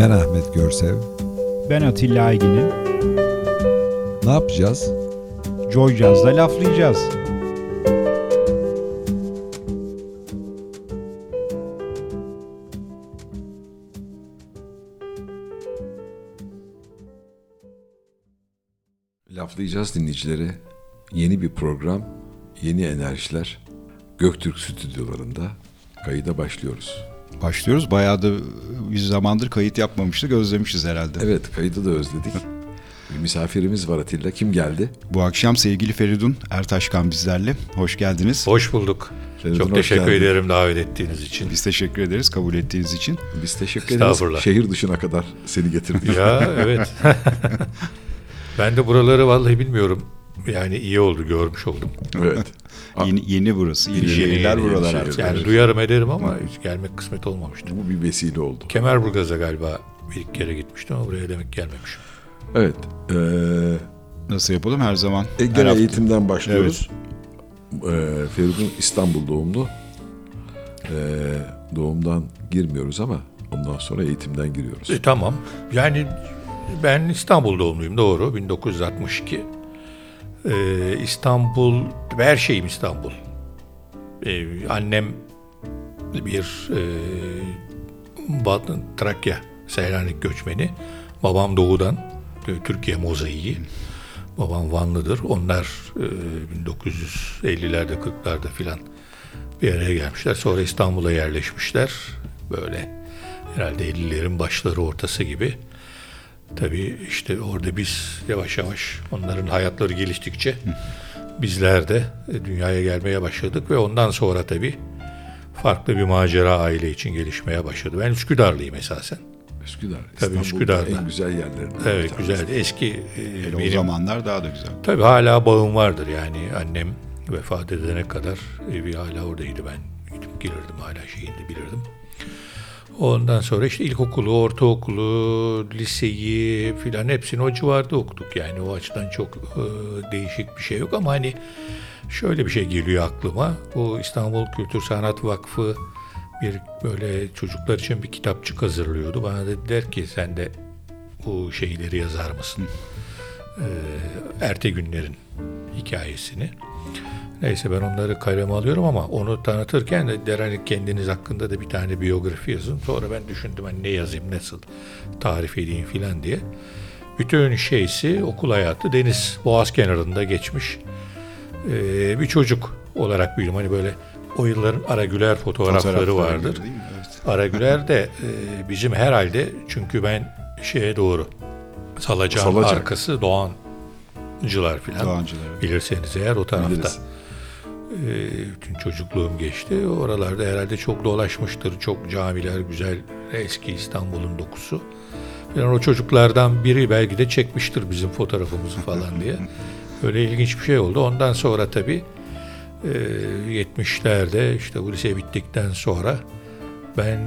Ben Ahmet Görsev. Ben Atilla Aygin'im. Ne yapacağız? Joy Jazz'da laflayacağız. Laflayacağız dinleyicileri. Yeni bir program, yeni enerjiler. Göktürk stüdyolarında kayıda başlıyoruz. Başlıyoruz. Bayağı da bir zamandır kayıt yapmamıştık. Özlemişiz herhalde. Evet kaydı da özledik. Bir misafirimiz var Atilla. Kim geldi? Bu akşam sevgili Feridun Ertaşkan bizlerle. Hoş geldiniz. Hoş bulduk. Feridun, Çok hoş teşekkür geldin. ederim davet ettiğiniz için. Biz teşekkür ederiz kabul ettiğiniz için. Biz teşekkür ederiz. Şehir dışına kadar seni getirdik. ya evet. ben de buraları vallahi bilmiyorum. Yani iyi oldu görmüş oldum. evet. Yeni, yeni burası. Yeni Yeni, şehirler yeni, buralar yeni artık. Yani Evet. duyarım ederim ama hiç gelmek kısmet olmamıştı. Bu bir vesile oldu. Kemerburgaz'a galiba bir iki kere gitmiştim ama buraya demek gelmemişim. Evet. Ee, Nasıl yapalım her zaman? e, her gene hafta. eğitimden başlıyoruz. Ee, Feridun İstanbul doğumlu. Ee, doğumdan girmiyoruz ama ondan sonra eğitimden giriyoruz. E, tamam. Yani ben İstanbul doğumluyum doğru. 1962. Ee, İstanbul, her şeyim İstanbul. Ee, annem bir e, Batı, Trakya, Seylanik göçmeni. Babam doğudan, e, Türkiye mozaiği. Babam Vanlıdır. Onlar e, 1950'lerde 40'larda filan bir araya gelmişler. Sonra İstanbul'a yerleşmişler. Böyle herhalde 50'lerin başları ortası gibi. Tabii işte orada biz yavaş yavaş onların hayatları geliştikçe bizler de e, dünyaya gelmeye başladık ve ondan sonra tabii farklı bir macera aile için gelişmeye başladı. Ben Üsküdarlıyım esasen. Üsküdar. Tabii Üsküdar'da. en güzel yerlerinden. bir Evet güzeldi. Eski e, Hele o benim zamanlar daha da güzel. Tabii hala bağım vardır yani annem vefat edene kadar evi hala oradaydı ben gidip gelirdim hala şeyini bilirdim. Ondan sonra işte ilkokulu, ortaokulu, liseyi filan hepsini o civarda okuduk. Yani o açıdan çok e, değişik bir şey yok ama hani şöyle bir şey geliyor aklıma. Bu İstanbul Kültür Sanat Vakfı bir böyle çocuklar için bir kitapçık hazırlıyordu. Bana dediler ki sen de bu şeyleri yazar mısın? Ee, Erte günlerin hikayesini. Neyse ben onları kaleme alıyorum ama onu tanıtırken de der hani kendiniz hakkında da bir tane biyografi yazın. Sonra ben düşündüm hani ne yazayım, nasıl tarif edeyim filan diye. Bütün şeysi okul hayatı deniz boğaz kenarında geçmiş. Ee, bir çocuk olarak büyüdüm. Hani böyle o yılların Ara Güler fotoğrafları Fotoğraflar vardır. gibi? Evet. Ara Güler de e, bizim herhalde çünkü ben şeye doğru Salacağın Salacak. arkası Doğancılar filan Doğancılar. bilirseniz eğer o tarafta. Biliriz. E, bütün çocukluğum geçti. Oralarda herhalde çok dolaşmıştır. Çok camiler güzel. Eski İstanbul'un dokusu. Yani o çocuklardan biri belki de çekmiştir bizim fotoğrafımızı falan diye. Öyle ilginç bir şey oldu. Ondan sonra tabii e, 70'lerde işte bu lise bittikten sonra ben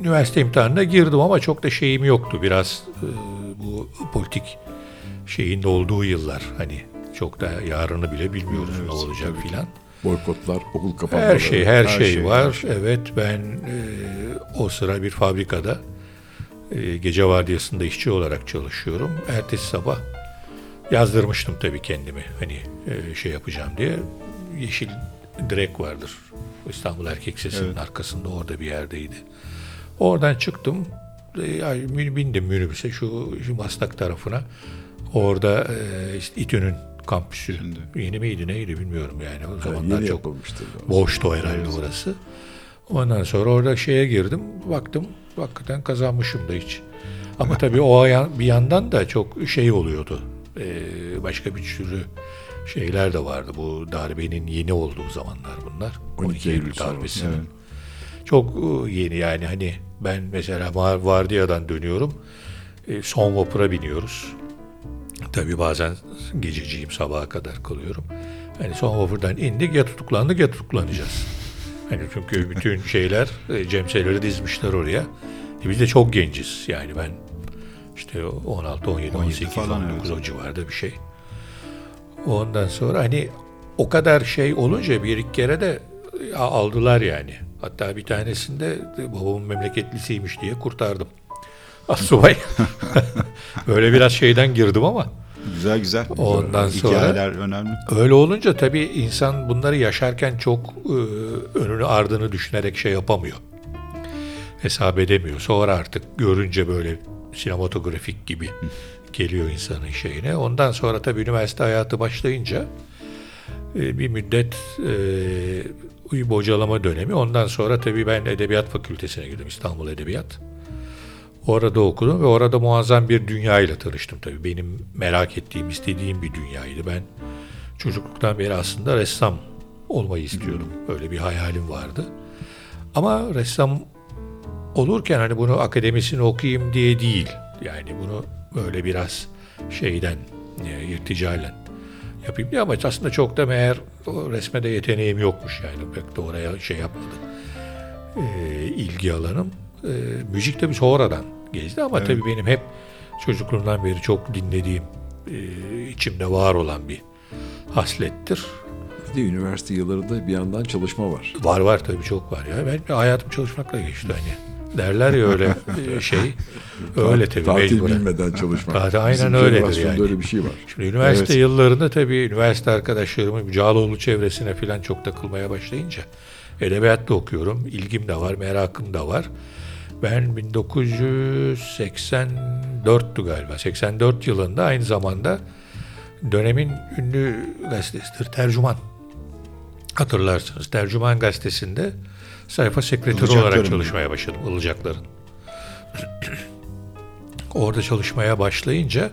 üniversite imtihanına girdim ama çok da şeyim yoktu. Biraz e, bu politik şeyin olduğu yıllar hani çok da yarını bile bilmiyoruz ne olacak filan. Boykotlar, okul kapanmaları. Her şey her, şey, şey, var. her şey. Evet ben e, o sıra bir fabrikada e, gece vardiyasında işçi olarak çalışıyorum. Ertesi sabah yazdırmıştım tabii kendimi hani e, şey yapacağım diye. Yeşil direk vardır. İstanbul Erkek Sesi'nin Evet. arkasında orada bir yerdeydi. Oradan çıktım. E, bindim minibüse şu, şu Maslak tarafına. Orada e, işte İTÜ'nün kampüsü. Şimdi. Yeni miydi neydi bilmiyorum yani. O zamanlar yeni çok. Boştu herhalde orası. Ondan sonra orada şeye girdim. Baktım hakikaten kazanmışım da hiç. Ama tabii o bir yandan da çok şey oluyordu. Ee, başka bir sürü şeyler de vardı. Bu darbenin yeni olduğu zamanlar bunlar. 12 Eylül darbesinin. evet. Çok e, yeni yani hani ben mesela var, vardiyadan dönüyorum. E, son vapura biniyoruz. Tabii bazen gececiyim sabaha kadar kalıyorum. Hani son vapurdan indik ya tutuklandık ya tutuklanacağız. Hani çünkü bütün şeyler e, cemseleri dizmişler oraya. E biz de çok genciz. Yani ben işte 16, 17, 17 18, falan, 19 evet. o civarda bir şey. Ondan sonra hani o kadar şey olunca bir iki kere de aldılar yani. Hatta bir tanesinde babamın memleketlisiymiş diye kurtardım. Asubay. Böyle biraz şeyden girdim ama. Güzel güzel. Ondan sonra- Hikayeler önemli. Öyle olunca tabii insan bunları yaşarken çok e, önünü ardını düşünerek şey yapamıyor. Hesap edemiyor. Sonra artık görünce böyle sinematografik gibi geliyor insanın şeyine. Ondan sonra tabii üniversite hayatı başlayınca e, bir müddet e, bocalama dönemi. Ondan sonra tabii ben Edebiyat Fakültesine girdim. İstanbul Edebiyat. Orada okudum ve orada muazzam bir dünya ile tanıştım tabii. Benim merak ettiğim, istediğim bir dünyaydı. Ben çocukluktan beri aslında ressam olmayı istiyordum. Öyle bir hayalim vardı. Ama ressam olurken hani bunu akademisini okuyayım diye değil. Yani bunu böyle biraz şeyden, e, irticalen yapayım diye ama aslında çok da meğer o resme de yeteneğim yokmuş yani. Pek de oraya şey yapmadım. E, ilgi alanım. E, müzik tabii sonradan gezdi ama tabii benim hep çocukluğumdan beri çok dinlediğim, e, içimde var olan bir haslettir. Bir de üniversite yıllarında bir yandan çalışma var. Var var tabii çok var ya. Ben hayatım çalışmakla geçti hani. Derler ya öyle e, şey. Öyle tabii Tatil mecburen. bilmeden çalışmak. Tatil aynen Bizim öyledir yani. öyle bir şey var. Şimdi üniversite Evet. yıllarında tabii üniversite arkadaşlarımın Cağaloğlu çevresine falan çok takılmaya başlayınca edebiyat da okuyorum. İlgim de var, merakım da var. Ben 1984'tü galiba. 84 yılında aynı zamanda dönemin ünlü gazetesidir. Tercüman. Hatırlarsınız. Tercüman gazetesinde sayfa sekreteri olarak çalışmaya başladım. Ilacakların. Orada çalışmaya başlayınca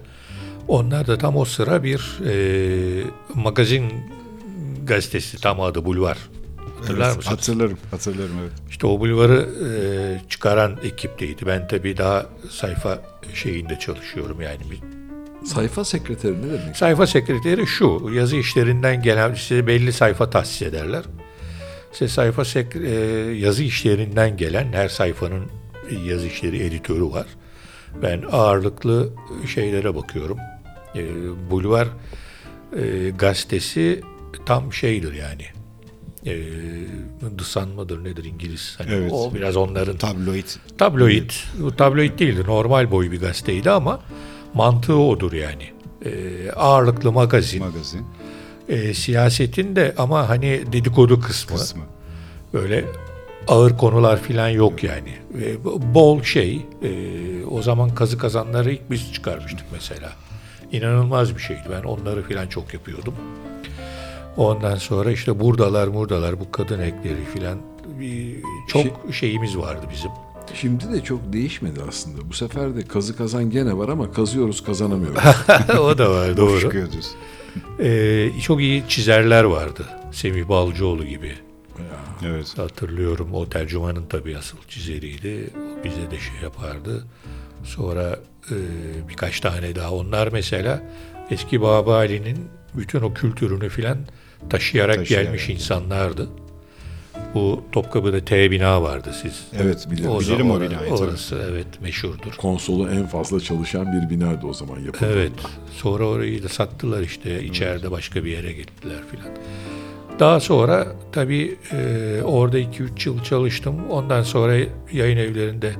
onlar da tam o sıra bir e, magazin gazetesi tam adı Bulvar. Hatırlar Evet, mısınız? Hatırlarım, hatırlarım evet. İşte o bulvarı e, çıkaran ekipteydi. Ben tabii daha sayfa şeyinde çalışıyorum yani. Bir Sayfa sekreteri ne demek? Sayfa sekreteri şu, yazı işlerinden gelen size belli sayfa tahsis ederler. Size sayfa sek- e, yazı işlerinden gelen her sayfanın yazı işleri editörü var. Ben ağırlıklı şeylere bakıyorum. E, Bulvar e, gazetesi tam şeydir yani. E, The Sun mıdır nedir İngiliz? Hani Evet. O biraz onların Tabloid. Tabloid. Bu tabloid değildi. Normal boy bir gazeteydi ama mantığı odur yani. Ee, ağırlıklı magazin. magazin Ee, siyasetin de ama hani dedikodu kısmı. kısmı. Böyle ağır konular falan yok yani. Ve bol şey. e, o zaman kazı kazanları ilk biz çıkarmıştık mesela. İnanılmaz bir şeydi. Ben onları falan çok yapıyordum. Ondan sonra işte buradalar buradalar bu kadın ekleri falan bir, çok şeyimiz vardı bizim. Şimdi de çok değişmedi aslında. Bu sefer de kazı kazan gene var ama kazıyoruz kazanamıyoruz. o da var doğru. Ee, çok iyi çizerler vardı. Semih Balcıoğlu gibi. Evet. Hatırlıyorum o tercümanın tabii asıl çizeriydi. O bize de şey yapardı. Sonra e, birkaç tane daha. Onlar mesela eski Baba Ali'nin bütün o kültürünü filan taşıyarak, Taşıyarak. gelmiş insanlardı. Bu Topkapı'da T bina vardı siz. Evet bilirim. O Bilirim o binayı, tabii. Orası evet meşhurdur. Konsolu en fazla çalışan bir binaydı o zaman yapıldığında. Evet. Sonra orayı da sattılar işte. içeride başka bir yere gittiler filan. Daha sonra tabii e, orada 2-3 yıl çalıştım. Ondan sonra yayın evlerinde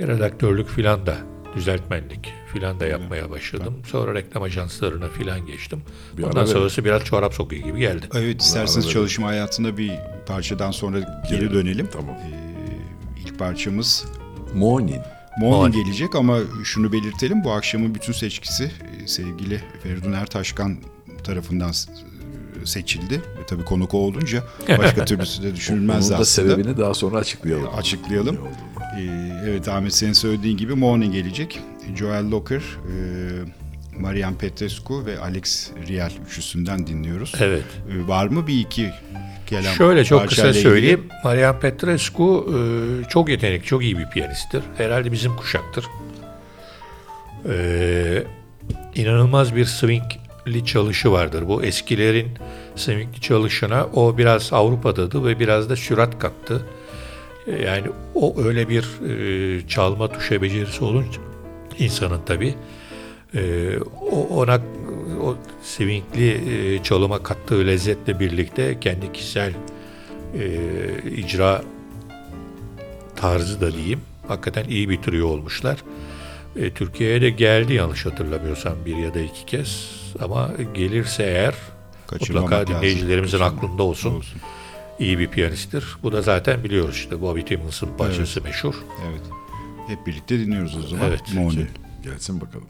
redaktörlük filan da düzeltmenlik filan da yapmaya başladım. Sonra reklam ajanslarına filan geçtim. Bir Ondan sonrası biraz çorap sokuyor gibi geldi. Evet isterseniz arada- çalışma hayatında bir parçadan sonra geri dönelim. Tamam. Ee, ilk parçamız Morning. Morning Morning. gelecek ama şunu belirtelim bu akşamın bütün seçkisi e, sevgili Feridun Ertaşkan tarafından s- seçildi. E, tabii konuk olunca başka türlüsü de düşünülmez Onun da aslında. sebebini daha sonra açıklayalım. Açıklayalım. Ee, evet Ahmet senin söylediğin gibi Morning gelecek. Joel Locker, e, Marian Petrescu ve Alex Riel üçlüsünden dinliyoruz. Evet. Ee, var mı bir iki kelam? Şöyle çok kısa parçayla ilgili? söyleyeyim. Marian Petrescu e, çok yetenekli, çok iyi bir piyanisttir. Herhalde bizim kuşaktır. E, inanılmaz bir swingli çalışı vardır. Bu eskilerin swingli çalışına o biraz Avrupa'dadır ve biraz da sürat kattı. E, yani o öyle bir e, çalma tuşa becerisi olunca insanın tabii e, o, ona o swingli e, çalıma kattığı lezzetle birlikte kendi kişisel e, icra tarzı da diyeyim. Hakikaten iyi bir trio olmuşlar. E, Türkiye'ye de geldi yanlış hatırlamıyorsam bir ya da iki kez. Ama gelirse eğer mutlaka lazım. dinleyicilerimizin Kaçırmamak aklında olsun. olsun. İyi bir piyanisttir. Bu da zaten biliyoruz işte Bobby Timmons'ın parçası meşhur. Evet. Hep birlikte dinliyoruz o zaman. Evet. Moni. Gelsin bakalım.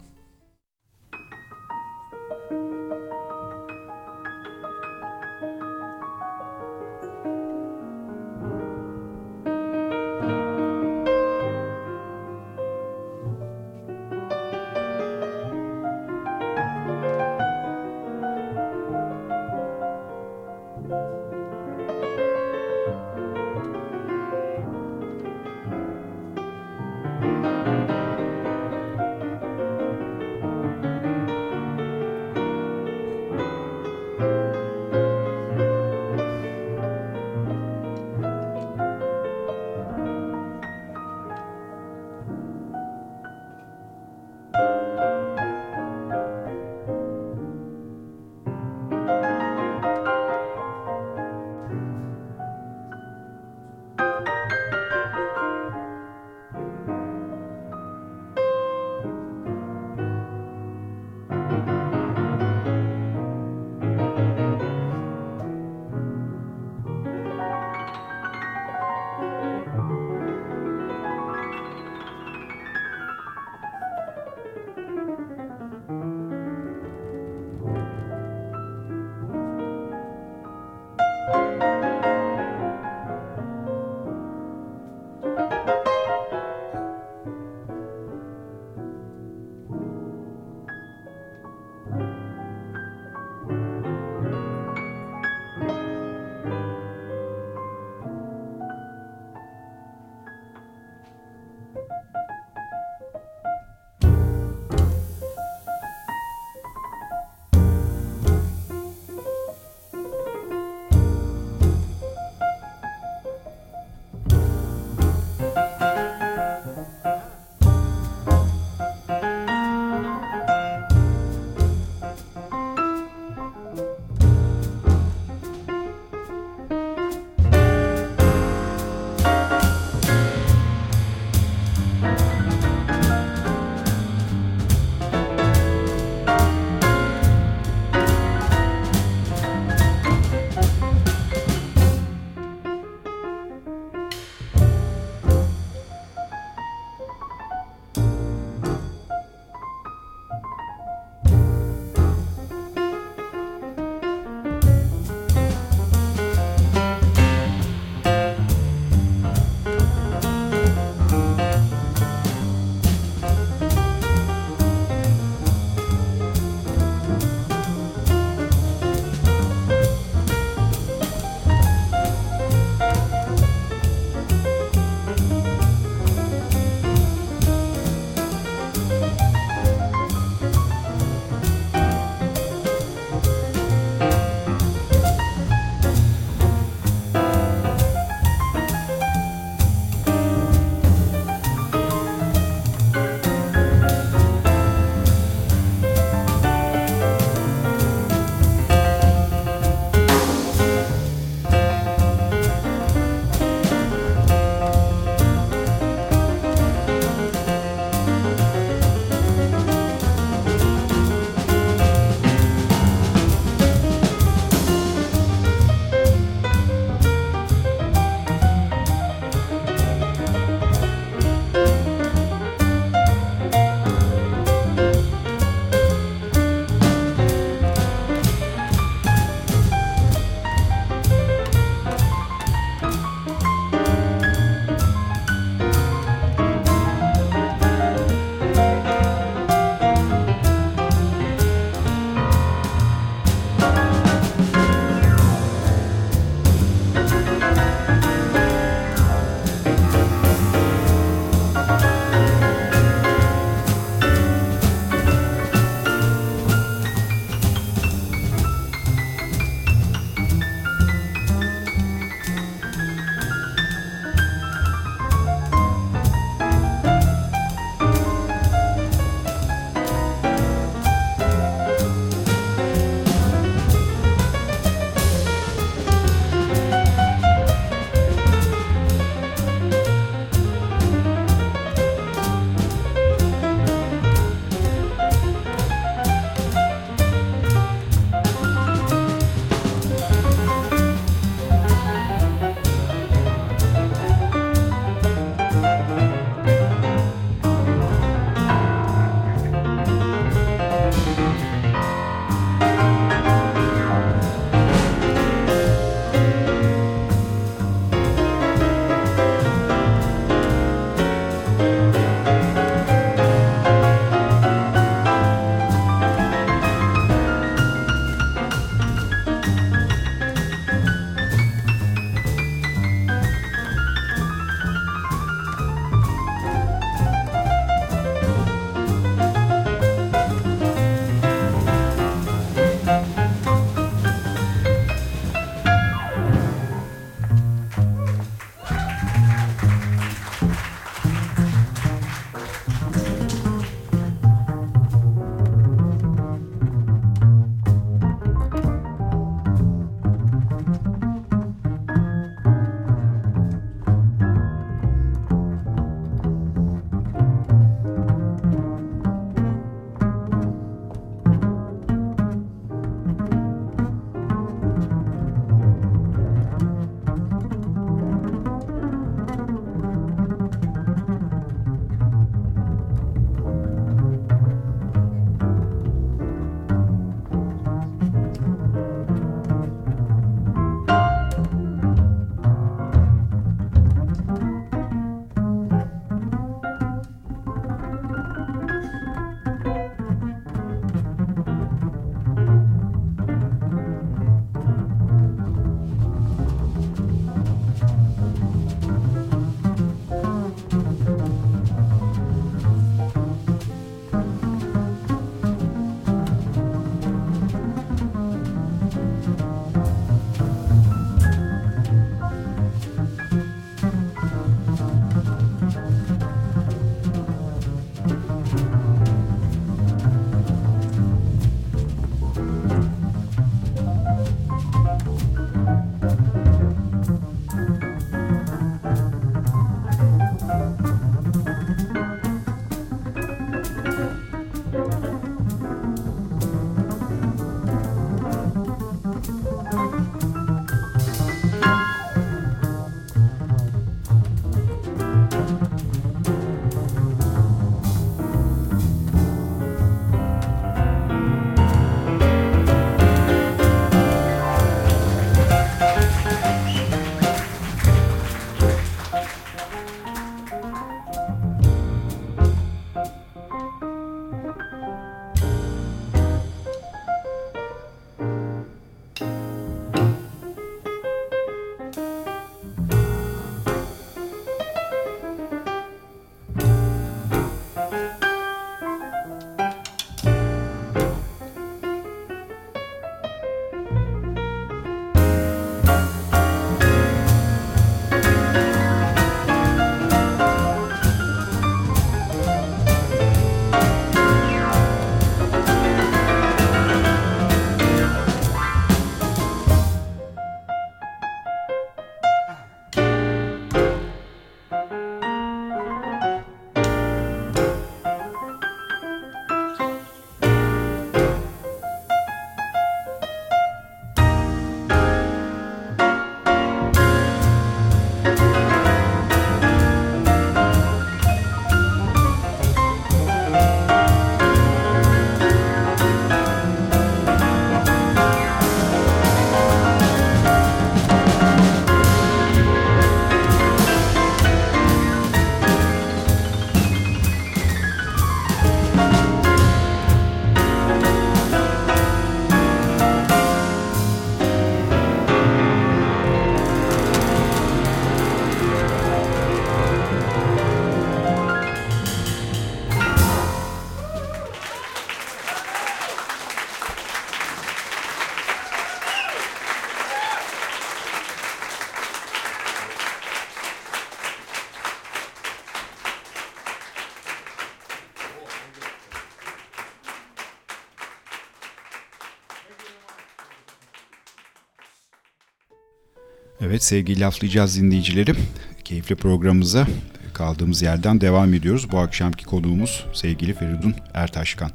Evet sevgili laflayacağız dinleyicilerim. Keyifli programımıza kaldığımız yerden devam ediyoruz. Bu akşamki konuğumuz sevgili Feridun Ertaşkan.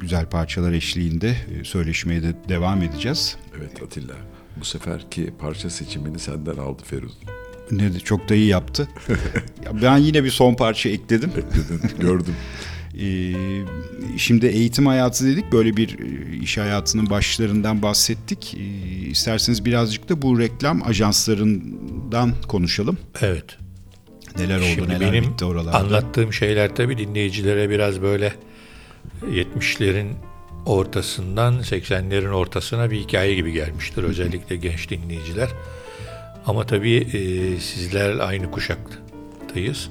Güzel parçalar eşliğinde e, söyleşmeye de devam edeceğiz. Evet Atilla. Bu seferki parça seçimini senden aldı Feridun. Ne de çok da iyi yaptı. Ya ben yine bir son parça ekledim. Dedin, gördüm. Ee, şimdi eğitim hayatı dedik. Böyle bir e, iş hayatının başlarından bahsettik. Ee, isterseniz birazcık da bu reklam ajanslarından konuşalım. Evet. Neler oldu, Şimdi neler benim bitti oralarda. anlattığım şeyler tabii dinleyicilere biraz böyle 70'lerin ortasından 80'lerin ortasına bir hikaye gibi gelmiştir. Özellikle genç dinleyiciler. Ama tabii e, sizler aynı kuşaktayız.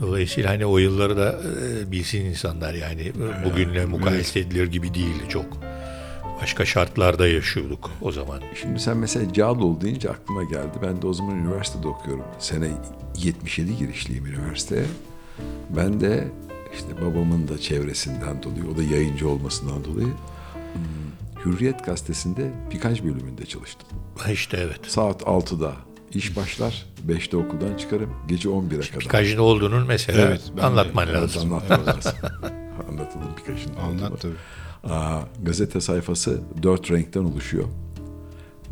Dolayısıyla hani o yılları da e, bilsin insanlar yani bugünle mukayese edilir gibi değildi çok. Başka şartlarda yaşıyorduk o zaman. Şimdi sen mesela Cağaloğlu deyince aklıma geldi. Ben de o zaman üniversitede okuyorum. Sene 77 girişliyim üniversiteye. Ben de işte babamın da çevresinden dolayı, o da yayıncı olmasından dolayı hmm, Hürriyet gazetesinde birkaç bölümünde çalıştım. Ha İşte evet. Saat 6'da iş başlar, 5'te okuldan çıkarım, gece 11'e kadar. Pikaj ne olduğunun mesela Evet, de- anlatman evet, lazım. Anlatmam lazım. Anlatalım birkaçını. Anlat tabii. Aa, gazete sayfası dört renkten oluşuyor.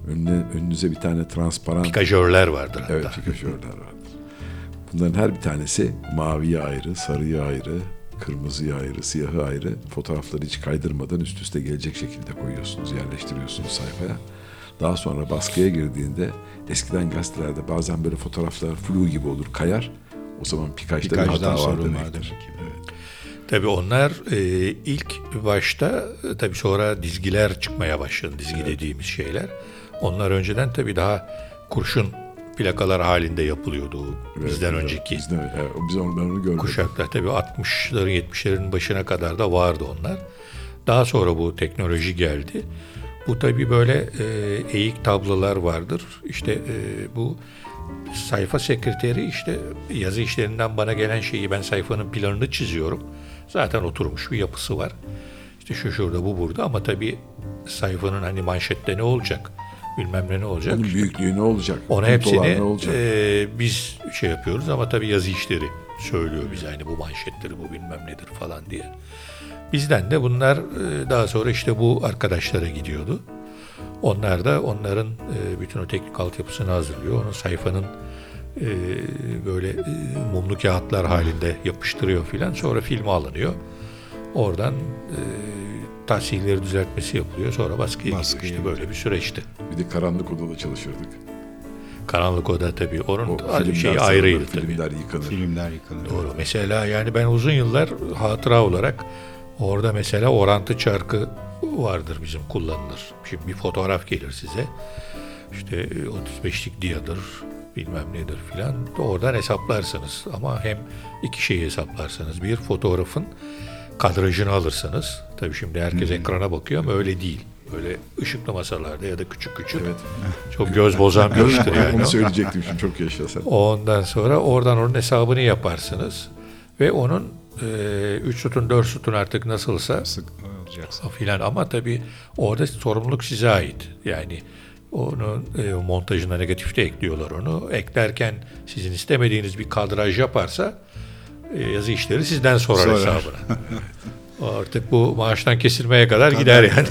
Önüne, önünüze bir tane transparan Pikajörler vardır hatta. evet, pikajörler vardır. Bunların her bir tanesi maviye ayrı, sarıya ayrı, kırmızıya ayrı, siyahı ayrı. Fotoğrafları hiç kaydırmadan üst üste gelecek şekilde koyuyorsunuz, yerleştiriyorsunuz sayfaya. Daha sonra baskıya girdiğinde eskiden gazetelerde bazen böyle fotoğraflar flu gibi olur, kayar. O zaman pikajda bir hata var demektir. vardır. Tabii onlar e, ilk başta e, tabii sonra dizgiler çıkmaya başladı. Dizgi dediğimiz şeyler. Onlar önceden tabii daha kurşun plakalar halinde yapılıyordu. Evet, bizden evet, önceki Bizden, evet, biz onu, ben onu görmedim. kuşaklar tabii 60'ların 70'lerin başına kadar da vardı onlar. Daha sonra bu teknoloji geldi. Bu tabii böyle e, eğik tablolar vardır. İşte e, bu sayfa sekreteri işte yazı işlerinden bana gelen şeyi ben sayfanın planını çiziyorum. Zaten oturmuş bir yapısı var. İşte şu şurada bu burada ama tabii sayfanın hani manşette ne olacak bilmem ne ne olacak. Onun büyüklüğü ne olacak? Ona hepsini ne olacak? e, biz şey yapıyoruz ama tabii yazı işleri söylüyor bize hani bu manşettir bu bilmem nedir falan diye. Bizden de bunlar daha sonra işte bu arkadaşlara gidiyordu. Onlar da onların bütün o teknik altyapısını hazırlıyor. Onun sayfanın e, böyle e, mumlu kağıtlar halinde yapıştırıyor filan. Sonra filme alınıyor. Oradan e, tahsilleri düzeltmesi yapılıyor. Sonra baskıya Baskıya gidiyor. İşte böyle bir süreçti. Bir de karanlık odada çalışırdık. Karanlık Oda tabii. Onun O şeyi ayrıydı tabii. Filmler yıkanır. Filmler yıkanır. Doğru. Mesela yani ben uzun yıllar hatıra olarak orada mesela orantı çarkı vardır bizim kullanılır. Şimdi bir fotoğraf gelir size. İşte e, 35'lik diyadır bilmem nedir filan. Oradan hesaplarsınız. Ama hem iki şeyi hesaplarsınız. Bir fotoğrafın kadrajını alırsınız. Tabii şimdi herkes ekrana bakıyor ama öyle değil. Böyle ışıklı masalarda ya da küçük küçük. Evet. Çok göz bozan bir iştir yani. Onu söyleyecektim şimdi çok yaşa sen. Ondan sonra oradan onun hesabını yaparsınız. Ve onun 3 sütun 4 sütun artık nasılsa Sık filan ama tabii orada sorumluluk size ait. Yani onun e, montajına negatifte ekliyorlar onu. Eklerken sizin istemediğiniz bir kadraj yaparsa e, yazı işleri sizden sorar Sorar. hesabına. Artık bu maaştan kesilmeye kadar gider yani.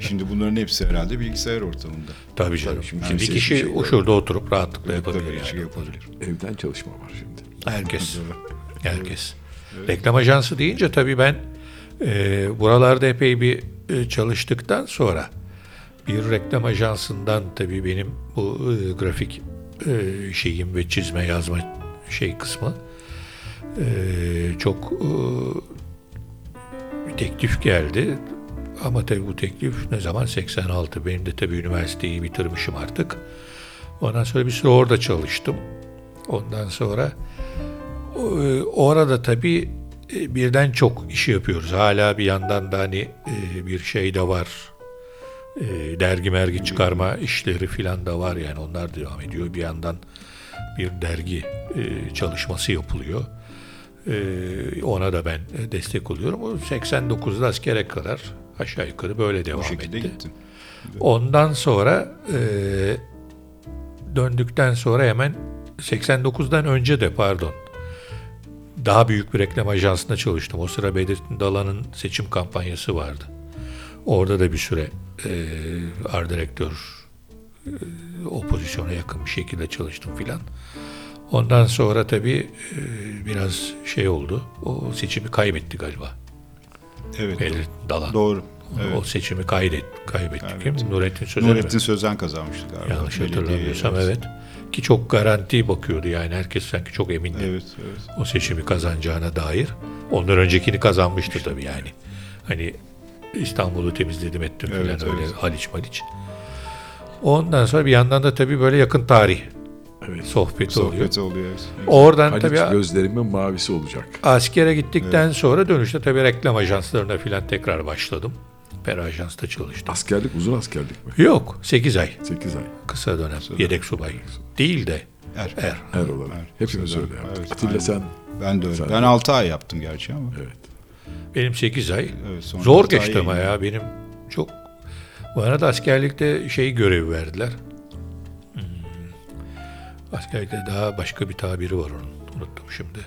Şimdi bunların hepsi herhalde bilgisayar ortamında. Tabii canım. şimdi Şimdi bir kimse kişi şey şurada oturup rahatlıkla yapabilir. Tabii yani. şey yapabilir. Evden çalışma var şimdi. Herkes. Herkes. Reklam ajansı deyince tabii ben e, buralarda epey bir e, çalıştıktan sonra bir reklam ajansından tabii benim bu e, grafik e, şeyim ve çizme yazma şey kısmı e, çok e, teklif geldi. Ama tabii bu teklif ne zaman? 86. Benim de tabii üniversiteyi bitirmişim artık. Ondan sonra bir süre orada çalıştım. Ondan sonra e, orada tabii e, birden çok işi yapıyoruz. Hala bir yandan da hani e, bir şey de var. E, Dergi mergi çıkarma işleri filan da var yani onlar devam ediyor. Bir yandan bir dergi e, çalışması yapılıyor. E, Ona da ben destek oluyorum. O 89'da askere kadar aşağı yukarı böyle devam etti. gittin. Ondan sonra e, döndükten sonra hemen 89'dan önce de pardon daha büyük bir reklam ajansında çalıştım. O sıra Bedrettin Dalan'ın seçim kampanyası vardı. Orada da bir süre e, art direktör e, o pozisyona yakın bir şekilde çalıştım filan. Ondan sonra tabii e, biraz şey oldu. O seçimi kaybetti galiba. Evet. Bedrettin Dalan. Doğru. Evet. O seçimi kaydet, kaybetti. Kaybetti. Kim? Nurettin Sözen mi? Nurettin Sözen kazanmıştı galiba. Yanlış hatırlamıyorsam evet. Ki çok garanti bakıyordu yani herkes sanki çok emindi Evet, evet. o seçimi kazanacağına dair. Ondan öncekini kazanmıştı tabii yani. Hani İstanbul'u temizledim ettim Evet, falan öyle evet. Haliç Maliç. Ondan sonra bir yandan da tabii böyle yakın tarih Evet. sohbeti, oluyor. Sohbeti oluyor. evet. Evet. Oradan Haliç tabii gözlerimin mavisi olacak. askere gittikten sonra dönüşte tabii reklam ajanslarına falan tekrar başladım. Per ajansta çalıştım. Askerlik uzun askerlik mi? Yok 8 ay 8 ay. kısa dönem yedek subay. Değil de Er. er. Her olarak. Evet. Hepimiz öyle yaptık. Evet, Atilla aynen. sen Ben de öyle. Sen Ben de. 6 ay yaptım gerçi ama. evet. Benim 8 ay. Evet, Zor geçti ama ya benim çok bana da askerlikte şey görevi verdiler. Hmm. Askerlikte daha başka bir tabiri var onun. Unuttum şimdi.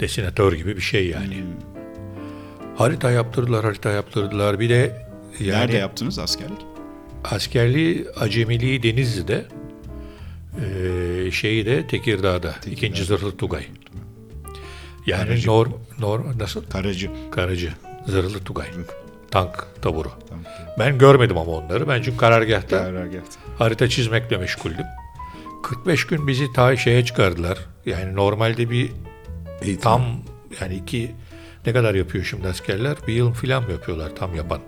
Desinatör gibi bir şey yani. Hmm. Harita yaptırdılar, harita yaptırdılar. Bir de yani Nerede yaptınız askerlik? askerliği, acemiliği Denizli'de, eee şeyi de Tekirdağ'da, ikinci Zırhlı Tugay. Yani Karacı. norm, norm nasıl? Karacı. Karacı, Zırhlı Tugay. Tank taburu. Tamam. Ben görmedim ama onları. Ben çünkü karargahta Karargah. harita çizmekle meşguldüm. 45 gün bizi ta şeye çıkardılar. Yani normalde bir Eğitim. tam yani iki ne kadar yapıyor şimdi askerler? Bir yıl falan mı yapıyorlar tam yapan?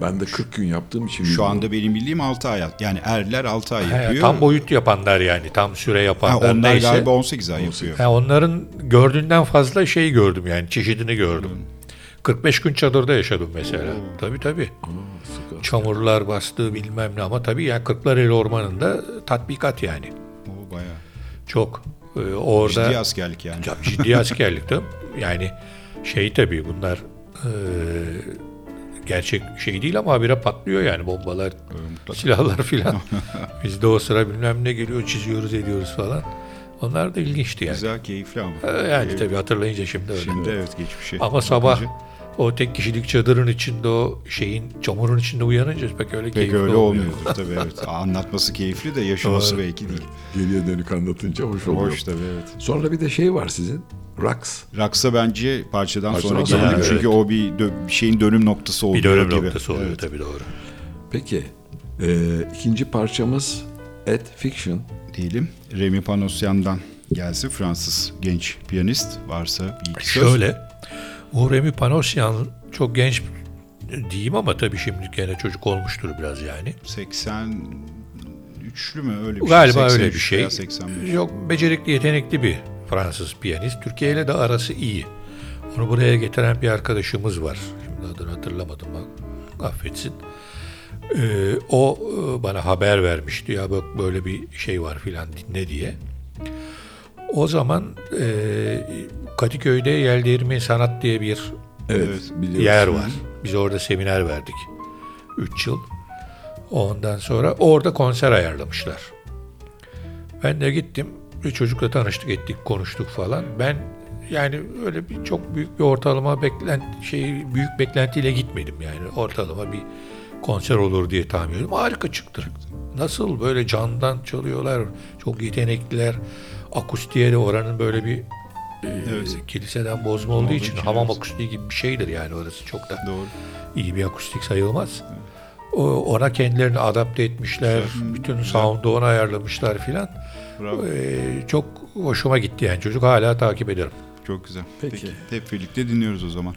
Ben de 40 gün yaptığım için Şu bilmiyorum. anda benim bildiğim 6 ay. Yani erler 6 ay yapıyor. tam boyut yapanlar yani tam süre Ha, yapanlar onlar neyse. galiba 18 ay yapıyor. Ha, onların gördüğünden fazla şey gördüm yani çeşidini gördüm. 45 gün çadırda yaşadım mesela. Tabii tabii. Aa, sıkı. Çamurlar bastı bilmem ne ama tabii ya Kırklareli Ormanı'nda tatbikat yani. O bayağı. Çok. Ee, orada Ciddi askerlik yani. Ya ciddi askerlik tabii. Yani şey tabii bunlar e, gerçek şey değil ama habire patlıyor yani bombalar, mutlaka. silahlar filan. Biz de o sıra bilmem ne geliyor çiziyoruz ediyoruz falan. Onlar da ilginçti yani. Güzel, keyifli ama. Ee, Yani tabii hatırlayınca şimdi öyle. Şimdi evet geçmişe. Ama sabah bakınca o tek kişilik çadırın içinde o şeyin çamurun içinde uyanınca pek öyle Pek keyifli öyle olmuyor. olmuyordur tabii evet. Anlatması keyifli de yaşaması Doğru. belki değil. Geriye dönük anlatınca hoş oluyor. Hoş tabii evet. Sonra bir de şey var sizin. Raks. Raksa bence parçadan Parçadan sonra geldi. evet. Çünkü o bir, dö- bir şeyin dönüm noktası oluyor Bir dönem gibi. noktası oluyor Evet. tabii doğru. Peki. e, ikinci parçamız At Fiction. Diyelim. Remy Panosyan'dan gelsin Fransız genç piyanist varsa bir iki söz. Şöyle, bu Remy Panosyan çok genç diyeyim ama tabii şimdi gene çocuk olmuştur biraz yani. 83'lü mü öyle bir şey? Galiba öyle 83 bir şey. veya 85. Yok becerikli, yetenekli bir Fransız piyanist. Türkiye ile de arası iyi. Onu buraya getiren bir arkadaşımız var. Şimdi adını hatırlamadım bak. Affetsin. Ee, o e, bana haber vermişti ya bak böyle bir şey var filan dinle diye. O zaman e, Kadıköy'de Yeldirmi Sanat diye bir Evet, yer var. Biz orada seminer verdik. 3 yıl. Ondan sonra orada konser ayarlamışlar. Ben de gittim. Bir çocukla tanıştık ettik, konuştuk falan. Ben yani öyle bir çok büyük bir ortalama beklent şey büyük beklentiyle gitmedim yani. Ortalama bir konser olur diye tahmin ediyorum. Harika çıktı. Nasıl böyle candan çalıyorlar. Çok yetenekliler. Akustiğe de oranın böyle bir e, Evet. kiliseden bozma olduğu Olduğu için için, hamam evet. akustiği gibi bir şeydir yani orası çok da Doğru. iyi bir akustik sayılmaz. O, ona kendilerini adapte etmişler. bütün sound'u ona ayarlamışlar filan. Ee, çok hoşuma gitti yani çocuk hala takip ederim. Çok güzel. Peki. Hep birlikte dinliyoruz o zaman.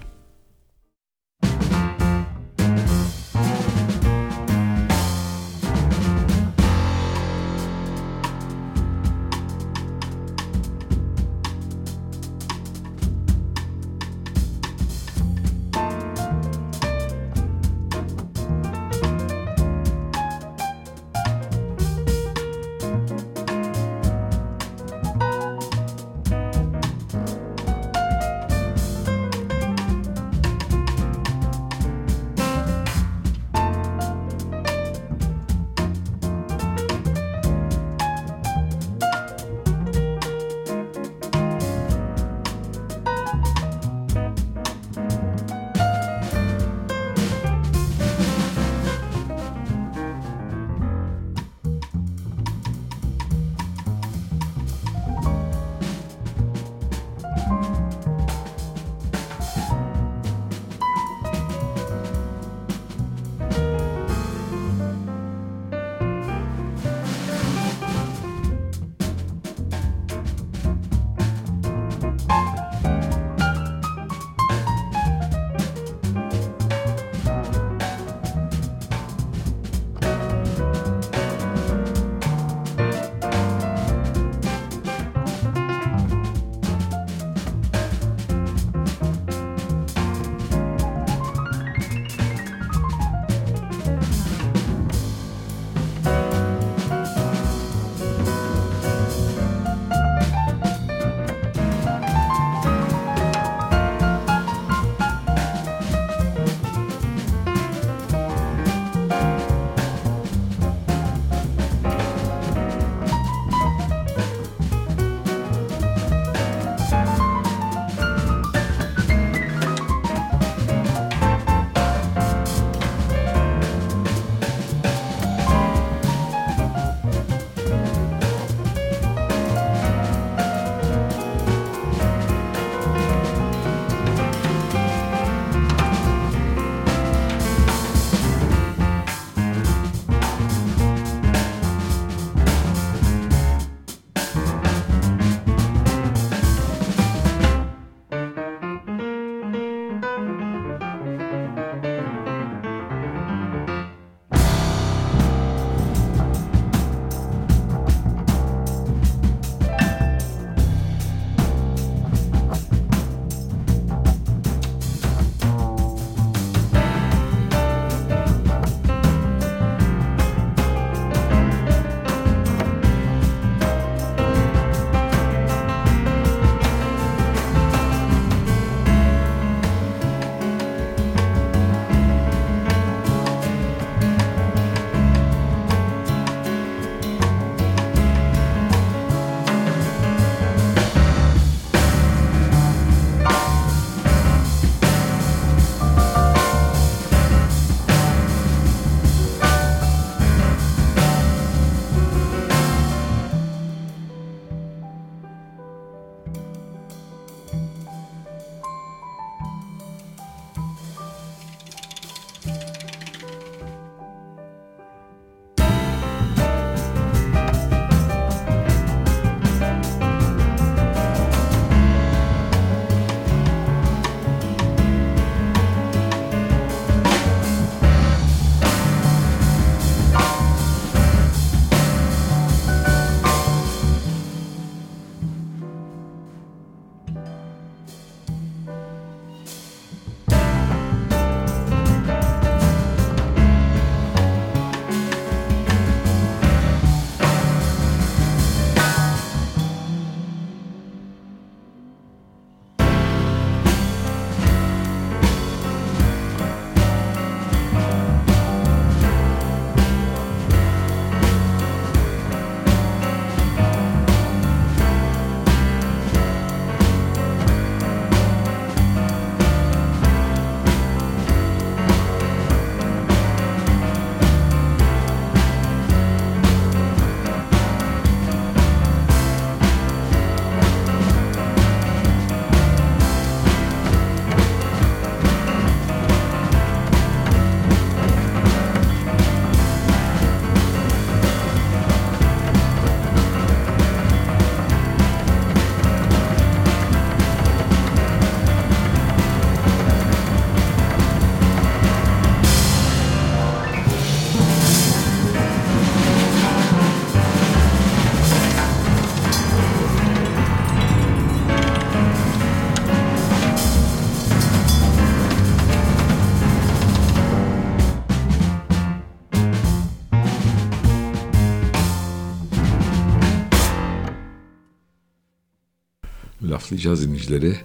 Laflayacağız dinleyicileri.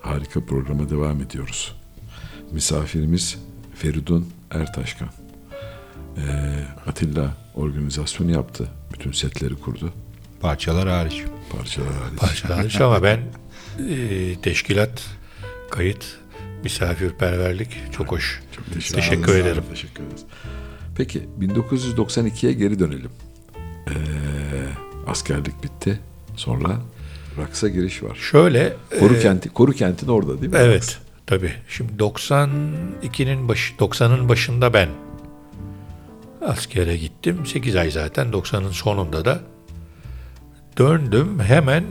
Harika programa devam ediyoruz. Misafirimiz Feridun Ertaşkan. Ee, Atilla organizasyonu yaptı. Bütün setleri kurdu. Parçalar hariç. Parçalar hariç. Parçalanmış ama ben e, teşkilat, kayıt, misafirperverlik çok hoş. Çok teşekkür, Teşekkür ederiz. ederim. Teşekkür ederiz. Peki 1992'ye geri dönelim. Ee, askerlik bitti. Sonra Raks'a giriş var. Şöyle Koru e, kenti, Koru kentin orada değil mi? Evet, tabii. Şimdi 92'nin başı 90'ın başında ben askere gittim. 8 ay zaten 90'ın sonunda da döndüm. Hemen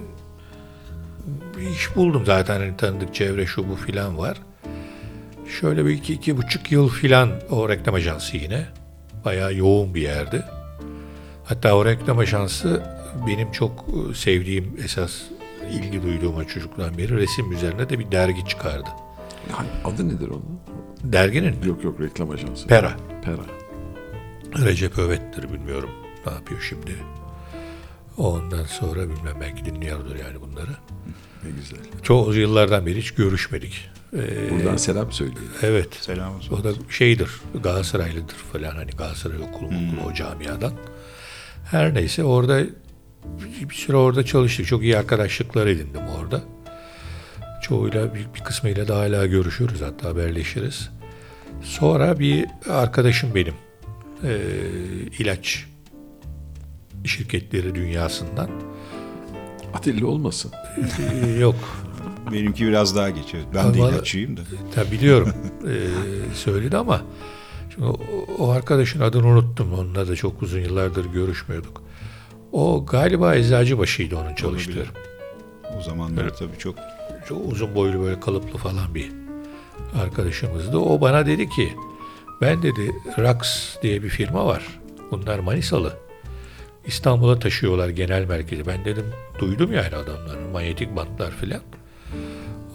iş buldum zaten hani tanıdık çevre şu bu filan var. Şöyle bir iki, iki buçuk yıl filan o reklam ajansı yine. Bayağı yoğun bir yerdi. Hatta o reklam ajansı benim çok sevdiğim esas ilgi duyduğum o çocuktan beri resim üzerine de bir dergi çıkardı. Yani adı nedir onun? Derginin mi? Yok yok reklam ajansı. Pera. Pera. Recep Övet'tir bilmiyorum ne yapıyor şimdi. Ondan sonra bilmem belki dinliyordur yani bunları. Ne güzel. Çoğu yıllardan beri hiç görüşmedik. Ee, Buradan selam söyleyin. evet. Selam olsun. O da şeydir, Galatasaraylıdır falan hani Galatasaray okulu okulu o camiadan. Her neyse orada bir süre orada çalıştık. Çok iyi arkadaşlıklar edindim orada. Çoğuyla bir, bir kısmıyla da hala görüşürüz hatta haberleşiriz. Sonra bir arkadaşım benim eee, ilaç şirketleri dünyasından Atilla olmasın. Eee, yok Benimki biraz daha geçiyor. Ben de Ama- ilaççıyım da. Tabi biliyorum Ee, söyledi ama şimdi o, o arkadaşın adını unuttum. Onunla da çok uzun yıllardır görüşmüyorduk. O galiba eczacıbaşıydı onun çalıştığı. Olabilir. O zamanlar tabii çok Çok uzun boylu böyle kalıplı falan bir arkadaşımızdı. O bana dedi ki ben dedi Rax diye bir firma var. Bunlar Manisalı. İstanbul'a taşıyorlar genel merkezi. Ben dedim duydum yani adamların manyetik bantlar filan.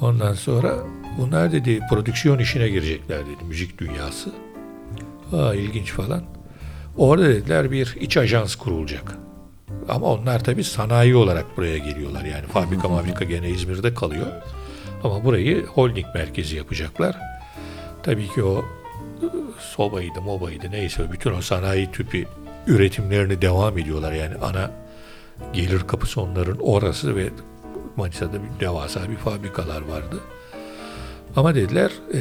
Ondan sonra bunlar dedi prodüksiyon işine girecekler dedi müzik dünyası. Aa ilginç falan. Orada dediler bir iç ajans kurulacak. Ama onlar tabii sanayi olarak buraya geliyorlar. Yani fabrika fabrika gene İzmir'de kalıyor. Ama burayı holding merkezi yapacaklar. Tabii ki o ıı, sobaydı, mobaydı neyse bütün o sanayi tüpü üretimlerini devam ediyorlar. Yani ana gelir kapısı onların orası ve Manisa'da bir devasa bir fabrikalar vardı. Ama dediler e,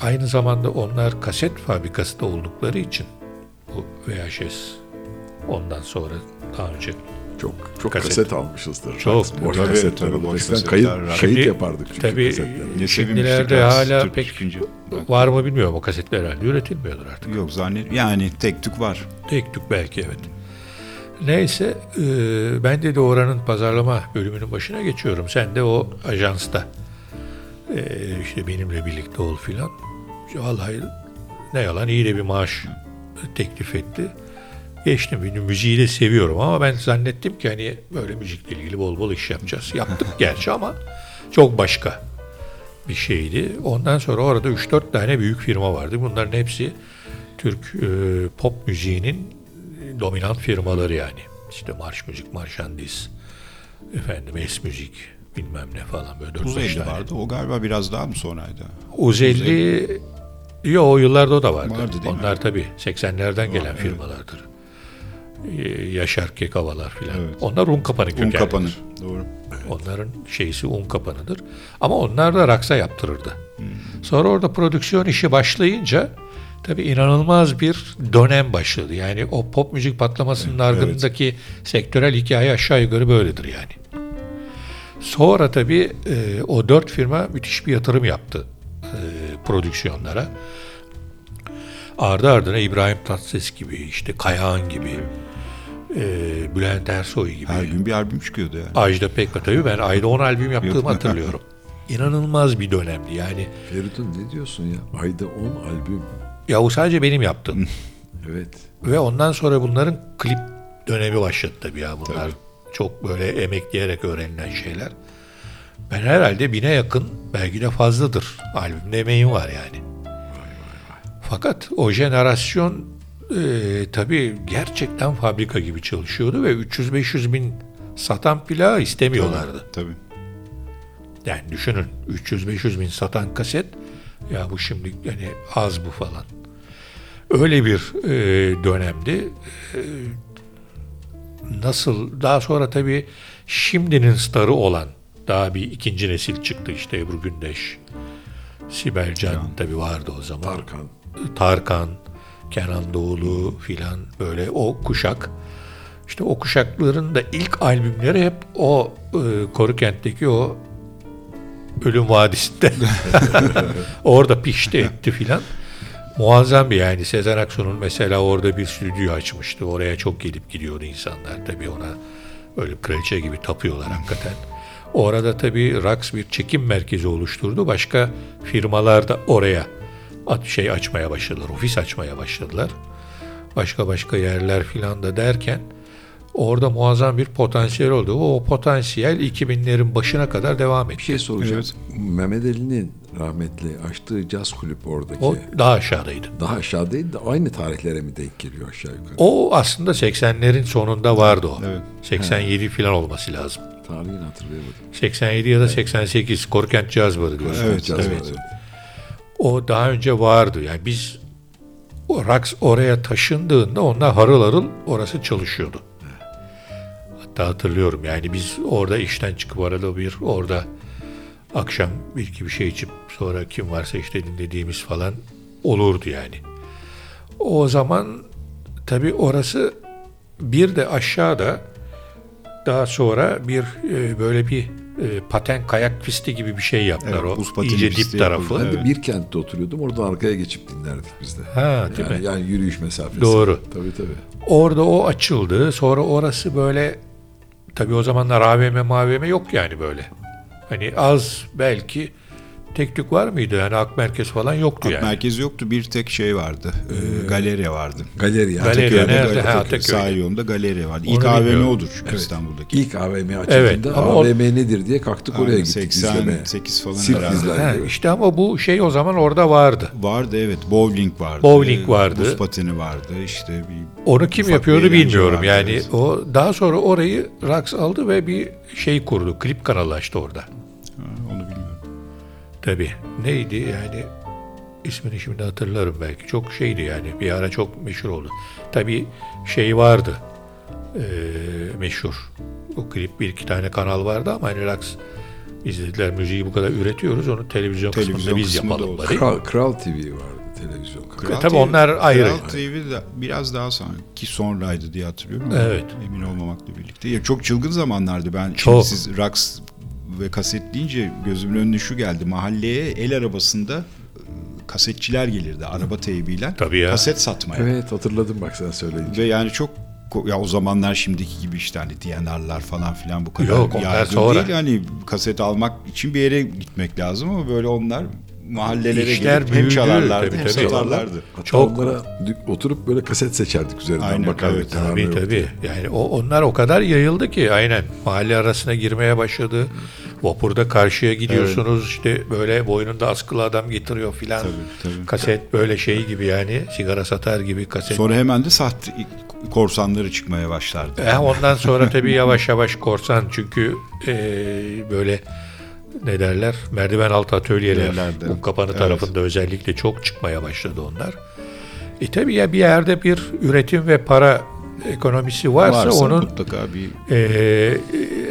aynı zamanda onlar kaset fabrikası da oldukları için bu VHS ondan sonra daha önce Çok çok Kaset. kaset, almışızdır. Çok, boş tabii, kasetler. tabii, boş kasetler, kayıt, radyo. kayıt yapardık çünkü tabii- kasetleri. ne Şimdilerde hala Türk pek- çıkınca. var mı bilmiyorum o kasetler herhalde üretilmiyordur artık. Yok zannet yani tek tük var. Tek tük belki evet. Neyse e, ben de oranın pazarlama bölümünün başına geçiyorum. Sen de o ajansta e, işte benimle birlikte ol filan. Vallahi ne yalan iyi de bir maaş teklif etti. Geçtim. Müziği de seviyorum ama ben zannettim ki hani böyle müzikle ilgili bol bol iş yapacağız. Yaptık gerçi ama çok başka bir şeydi. Ondan sonra orada 3-4 tane büyük firma vardı. Bunların hepsi Türk e, pop müziğinin dominant firmaları yani. İşte Marş Müzik, Marşandiz, efendim Es Müzik, bilmem ne falan böyle 4 Uzaylı tane. vardı. O galiba biraz daha mı sonraydı? Uzelli Yo o yıllarda o da vardı. Vardı değil mi? Onlar tabii 80'lerden gelen evet. firmalardır. Ee, Yaşar Kekavalar filan. Evet. Onlar un kapanı Un kökenlidir. kapanı. Doğru. Onların şeysi un kapanıdır. Ama onlar da raksa yaptırırdı. Hmm. Sonra orada prodüksiyon işi başlayınca tabii inanılmaz bir dönem başladı. Yani o pop müzik patlamasının ardındaki sektörel hikaye aşağı yukarı böyledir yani. Sonra tabii e, o dört firma müthiş bir yatırım yaptı e, prodüksiyonlara. Ardı ardına İbrahim Tatlıses gibi, işte Kayahan gibi, e, Bülent Ersoy gibi. Her gün bir albüm çıkıyordu yani. Ajda Pekkan tabii ben ayda 10 albüm yaptığımı hatırlıyorum. İnanılmaz bir dönemdi yani. Feridun ne diyorsun ya? Ayda 10 albüm. Ya o sadece benim yaptığım. Evet. Ve ondan sonra bunların klip dönemi başladı tabii ya bunlar. Tabii. Çok böyle emekleyerek öğrenilen şeyler. Ben herhalde bine yakın belki de fazladır. Albümde emeğim var yani. Fakat o jenerasyon e, tabii gerçekten fabrika gibi çalışıyordu ve 300-500 bin satan plağı istemiyorlardı. Tabii. Yani düşünün 300-500 bin satan kaset ya bu şimdi yani az bu falan. Öyle bir e, dönemdi. E, nasıl daha sonra tabii şimdinin starı olan daha bir ikinci nesil çıktı işte Ebru Gündeş, Sibel Can tabii vardı o zaman. Tarkan. Tarkan, Kenan Doğulu filan böyle o kuşak. İşte o kuşakların da ilk albümleri hep o e, Korukent'teki o Ölüm Vadisi'nde orada pişti etti filan. Muazzam bir yani Sezen Aksu'nun mesela orada bir stüdyo açmıştı. Oraya çok gelip gidiyordu insanlar. Tabii ona öyle kraliçe gibi tapıyorlar hakikaten. Orada tabii Rax bir çekim merkezi oluşturdu. Başka firmalar da oraya şey açmaya başladılar. Ofis açmaya başladılar. Başka başka yerler filan da derken orada muazzam bir potansiyel oldu. O potansiyel 2000'lerin başına kadar devam etti. Bir şey soracağım. Evet. Mehmet Ali'nin rahmetli açtığı caz kulüp oradaki. O daha aşağıdaydı. Daha aşağıdaydı da aynı tarihlere mi denk geliyor aşağı yukarı? O aslında 80'lerin sonunda vardı o. Evet. 87 falan olması lazım. Tarihini hatırlayamadım. 87 ya da 88 Korkent Caz Barı diyoruz. Evet, Caz evet. var, O daha önce vardı. Yani biz o Rax oraya taşındığında onlar harıl harıl orası çalışıyordu. Hatta hatırlıyorum yani biz orada işten çıkıp arada bir orada akşam bir iki bir şey içip sonra kim varsa işte dinlediğimiz falan olurdu yani. O zaman tabii orası bir de aşağıda daha sonra bir e, böyle bir e, paten kayak pisti gibi bir şey yaptılar Evet, o iyice dip tarafı. Ben Evet. de bir kentte oturuyordum. Oradan arkaya geçip dinlerdik biz de. Ha, değil yani, mi? yani yürüyüş mesafesi. Doğru. Tabii tabii. Orada o açıldı. Sonra orası böyle tabii o zamanlar AVM mavm yok yani böyle. Hani az belki tek tük var mıydı? Yani Ak Merkez falan yoktu yani. Merkezi yoktu. Bir tek şey vardı. Ee, galeri vardı. Galeri. Galeri. Nerede? galeri- Ha. Sahil yolunda galeri vardı. Onu İlk AVM bilmiyorum. odur çünkü İstanbul'daki. İlk AVM açıldığında Evet, ama o- AVM nedir diye kalktık oraya Aynen, gittik izlemeye. 88 falan Sirk herhalde. gibi. işte ama bu şey o zaman orada vardı. Vardı evet. Bowling vardı. Bowling vardı. Buz pateni vardı. İşte bir Onu kim yapıyordu bilmiyorum. vardı, yani evet. o daha sonra orayı Rax aldı ve bir şey kurdu. Klip kanalı açtı orada. Tabii. Neydi yani ismini şimdi hatırlarım belki. Çok şeydi yani. Bir ara çok meşhur oldu. Tabii şey vardı. eee, meşhur. O klip bir iki tane kanal vardı ama hani Rax biz dediler müziği bu kadar üretiyoruz. Onu televizyon, Televizyon kısmında biz kısmı da yapalım. bari. Kral, Kral TV vardı televizyon kanalı. Kral tabii TV onlar ayrı. Kral TV de biraz daha sanki sonraydı diye hatırlıyorum. Evet. Emin olmamakla birlikte. Ya çok çılgın zamanlardı ben. Çok. siz Rax ve kaset deyince gözümün önüne şu geldi. Mahalleye el arabasında e, kasetçiler gelirdi araba teybiyle. Tabii ya. Kaset satmaya. Evet hatırladım bak sen söyleyince. Ve yani çok ya o zamanlar şimdiki gibi işte hani DNR'lar falan filan bu kadar Yok, yaygın sonra. değil. Hani kaset almak için bir yere gitmek lazım ama böyle onlar mahallelere İşler gelip hem büyüdü, çalarlardı tabii, hem tabii. satarlardı. Çok- onlara oturup böyle kaset seçerdik üzerinden Aynen, bakardık. evet, Tabii tabii. diye. Yani o, onlar o kadar yayıldı ki aynen mahalle arasına girmeye başladı. Vapurda karşıya gidiyorsunuz işte böyle boynunda askılı adam getiriyor filan. Tabii, tabii. Kaset böyle şey gibi yani sigara satar gibi kaset. Sonra hemen de sahte korsanları çıkmaya başlardı. Eh, ondan sonra tabii yavaş yavaş korsan çünkü eee, böyle ne derler merdiven altı atölyeler Yerlerde. bu kapanı Evet. tarafında özellikle çok çıkmaya başladı onlar. E tabii ya bir yerde bir üretim ve para ekonomisi varsa, Varsa onun mutlaka bir e,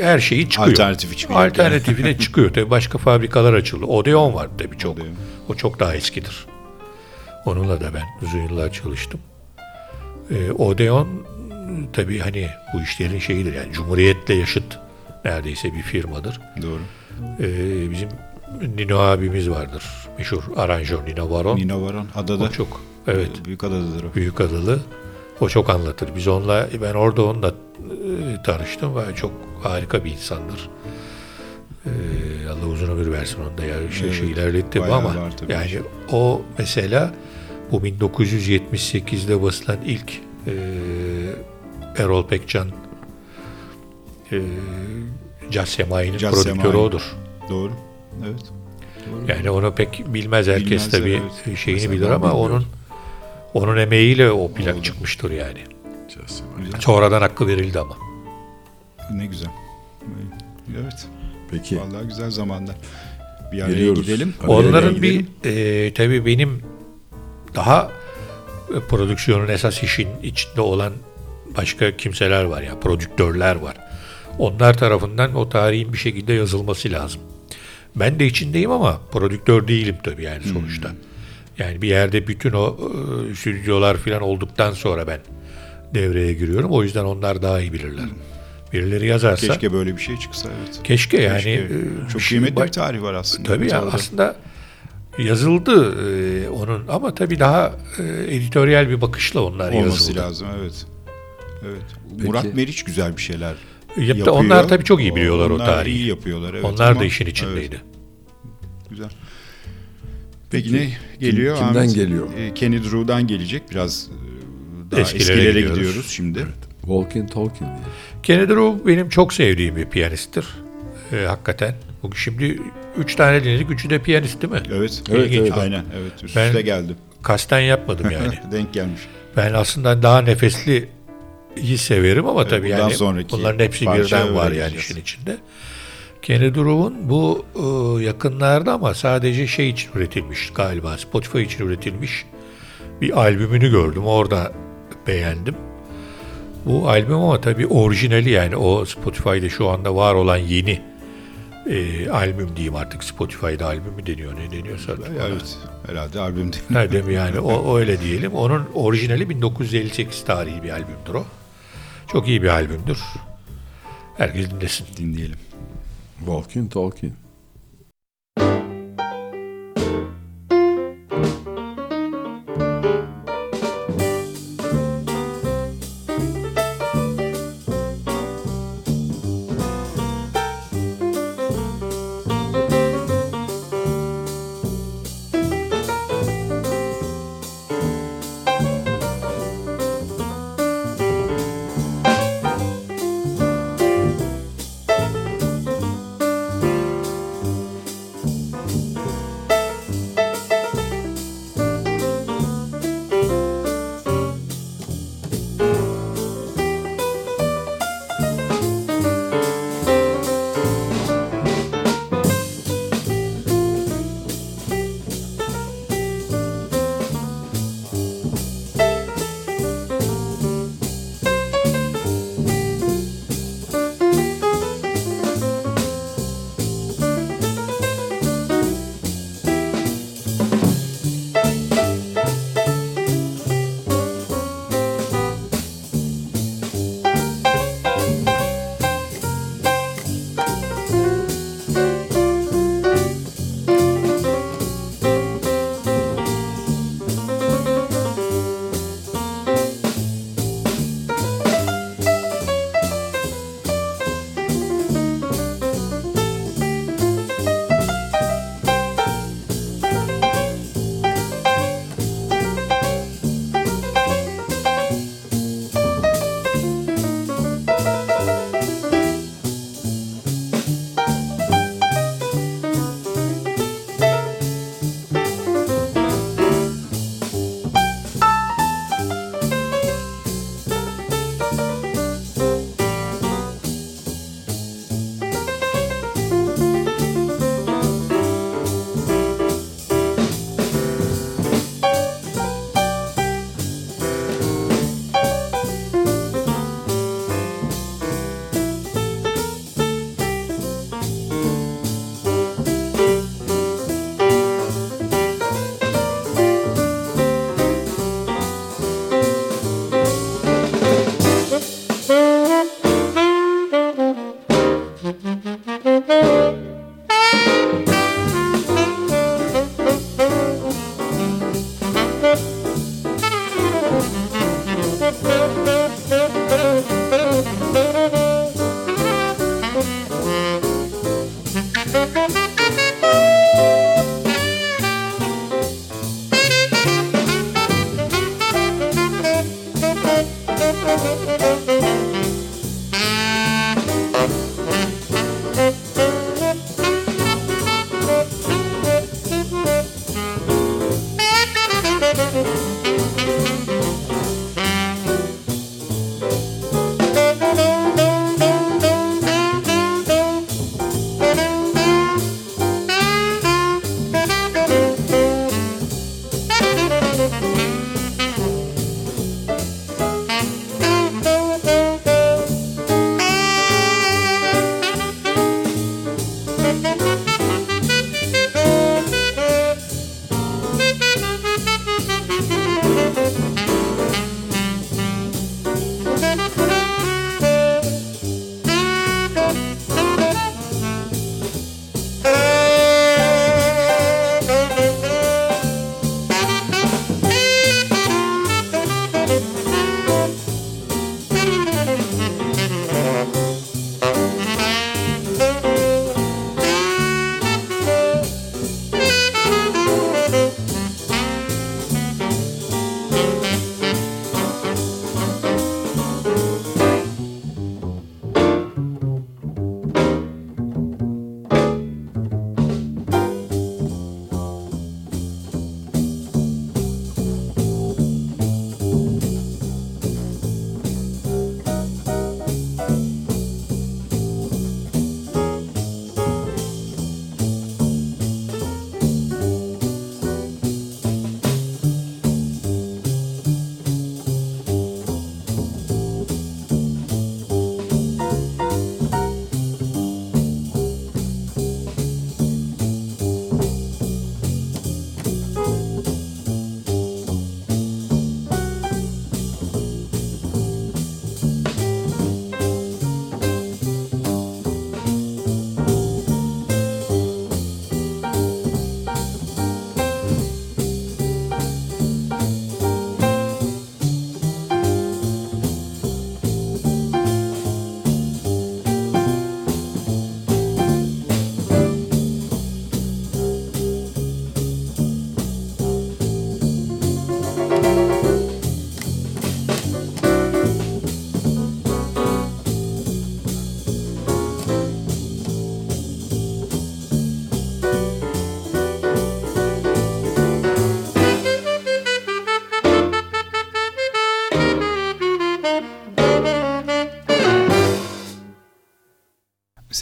her şeyi çıkıyor. Alternatifi çıkıyor. Alternatifi de çıkıyor. Tabii başka fabrikalar açıldı. Odeon var tabii çok. Odeon. O çok daha eskidir. Onunla da ben uzun yıllar çalıştım. E, Odeon tabii hani bu işlerin şeyidir yani Cumhuriyet'le yaşıt neredeyse bir firmadır. doğru. E, bizim Nino abimiz vardır. Meşhur aranjör Nino Baron. Nino Varan adada. O çok evet Büyük adadadır o. büyük adalı. O çok anlatır. Biz onunla ben orada onunla e, tanıştım ve çok harika bir insandır. E, Allah uzun ömür versin onda ya. Şey, Evet, şey ilerletti ama yani o mesela bu 1978'de basılan ilk e, Erol Pekcan e, Caz Semai'nin Caz prodüktörü Semai. odur. Doğru. Evet. Yani onu pek bilmez herkes Bilmezler, tabii evet. şeyini Mesela bilir ama onun bilmiyorum. onun emeğiyle o plak Oldu. çıkmıştır yani. Caz Semai. Güzel. Sonradan hakkı verildi ama. Ne güzel. Evet. Peki. Vallahi güzel zamanlar. Bir araya Geliyoruz. gidelim. Onların gidelim. bir e, tabii benim daha e, prodüksiyonun esas işin içinde olan başka kimseler var ya prodüktörler var. Onlar tarafından o tarihin bir şekilde yazılması lazım. Ben de içindeyim ama prodüktör değilim tabii yani sonuçta. Yani bir yerde bütün o e, stüdyolar falan olduktan sonra ben devreye giriyorum. O yüzden onlar daha iyi bilirler. Birileri yazarsa keşke, Keşke böyle bir şey çıksa evet. yani Keşke. e, Çok şey- kıymetli bir tarih var aslında. Tabii ya aslında yazıldı e, onun ama tabii daha e, editoryal bir bakışla onlar olması yazıldı. lazım evet. Evet. Peki. Murat Meriç güzel bir şeyler. Yapıyor. Onlar tabii çok iyi biliyorlar o Onlar tarihi. iyi yapıyorlar evet. onlar ama- da işin içindeydi. Evet, güzel. Peki, ne geliyor? kimden Ahmet? geliyor? Ee, Kenny Drew'dan gelecek. Biraz e, daha Eskilere eskilere, gidiyoruz. gidiyoruz şimdi. Walking Talking diye. Kennedy Drew benim çok sevdiğim bir piyanisttir. E, hakikaten. Bugün şimdi üç tane dinledik. Üçü de piyanist değil mi? Evet. Evet, İlginç. evet. Aynen evet. Üst Ben- üste geldi. Kasten yapmadım yani. Denk gelmiş. ben aslında daha nefesli iyi severim ama tabii bundan yani sonraki bunların hepsi birden var yani işin içinde. Kennedy Drew'un bu e, yakınlarda ama sadece şey için üretilmiş galiba Spotify için üretilmiş bir albümünü gördüm. Orada beğendim. Bu albüm ama tabii orijinali yani o Spotify'da şu anda var olan yeni e, albüm diyeyim artık Spotify'da albüm mü deniyor ne deniyorsa. Evet. Herhalde albüm. Ha, değil mi yani o öyle diyelim. Onun orijinali 1958 tarihi bir albümdür o. Çok iyi bir albümdür. Herkes dinlesin. Dinleyelim. Walking Talking.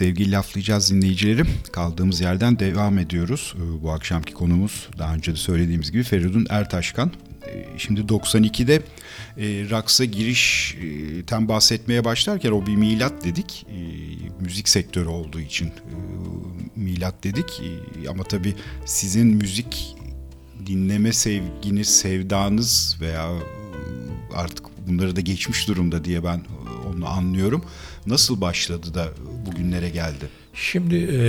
Sevgili laflayacağız dinleyicilerim. Kaldığımız yerden devam ediyoruz. Ee, Bu akşamki konumuz daha önce de söylediğimiz gibi Feridun Ertaşkan. Ee, Şimdi 92'de e, Raks'a girişten bahsetmeye başlarken o bir milat dedik. E, müzik sektörü olduğu için e, milat dedik. E, ama tabii sizin müzik dinleme sevginiz, sevdanız veya e, artık bunları da geçmiş durumda diye ben e, onu anlıyorum. Nasıl başladı da bugünlere geldi? Şimdi e,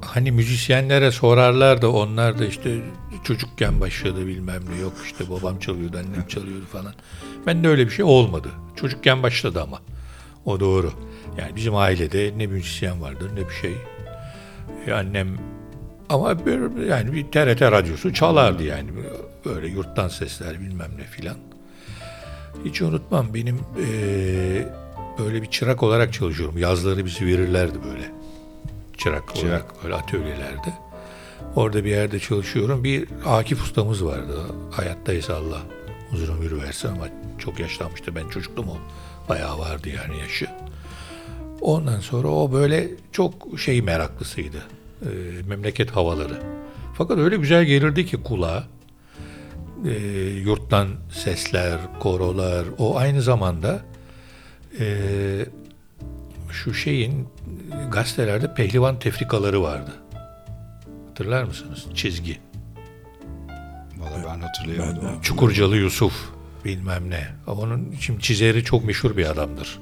hani müzisyenlere sorarlar da onlar da işte çocukken başladı bilmem ne yok işte babam çalıyordu annem çalıyordu falan. Ben de öyle bir şey olmadı. Çocukken başladı ama. O doğru. Yani bizim ailede ne müzisyen vardır ne bir şey. E, annem ama bir, yani bir TRT radyosu çalardı yani. Böyle yurttan sesler bilmem ne filan. Hiç unutmam benim eee, böyle bir çırak olarak çalışıyorum. Yazları bizi verirlerdi böyle. Çırak, olarak böyle atölyelerde. Orada bir yerde çalışıyorum. Bir Akif ustamız vardı. Hayattaysa Allah uzun ömür versin ama çok yaşlanmıştı. Ben çocuktum o. Bayağı vardı yani yaşı. Ondan sonra o böyle çok şey meraklısıydı. Eee, memleket havaları. Fakat öyle güzel gelirdi ki kulağa e, yurttan sesler, korolar, o aynı zamanda e, şu şeyin gazetelerde pehlivan tefrikaları vardı. Hatırlar mısınız? Çizgi. Valla ben hatırlayamadım. Ben Çukurcalı Yusuf bilmem ne. Onun şimdi çizeri çok meşhur bir adamdır.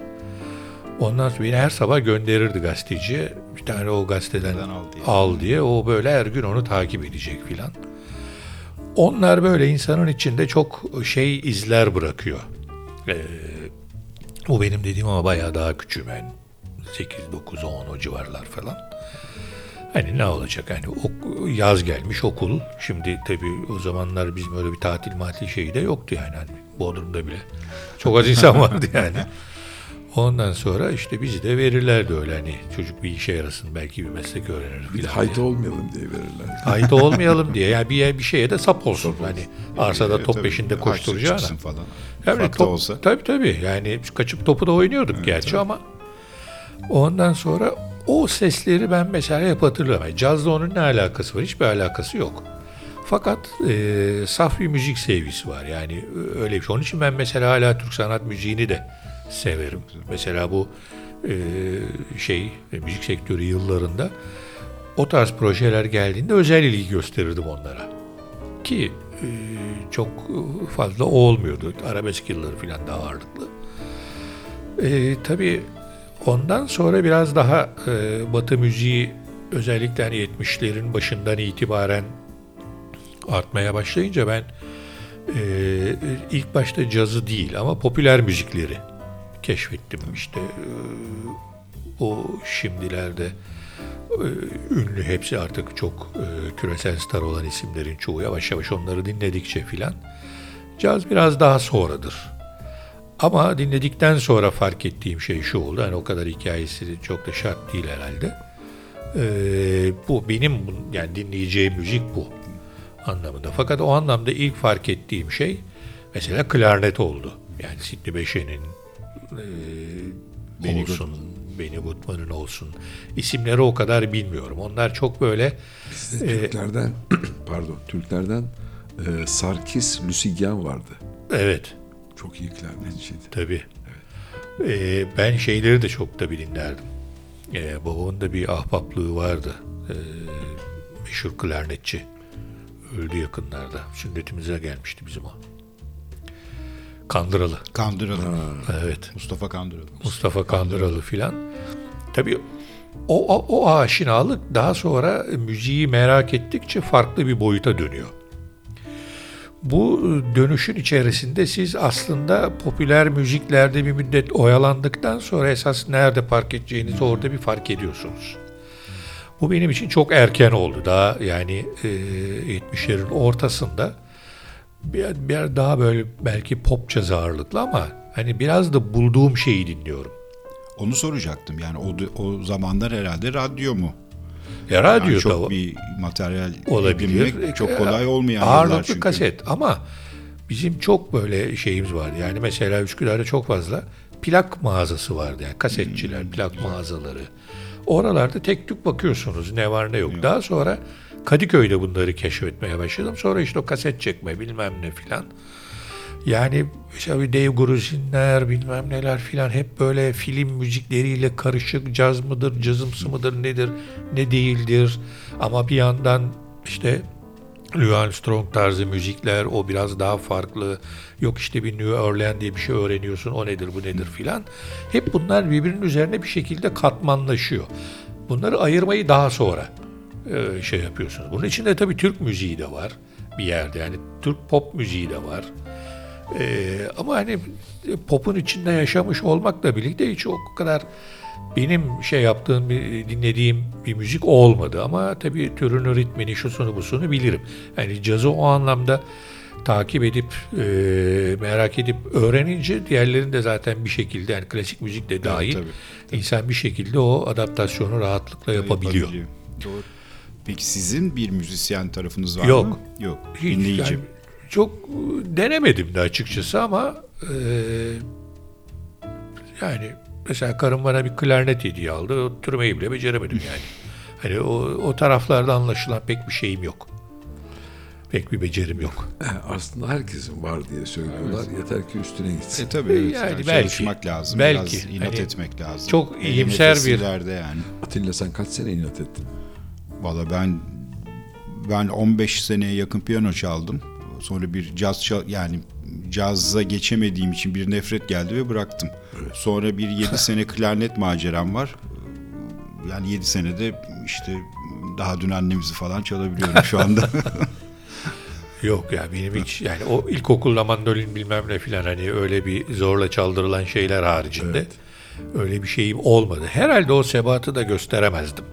Ondan sonra beni her sabah gönderirdi gazeteciye. Bir tane o gazeteden Gazeteden al diye. al diye. O böyle her gün onu takip edecek filan. Onlar böyle insanın içinde çok şey izler bırakıyor. Ee, o benim dediğim ama bayağı daha küçüğüm yani. 8, 9, 10 o civarlar falan. Hani ne olacak hani yaz gelmiş okul. Şimdi tabii o zamanlar bizim öyle bir tatil matil şeyi de yoktu yani. Hani Bodrum'da bile. Çok az insan vardı yani. Ondan sonra işte bizi de verirlerdi öyle hani çocuk bir işe yarasın belki bir meslek öğrenir Bir filan hayta diye. olmayalım diye verirler. Hayta olmayalım diye. Yani bir, bir şeye de sap olsun. Hani arsada E, top tabii, peşinde koşturacağına. falan. Yani Ufak top, olsa. Tabii tabii. Yani kaçıp topu da oynuyorduk gerçi ama ondan sonra o sesleri ben mesela hep hatırlıyorum. Yani cazla onun ne alakası var? Hiçbir alakası yok. Fakat e, saf bir müzik sevgisi var. Yani öyle bir şey. Onun için ben mesela hala Türk sanat müziğini de severim. Mesela bu e, şey e, müzik sektörü yıllarında o tarz projeler geldiğinde özel ilgi gösterirdim onlara. Ki e, çok fazla olmuyordu. Arabesk yılları falan daha ağırlıklı. E, tabii ondan sonra biraz daha e, Batı müziği özellikle hani 70'lerin başından itibaren artmaya başlayınca ben e, ilk başta cazı değil ama popüler müzikleri keşfettim. İşte e, o şimdilerde e, ünlü hepsi artık çok e, küresel star olan isimlerin çoğu yavaş yavaş onları dinledikçe filan caz biraz daha sonradır. Ama dinledikten sonra fark ettiğim şey şu oldu. Hani o kadar hikayesi çok da şart değil herhalde. Ee, bu benim bu- yani dinleyeceğim müzik bu anlamında. Fakat o anlamda ilk fark ettiğim şey mesela klarnet oldu. Yani Sidney Bechet'in e, Benny olsun, Benny Goodman'ın olsun. İsimleri o kadar bilmiyorum. Onlar çok böyle Bizde Ee, Türklerden pardon Türklerden e, Sarkis Lusigyan vardı. evet Çok iyi klarnetçiydi. Tabii. Ee, ben şeyleri de çok da dinlerdim. Ee, babamın da bir ahbaplığı vardı. Ee, meşhur klarnetçi. Öldü yakınlarda. Sünnetimize gelmişti bizim o. Kandıralı. Kandıralı. Evet. Mustafa Kandıralı. Mustafa Kandıralı filan. Tabii o, o, o aşinalık daha sonra müziği merak ettikçe farklı bir boyuta dönüyor. Bu dönüşün içerisinde siz aslında popüler müziklerde bir müddet oyalandıktan sonra esas nerede fark edeceğinizi orada bir fark ediyorsunuz. Bu benim için çok erken oldu. Daha yani e, 70'lerin ortasında bir, bir daha böyle belki pop caz ağırlıklı ama hani biraz da bulduğum şeyi dinliyorum. Onu soracaktım. Yani o, o zamanlar herhalde radyo mu? Ya radyo Yani da çok var. bir materyal olabilir. edinmek çok kolay E, olmayan yıllar Ağırlıklı çünkü. kaset ama bizim çok böyle şeyimiz vardı. Yani mesela Üsküdar'da çok fazla plak mağazası vardı. Yani kasetçiler, plak mağazaları. Oralarda tek tük bakıyorsunuz ne var ne yok. Daha sonra Kadıköy'de bunları keşfetmeye başladım. Sonra işte o kaset çekme bilmem ne filan. Yani mesela bir Dave Gruzinler bilmem neler filan hep böyle film müzikleriyle karışık caz mıdır, cazımsı mıdır nedir, ne değildir. Ama bir yandan işte Louis Armstrong tarzı müzikler o biraz daha farklı. Yok işte bir New Orleans diye bir şey öğreniyorsun o nedir bu nedir filan. Hep bunlar birbirinin üzerine bir şekilde katmanlaşıyor. Bunları ayırmayı daha sonra e, şey yapıyorsunuz. Bunun içinde tabii Türk müziği de var bir yerde yani Türk pop müziği de var. Ee, ama hani popun içinde yaşamış olmakla birlikte hiç o kadar benim şey yaptığım, dinlediğim bir müzik olmadı. Ama tabii türünü, ritmini, şusunu, busunu bilirim. Yani cazı o anlamda takip edip, e, merak edip öğrenince diğerlerini de zaten bir şekilde yani klasik müzik de dahil tabii, insan bir şekilde o adaptasyonu rahatlıkla yapabiliyor. Doğru. Peki sizin bir müzisyen tarafınız var Yok. mı? Yok. Hiç Dinleyici. yani çok e, denemedim de açıkçası ama e, yani mesela karım bana bir klarnet hediye aldı. O türmeyi bile beceremedim yani. Hani o, o taraflarda anlaşılan pek bir şeyim yok. Pek bir becerim yok. Aslında herkesin var diye söylüyorlar. Yeter ki üstüne gitsin. E tabii evet. Yani Yani belki, çalışmak lazım. belki. Biraz inat Hani etmek lazım. çok iyimser bir- yani. Atilla sen kaç sene inat ettin? Valla ben ben 15 seneye yakın piyano çaldım. Sonra bir caz çal yani cazza geçemediğim için bir nefret geldi ve bıraktım. Sonra bir 7 sene klarnet maceram var. Yani 7 senede işte daha dün annemizi falan çalabiliyorum şu anda. Yok ya benim hiç yani o ilkokulda mandolin bilmem ne filan hani öyle bir zorla çaldırılan şeyler haricinde öyle bir şeyim olmadı. Herhalde o sebatı da gösteremezdim.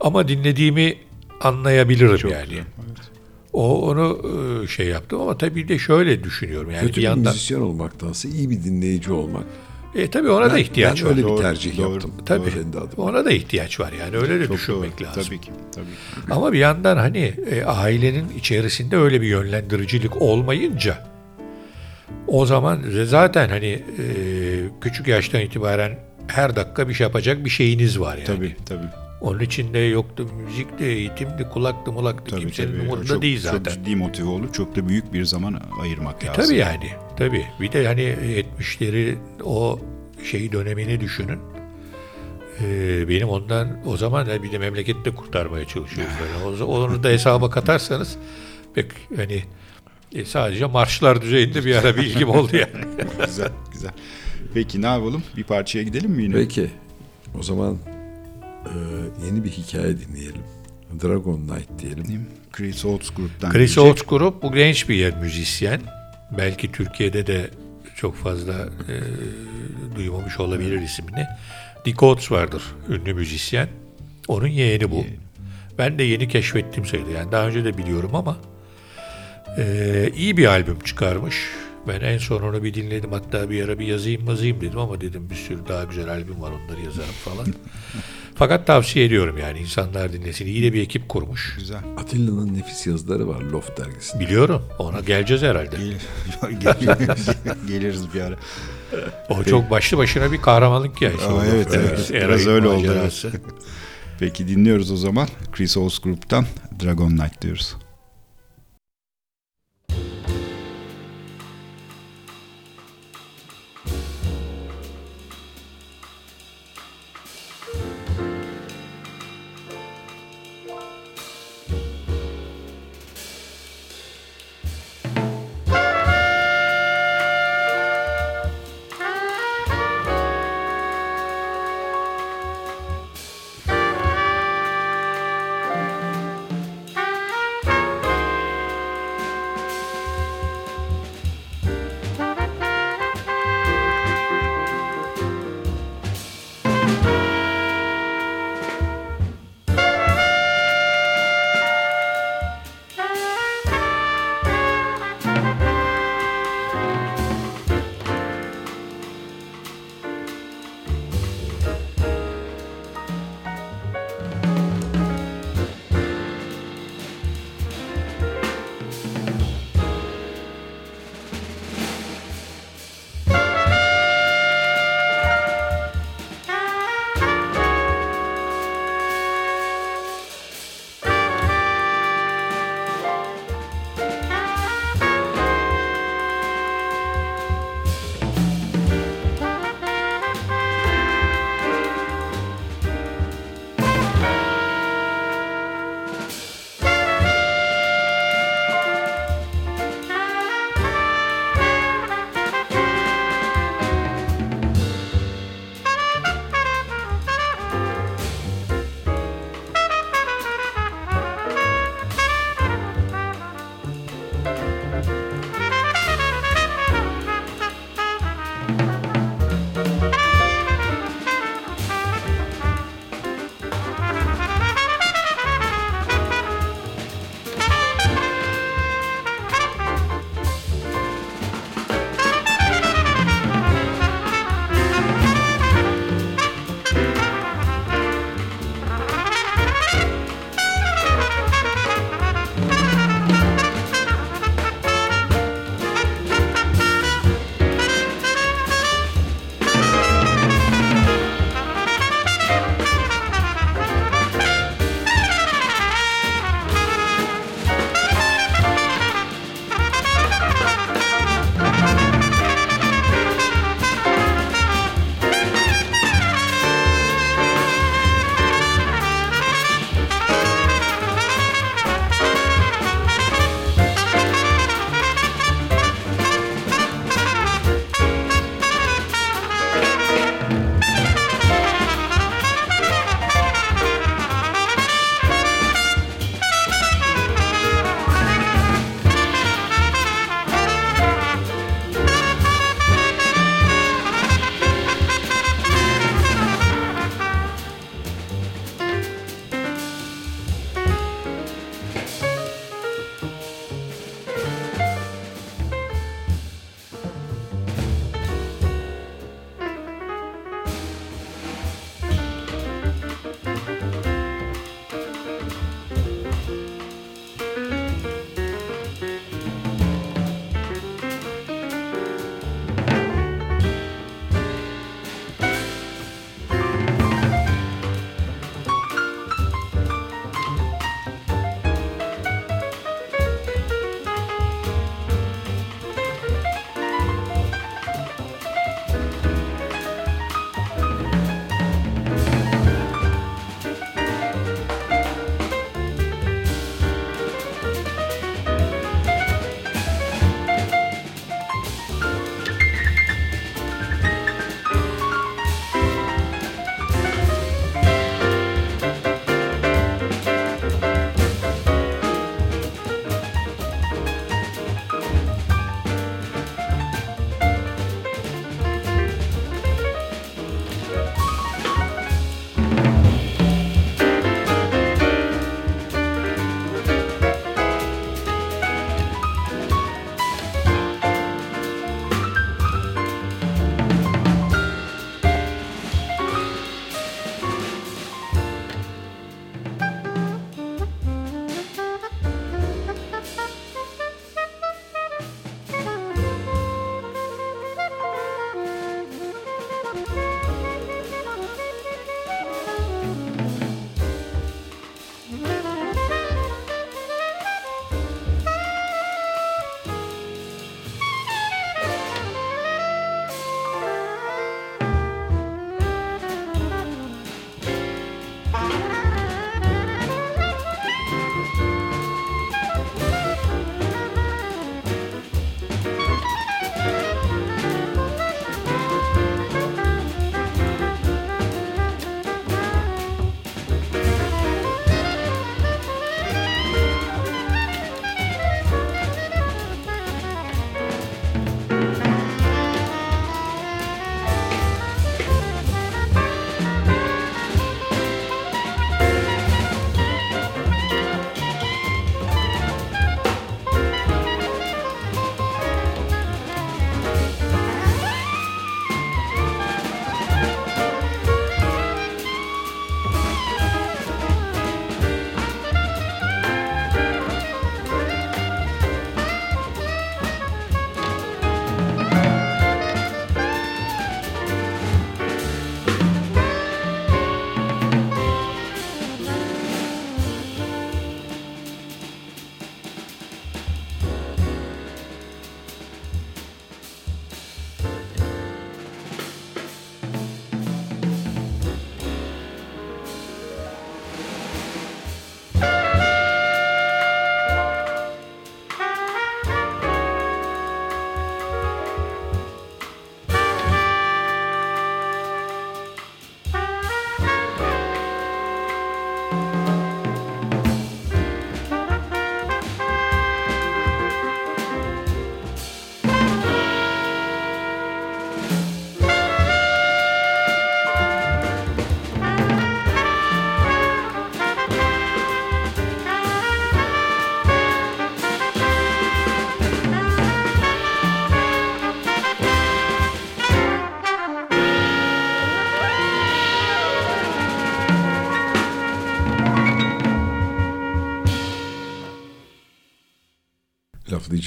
Ama dinlediğimi anlayabilirim yani. O onu e, şey yaptım ama tabii de şöyle düşünüyorum yani Kötü bir bir, yandan müzisyen olmaktansa iyi bir dinleyici olmak. e tabii ona da Ben- ihtiyaç ben var. öyle Doğru, bir tercih doğru. yaptım. Tabii. Adıma. Ona da ihtiyaç var yani öyle de Çok düşünmek doğru. lazım. Tabii ki. Tabii ki. Ama bir yandan hani e, ailenin içerisinde öyle bir yönlendiricilik olmayınca o zaman zaten hani e, küçük yaştan itibaren her dakika bir şey yapacak bir şeyiniz var yani. Tabii tabii. Onun içinde yoktu müzikti, eğitimdi, kulaktı, mulaktı Tabii, kimsenin tabii. umurunda çok, değil Çok zaten. ciddi motive olup çok da büyük bir zaman ayırmak E, lazım. tabii yani. Tabii. Bir de hani 70'leri o şey dönemini düşünün. Ee, benim ondan o zaman da bir de memlekette kurtarmaya çalışıyoruz. Yani onu da hesaba katarsanız pek hani e, sadece marşlar düzeyinde bir ara bilgim oldu yani. güzel güzel. Peki ne yapalım? Bir parçaya gidelim mi yine? Peki o zaman e, yeni bir hikaye dinleyelim. Dragon Knight diyelim. Chris Oates gruptan. Chris gelecek. Oates grup bu genç bir yer müzisyen. Belki Türkiye'de de çok fazla e, duymamış olabilir ismini. Dick Oates vardır ünlü müzisyen. Onun yeğeni bu. Ben de yeni keşfettim sayılır. Yani daha önce de biliyorum ama e, iyi bir albüm çıkarmış. Ben en son onu bir dinledim. Hatta bir ara bir yazayım yazayım dedim ama dedim bir sürü daha güzel albüm var onları yazarım falan. Fakat tavsiye ediyorum yani insanlar dinlesin. İyi de bir ekip kurmuş. Güzel. Atilla'nın nefis yazıları var Loft dergisinde. Biliyorum. Ona geleceğiz herhalde. Gel- gel- Geliriz bir ara. O çok başlı başına bir kahramanlık. Aa, oldu. evet, evet. Eray'ın Biraz öyle oldu. Peki dinliyoruz o zaman. Chris Oates gruptan Dragon Knight diyoruz.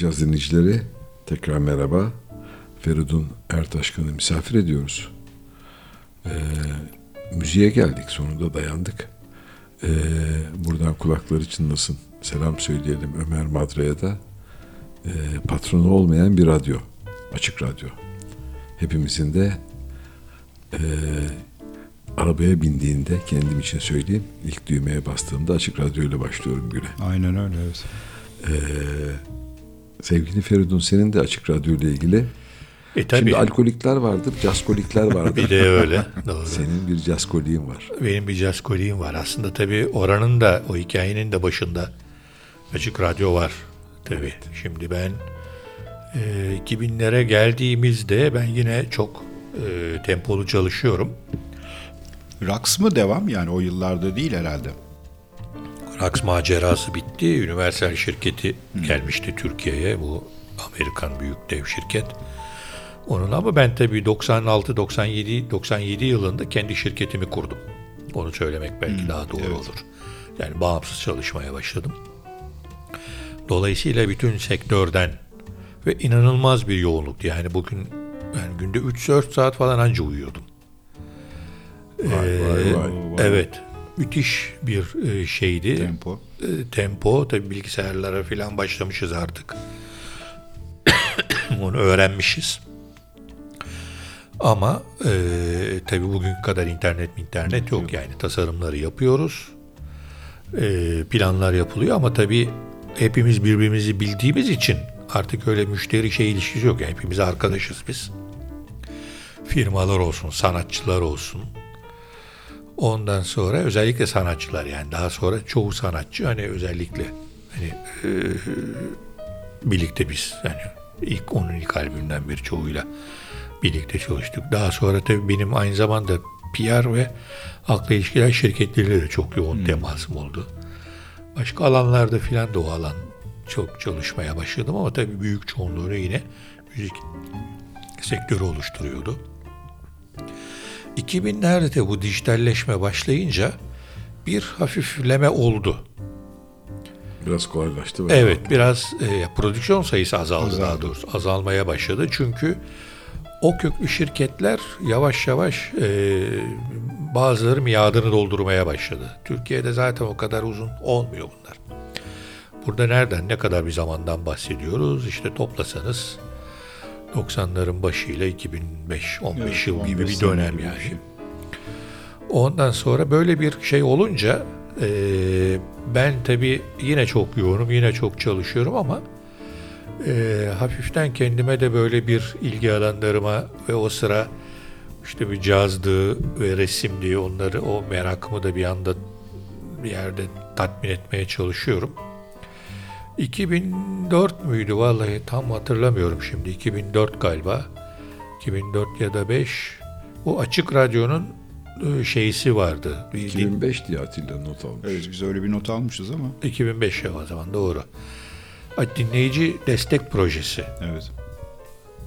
Caz dinleyicileri tekrar merhaba. Feridun Ertaşkan'ı misafir ediyoruz. Ee, müziğe geldik sonunda dayandık. Ee, buradan kulakları çınlasın. Selam söyleyelim Ömer Madra'ya da. Ee, patronu olmayan bir radyo. Açık radyo. Hepimizin de ee, arabaya bindiğinde kendim için söyleyeyim. ilk düğmeye bastığımda açık radyo ile başlıyorum güne. Aynen öyle evet. Ee, sevgili Feridun senin de açık radyo ile ilgili. E tabii. Şimdi alkolikler vardır, caskolikler vardır. bir de öyle. Doğru. senin bir caskoliğin var. Benim bir caz koliğim var. Aslında tabii oranın da o hikayenin de başında açık radyo var. Tabii. Şimdi ben e, 2000'lere geldiğimizde ben yine çok e, tempolu çalışıyorum. Raks mı devam yani o yıllarda değil herhalde. Rax macerası bitti. Universal şirketi gelmişti Türkiye'ye. Bu Amerikan büyük dev şirket. Onun ama ben tabii 96, 97, 97 yılında kendi şirketimi kurdum. Onu söylemek belki daha doğru evet. olur. Yani bağımsız çalışmaya başladım. Dolayısıyla bütün sektörden ve inanılmaz bir yoğunluktu. Yani bugün ben günde 3-4 saat falan anca uyuyordum. Vay vay vay. Evet. Müthiş bir e, şeydi. Tempo. E, tempo. Tabii bilgisayarlara falan başlamışız artık. Onu öğrenmişiz. Ama e, tabii bugün kadar internet internet yok. Yani tasarımları yapıyoruz. E, planlar yapılıyor ama tabii hepimiz birbirimizi bildiğimiz için artık öyle müşteri şey ilişkisi yok. Yani hepimiz arkadaşız biz. Firmalar olsun, sanatçılar olsun. Ondan sonra özellikle sanatçılar yani daha sonra çoğu sanatçı hani özellikle hani e, birlikte biz yani ilk onun ilk albümünden bir çoğuyla birlikte çalıştık. Daha sonra tabii benim aynı zamanda PR ve halkla ilişkiler şirketleriyle de çok yoğun temasım oldu. Başka alanlarda filan da o alan çok çalışmaya başladım ama tabii büyük çoğunluğunu yine müzik sektörü oluşturuyordu. 2000'lerde bu dijitalleşme başlayınca bir hafifleme oldu. Biraz kolaylaştı. ve- Evet biraz e, prodüksiyon sayısı azaldı, Azaldı. daha doğrusu azalmaya başladı. Çünkü o köklü şirketler yavaş yavaş e, bazıları miadını doldurmaya başladı. Türkiye'de zaten o kadar uzun olmuyor bunlar. Burada nereden ne kadar bir zamandan bahsediyoruz? İşte toplasanız 90'ların başıyla 2005-15 Evet, yıl gibi 15 bir dönem yani. şey. Ondan sonra böyle bir şey olunca e, ben tabii yine çok yoğunum, yine çok çalışıyorum ama e, hafiften kendime de böyle bir ilgi alanlarıma ve o sıra işte bir cazdı ve resimdi onları o merakımı da bir anda bir yerde tatmin etmeye çalışıyorum. 2004 müydü vallahi tam hatırlamıyorum şimdi 2004 galiba 2004 ya da 5 bu açık radyonun e, şeysi vardı. Bir din- 2005 diye Atilla not almış. Evet biz öyle bir not almışız ama. 2005 ya o zaman doğru. Dinleyici destek projesi. Evet.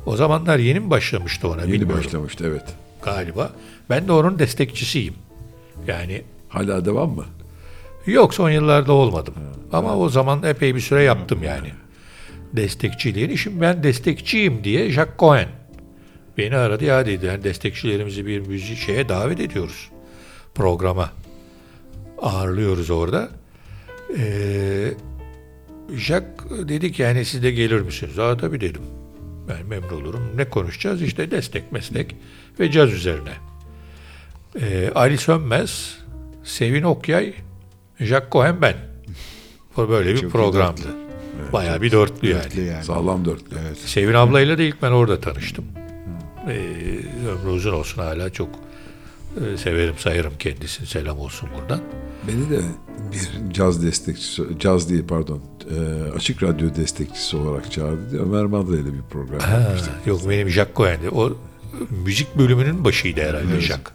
O zamanlar yeni mi başlamıştı ona Yeni bilmiyorum başlamıştı evet. galiba. Ben de onun destekçisiyim. Yani Hala devam mı? Yok son yıllarda olmadım. Ama o zaman epey bir süre yaptım yani. Destekçiliğini. Şimdi ben destekçiyim diye Jack Cohen beni aradı ya dedi. Yani destekçilerimizi bir müzik şeye davet ediyoruz. Programa. Ağırlıyoruz orada. Ee, Jack dedi ki yani siz de gelir misiniz? Aa tabii dedim. Ben memnun olurum. Ne konuşacağız? İşte destek, meslek ve caz üzerine. Ee, Ali Sönmez, Sevin Okyay, Jack Cohen ben. Bu böyle bir Çok programdı. Bayağı bir dörtlü yani. Dörtlü yani. Sağlam dörtlü. Evet. Sevin ablayla da ilk ben orada tanıştım. Ee, ömrü uzun olsun hala çok e, severim sayarım kendisini selam olsun buradan. Beni de bir caz destekçisi, caz değil pardon, e, açık radyo destekçisi olarak çağırdı diye Ömer Madra ile bir program Ha, yapmıştık. yok benim Jack Cohen'di. O müzik bölümünün başıydı herhalde Jack.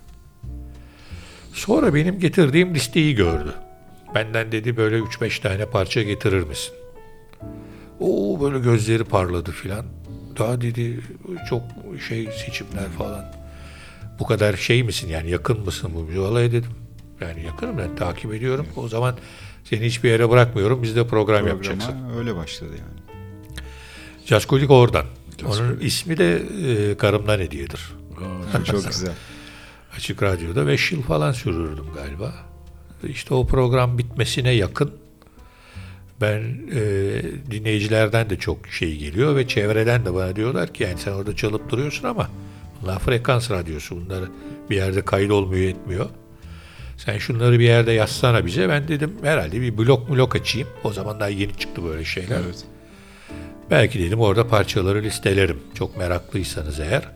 Sonra benim getirdiğim listeyi gördü. Benden dedi böyle 3-5 tane parça getirir misin? O böyle gözleri parladı filan. Daha dedi çok şey seçimler falan. Bu kadar şey misin yani yakın mısın bu müziğe? Vallahi dedim. Yani yakınım ben takip ediyorum. O zaman seni hiçbir yere bırakmıyorum. Biz de program yapacaksın. Programa öyle başladı yani. Jazzkolik oradan. Jazzkolik. Onun ismi de e, karımdan hediyedir. Aa, Çok güzel. Açık Radyo'da 5 yıl falan sürürdüm galiba. İşte o program bitmesine yakın ben e, dinleyicilerden de çok şey geliyor ve çevreden de bana diyorlar ki yani sen orada çalıp duruyorsun ama bunlar frekans radyosu bunlar bir yerde kaydolmuyor etmiyor. Sen şunları bir yerde yazsana bize. Ben dedim herhalde bir blok blok açayım. O zaman daha yeni çıktı böyle şeyler. Evet. Belki dedim orada parçaları listelerim. Çok meraklıysanız eğer.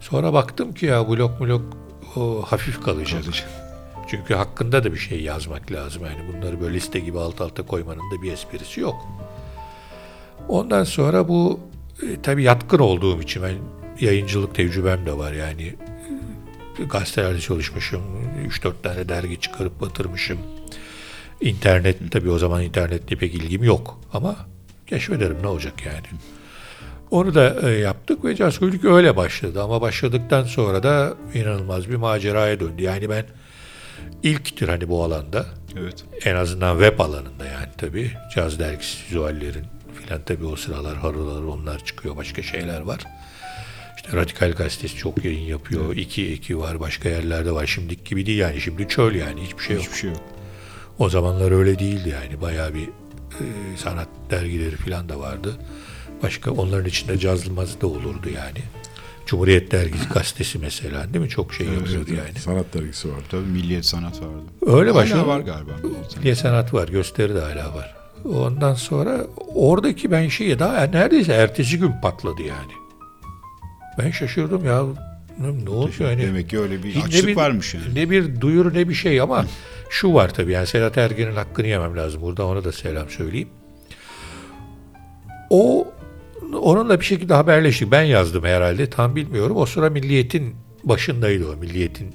Sonra baktım ki ya blok blok o hafif kalacak. Kalacak. Çünkü hakkında da bir şey yazmak lazım. Yani bunları böyle liste gibi alt alta koymanın da bir esprisi yok. Ondan sonra bu e, tabii yatkın olduğum için ben yayıncılık tecrübem de var yani. E, Gazetelerde çalışmışım. 3-4 tane dergi çıkarıp batırmışım. İnternet tabii o zaman internetle pek ilgim yok ama keşfederim ne olacak yani. Onu da e, yaptık ve Jazzkolik öyle başladı ama başladıktan sonra da inanılmaz bir maceraya döndü. Yani ben ilktir hani bu alanda Evet. en azından web alanında yani tabii caz dergisi vizüellerin filan tabii o sıralar harılar onlar çıkıyor başka şeyler var. İşte Radikal Gazetesi çok yayın yapıyor. İki eki var başka yerlerde var. Şimdiki gibi değil yani şimdi çöl yani hiçbir şey yok. Hiçbir şey yok. O zamanlar öyle değildi yani. Bayağı bir e, sanat dergileri falan da vardı. Başka onların içinde cazlımaz da olurdu yani. Cumhuriyet Dergisi gazetesi mesela değil mi? Çok şey yapıyordu yani. Sanat dergisi vardı. Tabii Milliyet Sanat vardı. Öyle Hala başladı. var galiba. Milliyet Sanat. Var, gösteri de hala var. Ondan sonra oradaki ben şeye daha neredeyse ertesi gün patladı yani. Ben şaşırdım ya. Ne, ne oluyor yani? Demek ki öyle bir Ne açlık bir- varmış yani. Ne bir duyuru ne bir şey ama şu var tabii yani Sedat Ergen'in hakkını yemem lazım burada ona da selam söyleyeyim. O onunla bir şekilde haberleştik. Ben yazdım herhalde tam bilmiyorum. O sıra Milliyet'in başındaydı o. Milliyet'in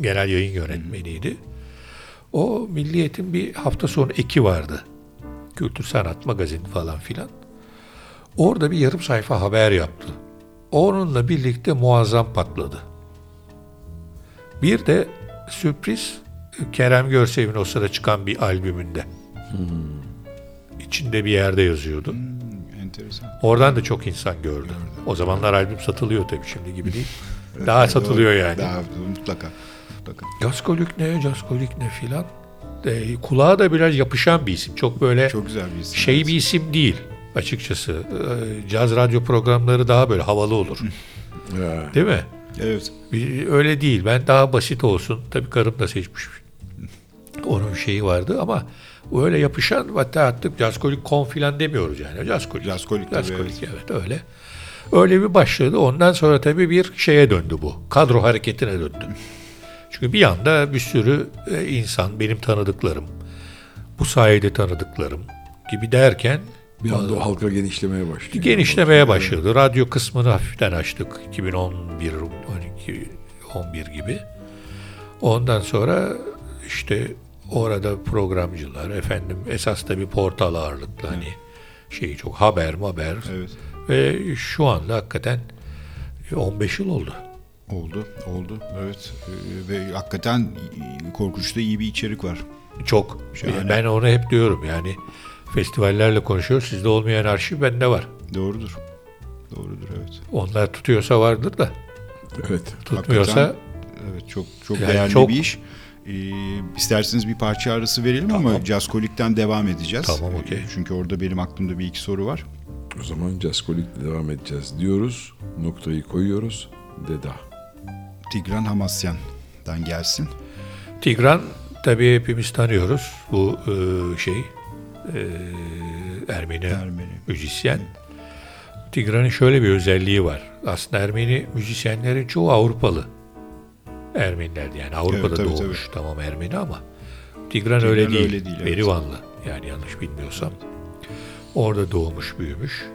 genel yayın yönetmeniydi. O Milliyet'in bir hafta sonu eki vardı. Kültür Sanat Magazin falan filan. Orada bir yarım sayfa haber yaptı. Onunla birlikte muazzam patladı. Bir de sürpriz Kerem Görsev'in o sıra çıkan bir albümünde. İçinde bir yerde yazıyordu. Hmm, enteresan. Oradan da çok insan gördü. O zamanlar albüm satılıyor tabii şimdi gibi değil. Daha satılıyor yani. Daha mutlaka. Mutlaka. Jaskolik ne, Jaskolik ne filan. E, kulağa da biraz yapışan bir isim. Çok böyle Çok güzel bir isim. şey bir isim değil açıkçası. E, caz radyo programları daha böyle havalı olur. Değil mi? Evet. Bir- Öyle değil. Ben daha basit olsun. Tabii karım da seçmiş. Onun şeyi vardı ama öyle yapışan hatta artık jazzkolik kon filan demiyoruz yani. Jazzkolik. Jazzkolik tabii, Jazzkolik, evet. öyle. Öyle bir başladı. Ondan sonra tabii bir şeye döndü bu. Kadro hareketine döndü. Çünkü bir anda bir sürü e, insan, benim tanıdıklarım, bu sayede tanıdıklarım gibi derken Bir anda o halka genişlemeye başlıyor. genişlemeye başladı. Radyo kısmını hafiften açtık. 2011, 12, 11 gibi. Ondan sonra işte orada programcılar, efendim esas da bir portal ağırlıklı hani şeyi çok haber haber Evet. ve şu anda hakikaten 15 yıl oldu. Oldu. Oldu. Evet. Ee, ve hakikaten korkunç da iyi bir içerik var. Çok. Şahane. Ben onu hep diyorum yani festivallerle konuşuyoruz. Sizde olmayan arşiv bende var. Doğrudur. Doğrudur evet. Onlar tutuyorsa vardır da Evet. tutmuyorsa Hakikaten, evet çok çok Yani değerli çok- bir iş. Ee, isterseniz bir parça arası verelim ama Jazzkolik'ten devam edeceğiz. Tamam, Ee, okey. Çünkü orada benim aklımda bir iki soru var. O zaman Jazzkolik'le devam edeceğiz diyoruz. Noktayı koyuyoruz. Deda. Tigran Hamasyan'dan gelsin. Tigran tabii hepimiz tanıyoruz. Bu e, şey e, Ermeni, Ermeni. müzisyen. Tigran'ın şöyle bir özelliği var. Aslında Ermeni müzisyenlerin çoğu Avrupalı. Ermenilerdi yani Avrupa'da Evet, tabii, doğmuş tamam Ermeni ama Tigran, Tigran öyle değil. öyle değil, evet. Berivanlı yani yanlış bilmiyorsam. Orada doğmuş büyümüş.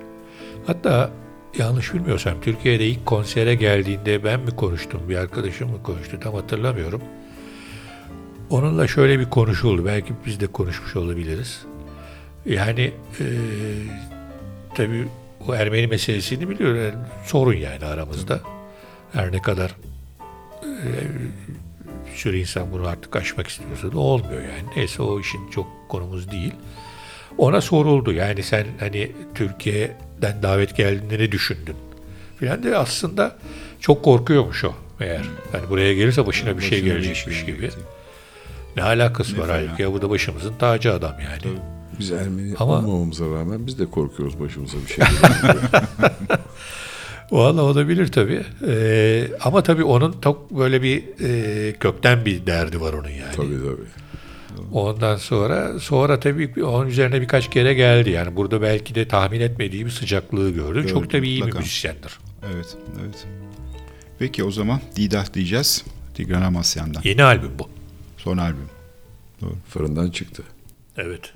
Hatta yanlış bilmiyorsam Türkiye'de ilk konsere geldiğinde ben mi konuştum bir arkadaşım mı konuştu tam hatırlamıyorum. Onunla şöyle bir konuşuldu. Belki biz de konuşmuş olabiliriz. Yani e, tabii bu Ermeni meselesini biliyor. Yani sorun yani aramızda. Her ne kadar bir sürü insan bunu artık aşmak istiyorsa da olmuyor yani. Neyse o işin çok konumuz değil. Ona soruldu yani sen hani Türkiye'den davet geldiğinde ne düşündün? Filan de aslında çok korkuyormuş o eğer. Yani buraya gelirse başına bir şey gelecekmiş şey gibi. Ne alakası Ne var halbuki ya bu da başımızın tacı adam yani. Biz Ermeni Ama- olmamamıza rağmen biz de korkuyoruz başımıza bir şey. Valla olabilir tabii. Ee, ama tabii onun çok böyle bir e, kökten bir derdi var onun yani. tabii tabii. Ondan sonra sonra tabii onun üzerine birkaç kere geldi. Yani burada belki de tahmin etmediği bir sıcaklığı gördü. Çok Gördü, tabii iyi bir müzisyendir. Evet, evet. Peki o zaman Didah diyeceğiz. Tigran Amasyan'dan. Yeni albüm bu. Son albüm. Fırından çıktı. Evet.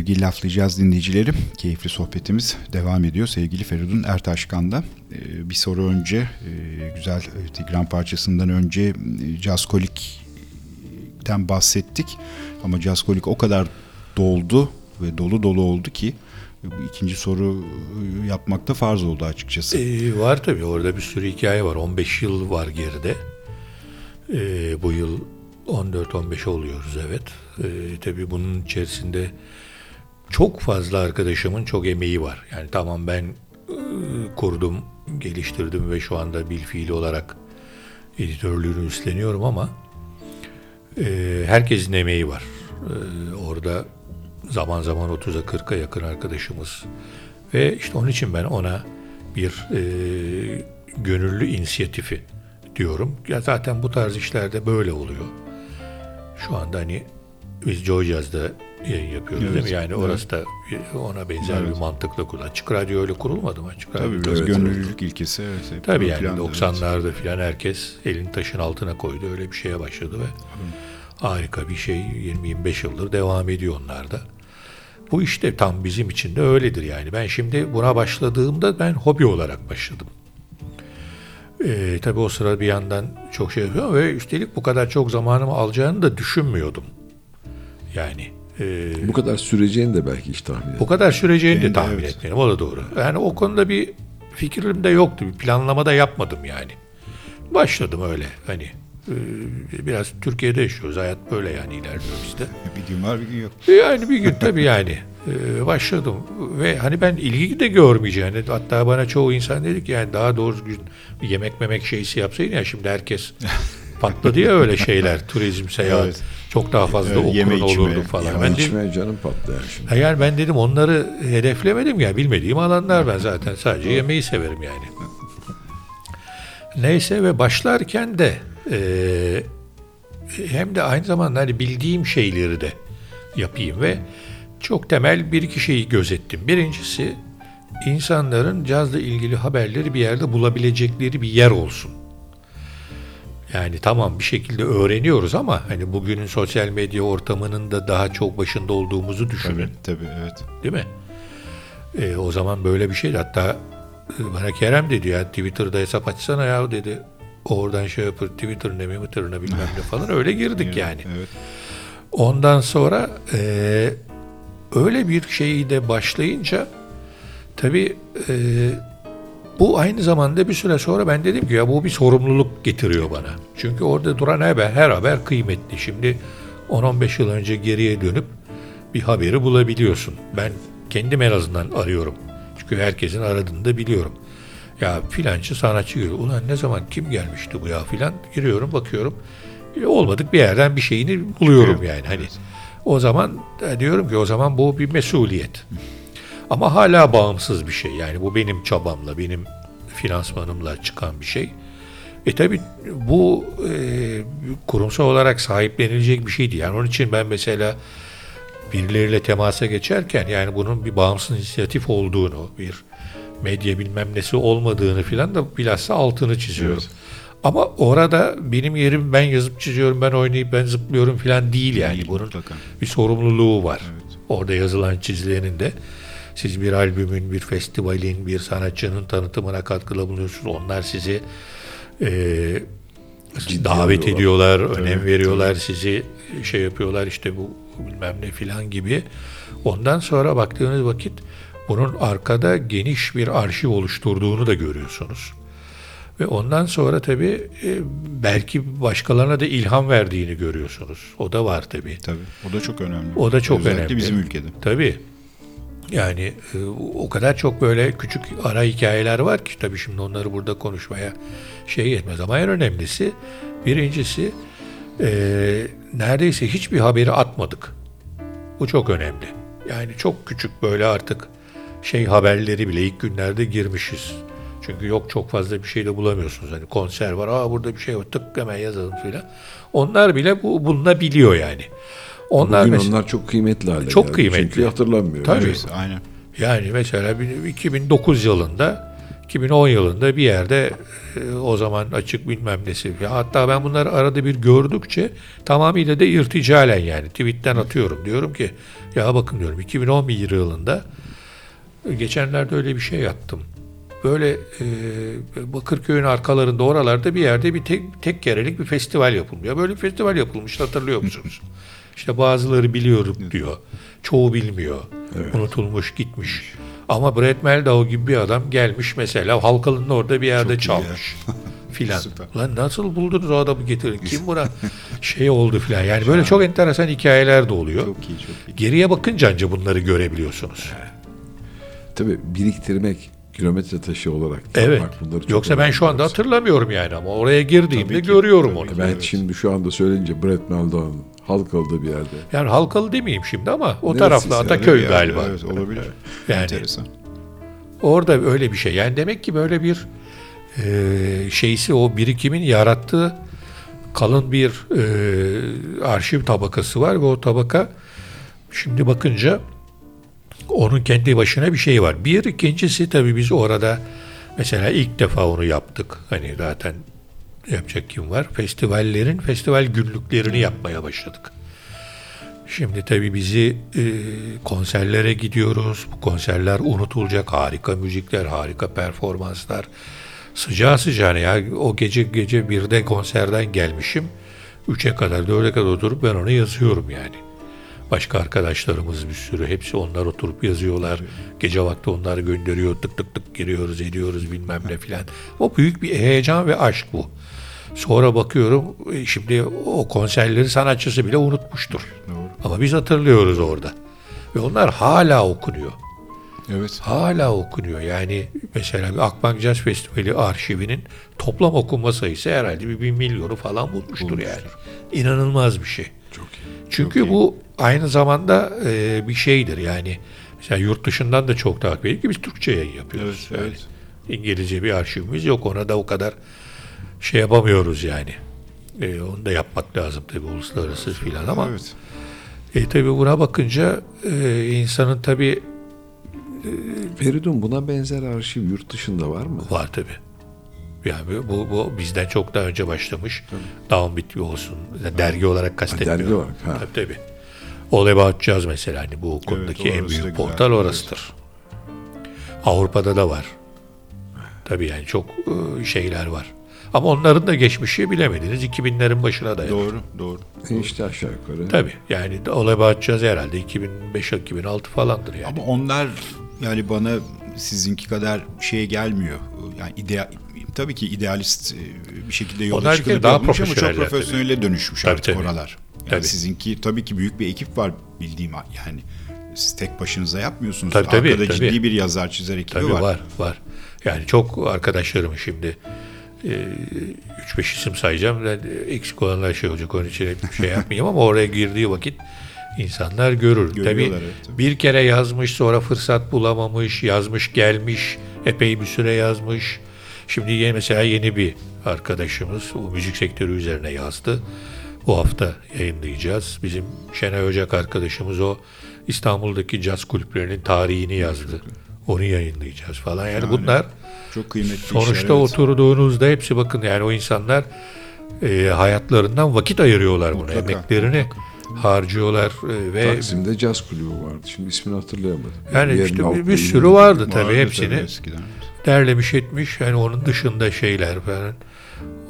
Sevgili laflayacağız dinleyicilerim. Keyifli sohbetimiz devam ediyor. Sevgili Feridun Ertaşkan'da. Ee, bir soru önce e, güzel e, Tigran parçasından önce e, Jazzkolik'ten bahsettik. Ama Jazzkolik o kadar doldu ve dolu dolu oldu ki ikinci soru e, yapmakta farz oldu açıkçası. Ee, var tabii orada bir sürü hikaye var. 15 yıl var geride. Ee, bu yıl 14-15 oluyoruz evet. Ee, tabii bunun içerisinde çok fazla arkadaşımın çok emeği var. Yani tamam ben e, kurdum, geliştirdim ve şu anda bilfiili olarak editörlüğünü üstleniyorum ama e, herkesin emeği var. E, orada zaman zaman 30'a 40'a yakın arkadaşımız ve işte onun için ben ona bir e, gönüllü inisiyatifi diyorum. Ya zaten bu tarz işlerde böyle oluyor. Şu anda hani biz Joy yayın yapıyoruz Evet, değil mi? Yani evet. orası da ona benzer Evet. bir mantıkla kurulan. Açık radyo öyle kurulmadı mı? Açık radyo Tabii biraz Evet, gönüllülük ilkesi. Evet, Tabii yani planda, evet. 90'larda filan herkes elini taşın altına koydu. Öyle bir şeye başladı ve harika bir şey 20-25 yıldır devam ediyor onlar da. Bu işte tam bizim için de öyledir yani. Ben şimdi buna başladığımda ben hobi olarak başladım. Ee, tabii o sıra bir yandan çok şey yapıyor ve üstelik bu kadar çok zamanımı alacağını da düşünmüyordum. Yani e, Bu kadar süreceğini de belki hiç tahmin bu etmedim. kadar süreceğini de Benim de tahmin evet. etmiyorum. O da doğru. Yani o konuda bir fikrim de yoktu. Bir planlama da yapmadım yani. Başladım öyle. Hani e, biraz Türkiye'de yaşıyoruz. Hayat böyle yani ilerliyor bizde. Bir gün var bir gün yok. Yani bir gün tabii yani e, başladım ve hani ben ilgi de görmeyeceğini hatta bana çoğu insan dedi ki yani daha doğru düzgün bir yemek memek şeysi yapsaydın ya şimdi herkes patladı ya öyle şeyler turizm seyahat Evet. çok daha fazla Evet, yeme içme, olurdu falan. Ama Ben dedim, içme canım patlayan şimdi. Yani ben dedim onları hedeflemedim ya bilmediğim alanlar ben zaten sadece yemeği severim yani. Neyse ve başlarken de e, hem de aynı zamanda hani bildiğim şeyleri de yapayım ve çok temel bir iki şeyi gözettim. Birincisi insanların cazla ilgili haberleri bir yerde bulabilecekleri bir yer olsun. Yani tamam bir şekilde öğreniyoruz ama hani bugünün sosyal medya ortamının da daha çok başında olduğumuzu düşünün. Tabii tabii evet. Değil mi? E, o zaman böyle bir şeydi. Hatta e, bana Kerem dedi ya Twitter'da hesap açsana ya dedi. Oradan şey yapır Twitter'ına Twitter'ına bilmem ne falan öyle girdik yani. Evet. Ondan sonra e, öyle bir şeyi de başlayınca tabii e, bu aynı zamanda bir süre sonra ben dedim ki ya bu bir sorumluluk getiriyor bana. Çünkü orada duran haber, her haber kıymetli. Şimdi 10-15 yıl önce geriye dönüp bir haberi bulabiliyorsun. Ben kendim en azından arıyorum. Çünkü herkesin aradığını da biliyorum. Ya filancı sanatçı geliyor. Ulan ne zaman kim gelmişti bu ya filan. Giriyorum bakıyorum. E, olmadık bir yerden bir şeyini buluyorum yani. Hani o zaman e, diyorum ki o zaman bu bir mesuliyet. Ama hala bağımsız bir şey. Yani bu benim çabamla, benim finansmanımla çıkan bir şey. E tabi bu e, kurumsal olarak sahiplenilecek bir şeydi. Yani onun için ben mesela birileriyle temasa geçerken yani bunun bir bağımsız inisiyatif olduğunu, bir medya bilmem nesi olmadığını filan da bilhassa altını çiziyorum. Evet. Ama orada benim yerim ben yazıp çiziyorum, ben oynayıp ben zıplıyorum filan değil yani. Değil, Bunun mutlaka. bir sorumluluğu var. Evet. Orada yazılan çizilerin de siz bir albümün, bir festivalin, bir sanatçının tanıtımına katkıda bulunuyorsunuz. Onlar sizi e, Ciddi davet alıyorlar. ediyorlar, önem veriyorlar, sizi şey yapıyorlar işte bu bilmem ne filan gibi. Ondan sonra baktığınız vakit bunun arkada geniş bir arşiv oluşturduğunu da görüyorsunuz. Ve ondan sonra tabii e, belki başkalarına da ilham verdiğini görüyorsunuz. O da var tabii. Tabii. O da çok önemli. O da çok Özellikle önemli. bizim ülkede. Tabii. Yani e, o kadar çok böyle küçük ara hikayeler var ki tabii şimdi onları burada konuşmaya şey yetmez ama en önemlisi birincisi e, neredeyse hiçbir haberi atmadık. Bu çok önemli. Yani çok küçük böyle artık şey haberleri bile ilk günlerde girmişiz. Çünkü yok çok fazla bir şey de bulamıyorsunuz. Hani konser var, aa burada bir şey var, tık hemen yazalım filan. Onlar bile bu bulunabiliyor yani. Onlar Bugün mes- onlar çok kıymetli hale Çok geldi. kıymetli. Çünkü hatırlanmıyor. Tabii. Evet. Aynen. Yani mesela bir- 2009 yılında 2010 yılında bir yerde e, o zaman açık bilmem nesi. Hatta ben bunları arada bir gördükçe tamamıyla da irticalen yani tweetten atıyorum. Diyorum ki ya bakın diyorum 2011 yılında e, geçenlerde öyle bir şey yaptım. Böyle e, Bakırköy'ün arkalarında oralarda bir yerde bir tek, tek kerelik bir festival yapılmıyor. Böyle bir festival yapılmış hatırlıyor musunuz? İşte bazıları biliyorum diyor. Çoğu bilmiyor. Unutulmuş gitmiş. Ama Brett Meldau gibi bir adam gelmiş mesela Halkalı'nın orada bir yerde Çok ya. çalmış filan. Lan nasıl buldunuz o adamı getirin? Kim buna şey oldu filan. Yani böyle çok enteresan hikayeler de oluyor. Çok iyi çok iyi. Geriye bakınca anca bunları görebiliyorsunuz. Tabii biriktirmek kilometre taşı olarak Evet. bunları çok Yoksa ben şu anda hatırlamıyorum yani ama oraya girdiğimde ki, görüyorum onu. Ben Evet. şimdi şu anda söyleyince Brett Meldau'nun Halkalı'da bir yerde. Yani Halkalı demeyeyim şimdi ama o Neresi Ataköy yer, galiba. Evet olabilir. Yani. Enteresan. Orada öyle bir şey. Yani demek ki böyle bir e, şeysi o birikimin yarattığı kalın bir e, arşiv tabakası var ve o tabaka şimdi bakınca onun kendi başına bir şey var. Bir ikincisi tabii biz orada mesela ilk defa onu yaptık. Hani zaten yapacak kim var? Festivallerin festival günlüklerini yapmaya başladık. Şimdi tabii bizi e, konserlere gidiyoruz. Bu konserler unutulacak harika müzikler, harika performanslar. Sıcağı sıcağına ya o gece gece birde konserden gelmişim. Üçe kadar, dörde kadar oturup ben onu yazıyorum yani. Başka arkadaşlarımız bir sürü. Hepsi onlar oturup yazıyorlar. Gece vakti onlar gönderiyor. Tık tık tık giriyoruz, ediyoruz bilmem ne filan. O büyük bir heyecan ve aşk bu. Sonra bakıyorum e, şimdi o konserleri sanatçısı bile unutmuştur. Ama biz hatırlıyoruz orada. Ve onlar hala okunuyor. Evet. Hala okunuyor. Yani mesela bir Akbank Jazz Festivali arşivinin toplam okunma sayısı herhalde bir, bir milyonu falan bulmuştur, yani. İnanılmaz bir şey. Çok iyi. Çünkü bu aynı zamanda e, bir şeydir yani. Mesela yurt dışından da çok takip ediyor ki biz Türkçe yayın yapıyoruz. Evet, Yani evet. İngilizce bir arşivimiz yok. Ona da o kadar şey yapamıyoruz yani. E, onu da yapmak lazım tabii uluslararası filan ama Evet. e, tabii buna bakınca e, insanın tabii Feridun buna benzer arşiv yurt dışında var mı? Var tabi. Yani bu, bu bizden çok daha önce başlamış. Downbeat olsun. Dergi olarak kastetmiyorum. dergi olarak, ha. Tabii tabii. All About Jazz mesela hani bu konudaki orası en büyük güzel, portal evet. orasıdır. Avrupa'da da var. Tabii yani çok e, şeyler var. Ama onların da geçmişi bilemediniz. 2000'lerin başına dayanır. Doğru, doğru. E işte aşağı yukarı. Tabii yani About Jazz herhalde 2005-2006 falandır yani. Ama onlar yani bana sizinki kadar şey gelmiyor. Yani ideal tabii ki idealist e, bir şekilde yola Onlar çıkılıp daha yapılmış ama çok profesyonele dönüşmüş Tabii, artık tabii. oralar. Yani Tabii. sizinki tabii ki büyük bir ekip var bildiğim yani. Siz tek başınıza yapmıyorsunuz. Tabii, tabii, Arkada tabii. ciddi bir yazar çizer ekibi Tabii var. var. var Yani çok arkadaşlarım şimdi e, 3-5 isim sayacağım. Ben, e, eksik olanlar şey olacak onun için hep şey yapmayayım ama oraya girdiği vakit insanlar görür. Tabii, evet, tabii. bir kere yazmış sonra fırsat bulamamış, yazmış gelmiş, epey bir süre yazmış. Şimdi mesela yeni bir arkadaşımız o müzik sektörü üzerine yazdı. Bu hafta yayınlayacağız. Bizim Şenay Ocak arkadaşımız o İstanbul'daki caz kulüplerinin tarihini yazdı. Onu yayınlayacağız falan. Yani Yani bunlar Çok kıymetli sonuçta işler. evet. oturduğunuzda hepsi bakın yani o insanlar e, hayatlarından vakit ayırıyorlar buna. Mutlaka, Emeklerini harcıyorlar e, ve Taksim'de caz kulübü vardı. Şimdi ismini hatırlayamadım. yani Yerin işte bir, bir sürü vardı tabii Vardı hepsini tabii eskiden. derlemiş etmiş. Yani onun dışında şeyler falan.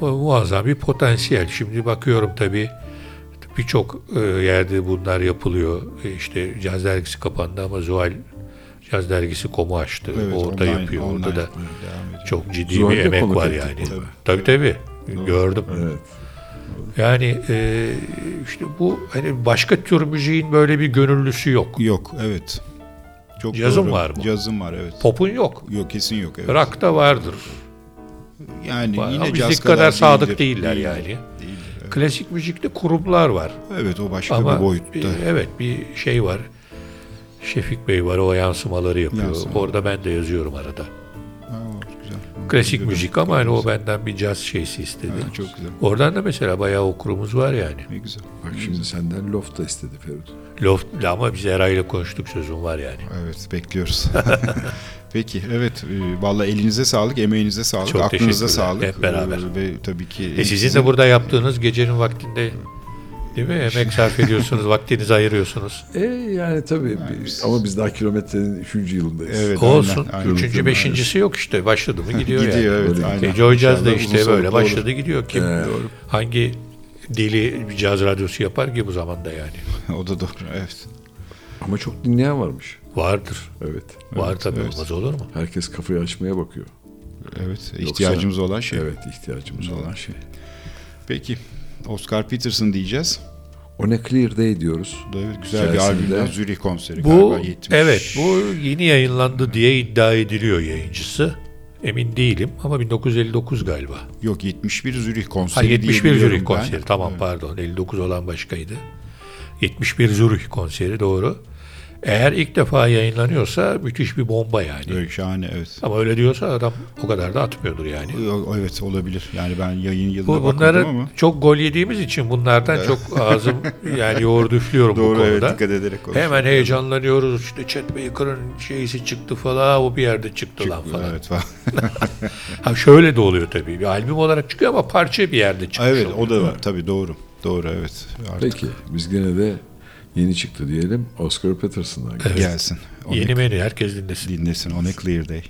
Muazzam bir potansiyel. Şimdi bakıyorum tabii birçok e, yerde bunlar yapılıyor. E, işte caz dergisi kapandı ama Zuhal Caz dergisi komu açtı. Evet, Orada online- yapıyor. online Orada da ediyor. çok ciddi Zuhal'de bir emek var ettik yani. burada. Tabii tabii. Gördüm. Evet. Yani e, işte bu hani başka tür müziğin böyle bir gönüllüsü yok. Yok evet. Çok Cazın doğru. var mı? Cazın var evet. Pop'un yok. Yok kesin yok evet. Rock da vardır. Yani Var. yine caz bizlik kadar sadık değildir. değiller yani. değildir, evet. Klasik müzikte kurumlar var. Evet o başka Ama bir boyutta. bir- evet bir şey var. Şefik Bey var o yansımaları yapıyor. Yansıma. Orada ben de yazıyorum arada. Ha, güzel. Klasik Güzel. müzik ama hani o benden bir caz şeysi istedi. Ha, çok güzel. Oradan da mesela bayağı okurumuz var yani. Ne güzel. Bak şimdi senden loft da istedi Feridun. Loft ama biz Eray'la konuştuk sözüm var yani. Evet bekliyoruz. Peki evet e, valla elinize sağlık, emeğinize sağlık, Çok aklınıza sağlık. Hep beraber. E, ve tabii ki E sizin de burada yaptığınız gecenin vaktinde değil mi? Emek sarf ediyorsunuz, vaktinizi ayırıyorsunuz. E yani tabii biz- ama biz daha kilometrenin 3. yılındayız. Evet, Olsun. aynen, aynen. Üçüncü, beşincisi yok işte. Başladı mı gidiyor, gidiyor yani. evet Öyle aynen. Joy Jazz da işte böyle olur. başladı gidiyor. Kim Evet. hangi deli bir caz radyosu yapar ki bu zamanda yani? o da doğru evet. Ama çok dinleyen varmış. Vardır. Evet. Var tabii evet. olmaz olur mu? Herkes kafayı açmaya bakıyor. Evet ihtiyacımız olan şey. Evet ihtiyacımız olan olan şey. Peki Oscar Peterson diyeceğiz. O ne Clear Day diyoruz. Evet, güzel bir albümden Zürih konseri Bu galiba 70. evet bu yeni yayınlandı diye iddia ediliyor yayıncısı. Emin değilim ama 1959 galiba. Yok 71 Zürih Ha konseri 71 diye biliyorum Zürih ben. konseri. Tamam Evet. pardon. 59 olan başkaydı. 71 Zürih konseri doğru. Eğer ilk defa yayınlanıyorsa müthiş bir bomba yani. Evet, şahane evet. Ama öyle diyorsa adam o kadar da atmıyordur yani. Evet olabilir. Yani ben yayın yılına Bu, bakmadım bunları ama. çok gol yediğimiz için bunlardan çok ağzım yani yoğurdu üflüyorum bu Doğru konuda. evet dikkat ederek konuşuyorum. Hemen heyecanlanıyoruz. İşte Chet Baker'ın şeysi çıktı falan. O bir yerde çıktı, lan falan. Evet falan. Ha şöyle de oluyor tabii. Bir albüm olarak çıkıyor ama parça bir yerde çıkmış evet oluyor. o da var. Tabii doğru. Doğru evet. Artık Peki biz gene de yeni çıktı diyelim. Oscar Peterson'dan Evet. gelsin. Yeni menü herkes dinlesin. dinlesin. On a clear day.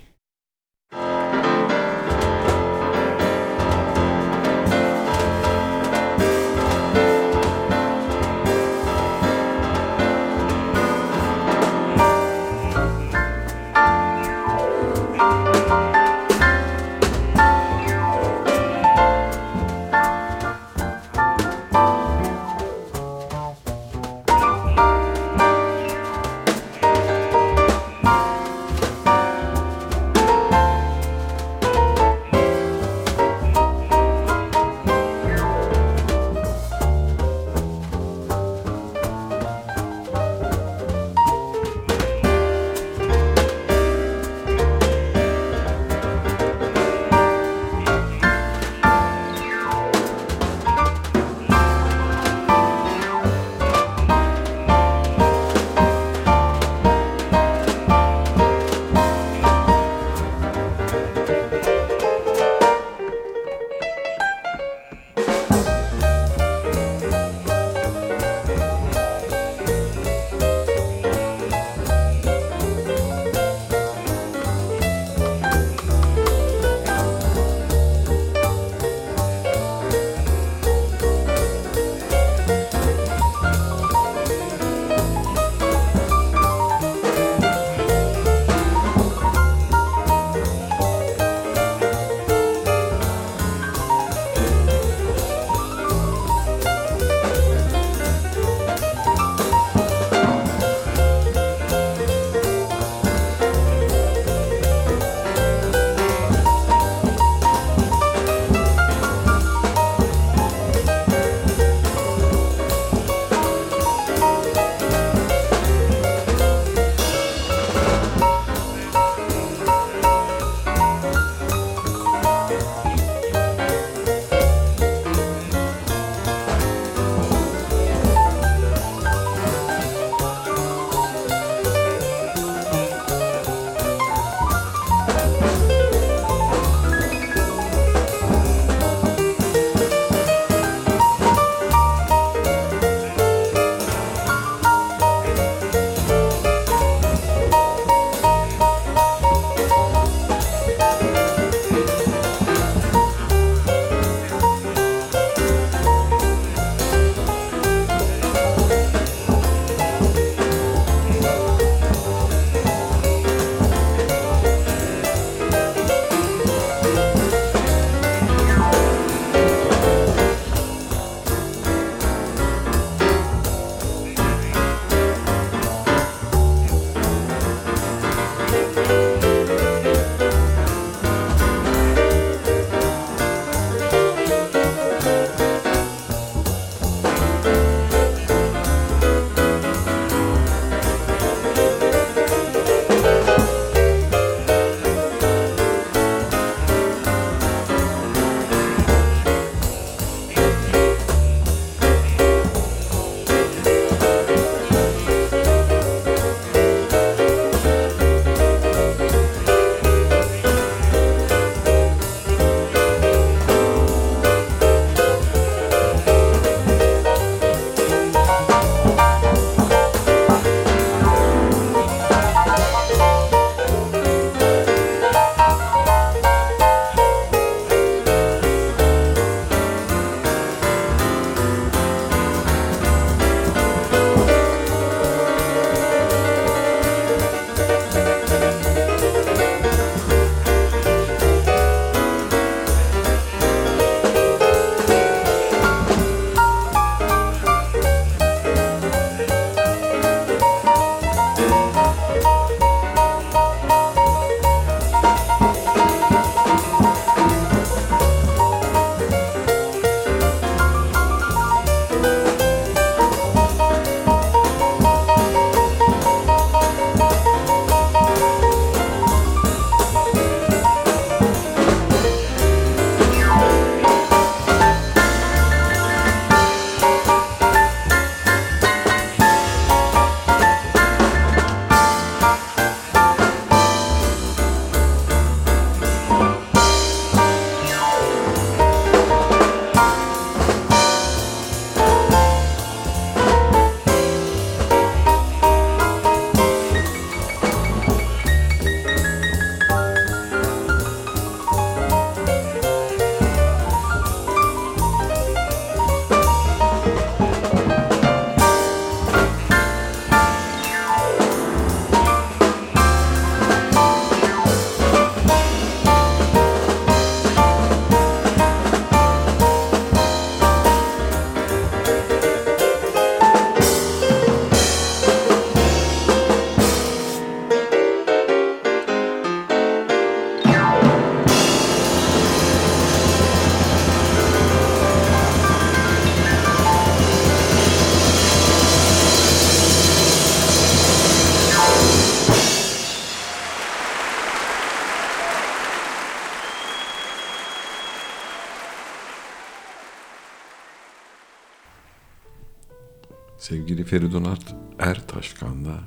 Sevgili Feridun Art Ertaşkan'la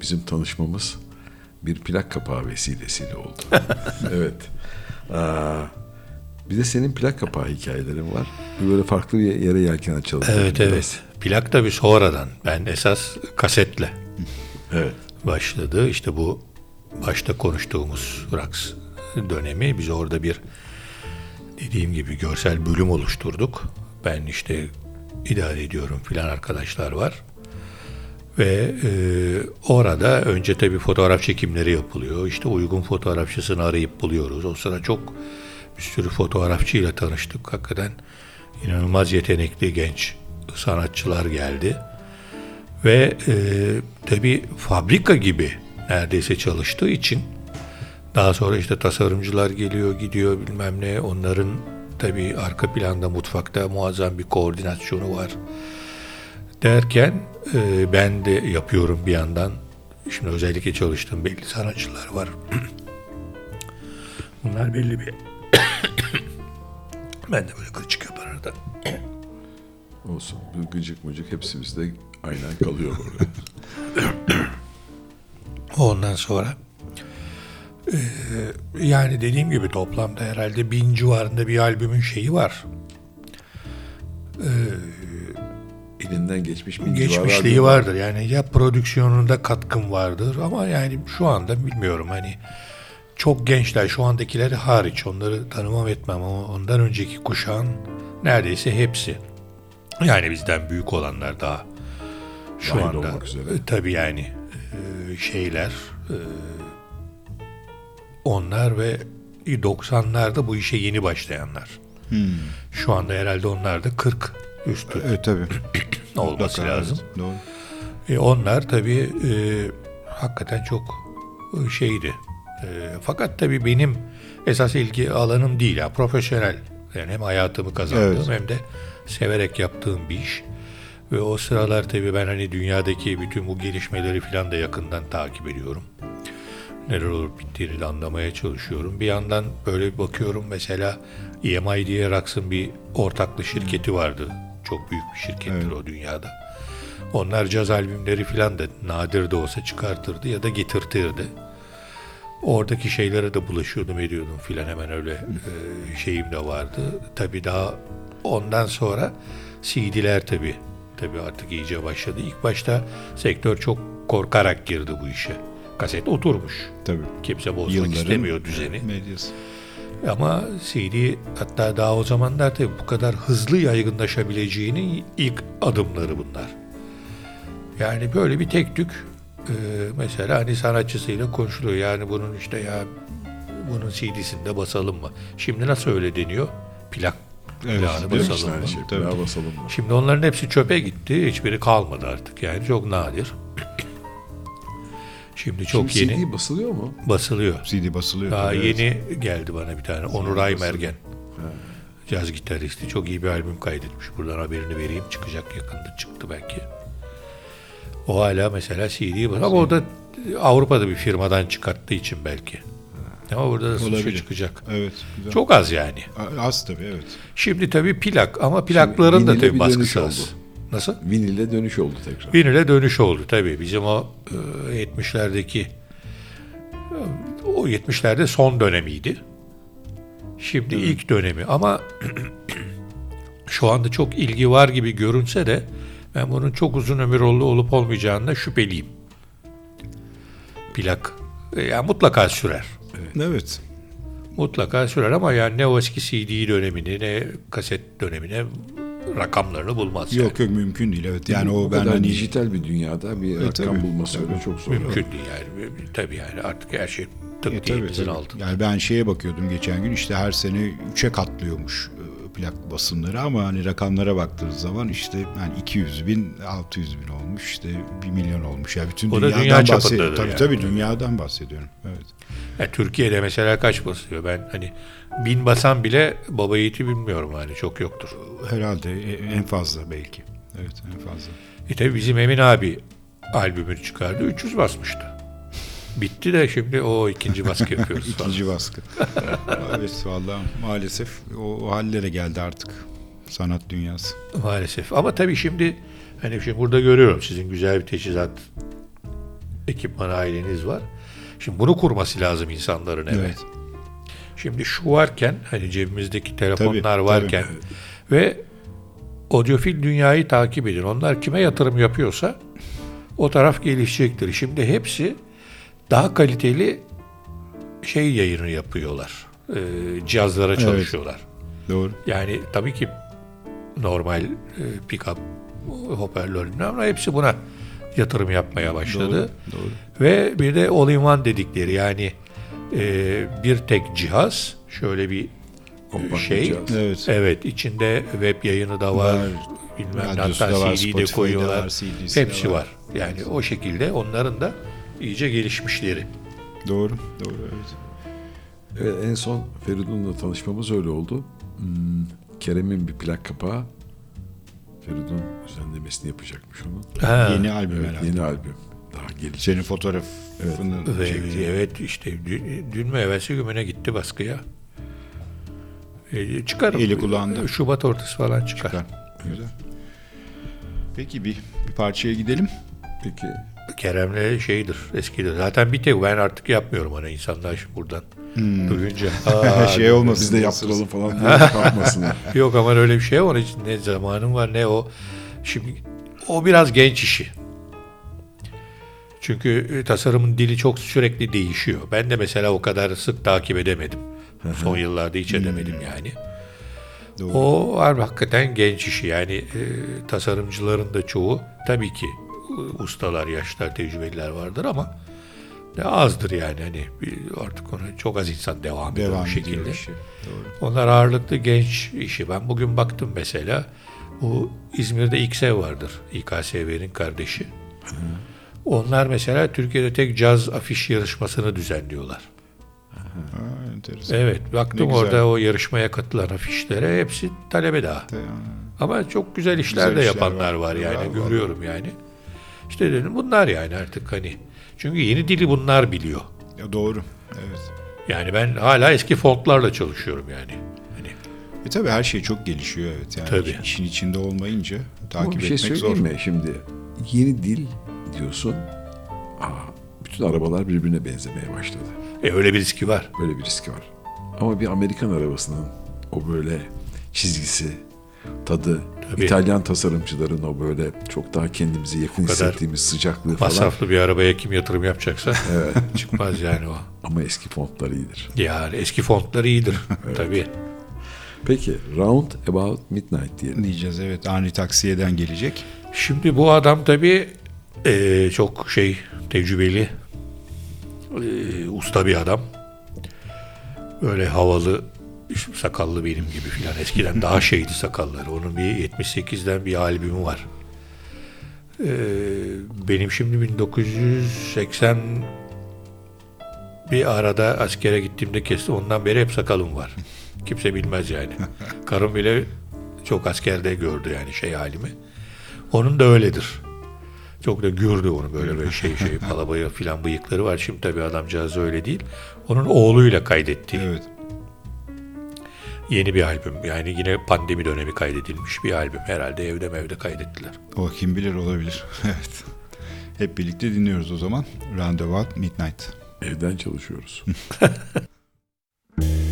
bizim tanışmamız bir plak kapağı vesilesiyle oldu. evet. Aa, bir de senin plak kapağı hikayelerin var. Böyle farklı bir yere yelken açalım. Evet Biraz. evet. Plak tabii sonradan. Ben esas kasetle Evet. başladı. İşte bu başta konuştuğumuz Rax dönemi biz orada bir dediğim gibi görsel bölüm oluşturduk. Ben işte idare ediyorum filan arkadaşlar var. Ve e, orada önce tabii fotoğraf çekimleri yapılıyor. İşte uygun fotoğrafçısını arayıp buluyoruz. O sıra çok bir sürü fotoğrafçıyla tanıştık. Hakikaten inanılmaz yetenekli genç sanatçılar geldi. Ve e, tabii fabrika gibi neredeyse çalıştığı için daha sonra işte tasarımcılar geliyor gidiyor bilmem ne onların tabii arka planda mutfakta muazzam bir koordinasyonu var derken e, ben de yapıyorum bir yandan şimdi özellikle çalıştığım belli sanatçılar var bunlar belli bir ben de böyle gıcık yapar arada Olsun. Gıcık mıcık hepsi bizde aynen kalıyor burada. Ondan sonra e, yani dediğim gibi toplamda herhalde bin civarında bir albümün şeyi var. Elinden geçmiş civarı Geçmişliği vardır. Yani ya prodüksiyonunda katkım vardır ama yani şu anda bilmiyorum hani çok gençler şu andakileri hariç onları tanımam etmem ama ondan önceki kuşağın neredeyse hepsi yani bizden büyük olanlar daha şu Dahil anda e, tabii yani e, şeyler e, onlar ve 90'larda bu işe yeni başlayanlar. Şu anda herhalde onlar da 40 üstü Evet tabii. olması Mutlaka, lazım. evet, Doğru. E, onlar tabii e, hakikaten çok e, şeydi. E, fakat tabii benim esas ilgi alanım değil. ya profesyonel. Yani hem hayatımı kazandığım Evet. hem de severek yaptığım bir iş. Ve o sıralar tabii ben hani dünyadaki bütün bu gelişmeleri falan da yakından takip ediyorum. Neler olup bittiğini de anlamaya çalışıyorum. Bir yandan böyle bakıyorum mesela EMI diye Rax'ın bir ortaklı şirketi vardı. Çok büyük bir şirkettir o dünyada. Onlar caz albümleri filan da nadir de olsa çıkartırdı ya da getirtirdi. Oradaki şeylere de bulaşıyordum ediyordum filan hemen öyle e, şeyim de vardı. Tabii daha ondan sonra CD'ler tabii tabii artık iyice başladı. İlk başta sektör çok korkarak girdi bu işe. Kaset oturmuş. Tabii. Kimse bozmak Yılların istemiyor düzeni. Medyası. Ama CD hatta daha o zamanlar tabii bu kadar hızlı yaygınlaşabileceğinin ilk adımları bunlar. Yani böyle bir tek tük e, mesela hani sanatçısıyla konuşuluyor. Yani bunun işte ya bunun CD'sinde basalım mı? Şimdi nasıl öyle deniyor? Plak Evet, plağını basalım mı? şey. Basalım mı? Şimdi onların hepsi çöpe gitti. Hiçbiri kalmadı artık. Yani çok nadir. Şimdi çok Şimdi yeni CD basılıyor mu? basılıyor. CD basılıyor. Daha evet. yeni geldi bana bir tane. Onur Aymergen. Caz gitaristi. Çok iyi bir albüm kaydetmiş. Buradan haberini vereyim. Çıkacak yakında. Çıktı belki. O hala mesela CD bas- Ama o da Avrupa'da bir firmadan çıkarttığı için belki. Ama burada da Olabilir. çıkacak. Evet. Güzel. Çok az yani. Az tabii evet. Şimdi tabii plak ama plakların da vinile tabii baskısı az. Nasıl? Vinile dönüş oldu tekrar. Vinile dönüş oldu tabii. Bizim o e, 70'lerdeki o 70'lerde son dönemiydi. Şimdi ilk dönemi ama şu anda çok ilgi var gibi görünse de ben bunun çok uzun ömür olu- olup olmayacağında şüpheliyim. Plak e, yani mutlaka sürer. Evet. Mutlaka sürer ama yani ne o eski CD dönemini ne kaset dönemine rakamlarını bulmaz. yani. Yok yok mümkün değil evet. Yani Bu o ben kadar hani dijital bir dünyada bir rakam tabii, bulması öyle çok zor. Mümkün değil yani. Tabii yani artık her şey tık E, tabii, tabii. altında. Yani ben şeye bakıyordum geçen gün işte her sene 3'e katlıyormuş e, plak basımları ama hani rakamlara baktığınız zaman işte yani 200 bin 600 bin olmuş işte 1 milyon olmuş. Yani bütün O da dünyadan dünya bahsediyorum. Tabii yani. tabii dünyadan bahsediyorum. Evet. Yani Türkiye'de mesela kaç basıyor? Ben hani bin basan bile baba yiğiti bilmiyorum hani çok yoktur. Herhalde e, en fazla belki. Evet en fazla. E tabi bizim Emin abi albümünü çıkardı 300 basmıştı. Bitti de şimdi o ikinci baskı yapıyoruz. İkinci baskı. evet vallahi maalesef o, o hallere geldi artık sanat dünyası. Maalesef. Ama tabii şimdi Hani şimdi burada görüyorum sizin güzel bir teçhizat ekipman aileniz var. Şimdi bunu kurması lazım insanların eve. Evet. Şimdi şu varken hani cebimizdeki telefonlar Tabii, varken ve odyofil dünyayı takip edin. Onlar kime yatırım yapıyorsa o taraf gelişecektir. Şimdi hepsi daha kaliteli şey yayını yapıyorlar. Ee, cihazlara Evet. çalışıyorlar. Doğru. Yani tabii ki normal e, pick-up hoparlörler ama hepsi buna yatırım yapmaya başladı. Doğru. Doğru. Ve bir de all-in-one dedikleri yani e, bir tek cihaz şöyle bir Kompakt şey. cihaz. Evet. Evet içinde web yayını da var. Var. Bilmem ne, Radyosu hatta var, CD'yi de koyuyorlar. var, CD'si Hepsi var. var. Yani o şekilde onların da iyice gelişmişleri. Doğru. Doğru. Evet. Evet, en son Feridun'la tanışmamız öyle oldu. Hmm, Kerem'in bir plak kapağı. Feridun düzenlemesini yapacakmış onun. Ha, Yeni albüm Evet, herhalde. yeni albüm. Daha gelecek. Senin fotoğrafını Ve, çektiği. evet işte dün, dün mü evvelsi gününe gitti baskıya. E, çıkarım. Eli kulağında. Şubat ortası falan çıkar. Çıkar. Güzel. Peki bir, bir parçaya gidelim. Peki Kerem'le şeydir, eskidir. Zaten bir tek ben artık yapmıyorum ona insanlar şimdi buradan duyunca. Her "Aa, şey olmasın. biz de yaptıralım falan diye kalkmasın. Yok ama öyle bir şey var. Ne zamanım var ne o. Şimdi o biraz genç işi. Çünkü e, tasarımın dili çok sürekli değişiyor. Ben de mesela o kadar sık takip edemedim. Son yıllarda hiç edemedim yani. Doğru. O var hakikaten genç işi. Yani e, tasarımcıların da çoğu tabii ki e, ustalar, yaşlar, tecrübeliler vardır ama ne azdır yani. Hani artık ona çok az insan devam ediyor Devam bu ediyor şekilde. işi. Doğru. Onlar ağırlıklı genç işi. Ben bugün baktım mesela bu İzmir'de İKSEV vardır. İKSV'nin kardeşi. Onlar mesela Türkiye'de tek caz afiş yarışmasını düzenliyorlar. Ha, enteresan. Evet, baktım orada o yarışmaya katılan afişlere hepsi talebe daha. Ha, Ama çok güzel işler Güzel de işler yapanlar var. var, yani Var, var. görüyorum yani. İşte dedim bunlar yani artık hani. Çünkü yeni dili bunlar biliyor. Ya doğru. Evet. Yani ben hala eski fontlarla çalışıyorum yani. Hani E tabii her şey çok gelişiyor evet. Yani Tabii. işin içinde olmayınca takip Ama bir şey etmek söyleyeyim zor. mi? Şimdi yeni dil diyorsun. Aa, bütün arabalar birbirine benzemeye başladı. e, öyle bir riski var. Böyle bir riski var. Ama bir Amerikan arabasının o böyle çizgisi, tadı, Tabii. İtalyan tasarımcıların o böyle çok daha kendimize yakın hissettiğimiz sıcaklığı falan. Masraflı bir arabaya kim yatırım yapacaksa çıkmaz yani o. Ama eski fontlar iyidir. Yani eski fontlar iyidir tabii. Peki Round About Midnight diyelim. Diyeceğiz evet. Ani Taksiye'den gelecek. Şimdi bu adam tabii eee, çok şey tecrübeli, eee, usta bir adam. Böyle havalı, sakallı benim gibi filan. Eskiden daha şeydi sakalları. Onun bir 78'den bir albümü var. Eee, benim şimdi 1980 bir arada askere gittiğimde kestim. Ondan beri hep sakalım var. Kimse bilmez yani. Karım bile çok askerde gördü yani şey halimi. Onun da öyledir. Çok da gürdü onu böyle böyle şey şey palabaya filan bıyıkları var. Şimdi tabii adamcağız öyle değil. Onun oğluyla kaydettiği Evet. yeni bir albüm. Yani yine pandemi dönemi kaydedilmiş bir albüm. Herhalde evde mevde kaydettiler. O kim bilir olabilir. evet. Hep birlikte dinliyoruz o zaman. Roundabout Midnight. Evden çalışıyoruz.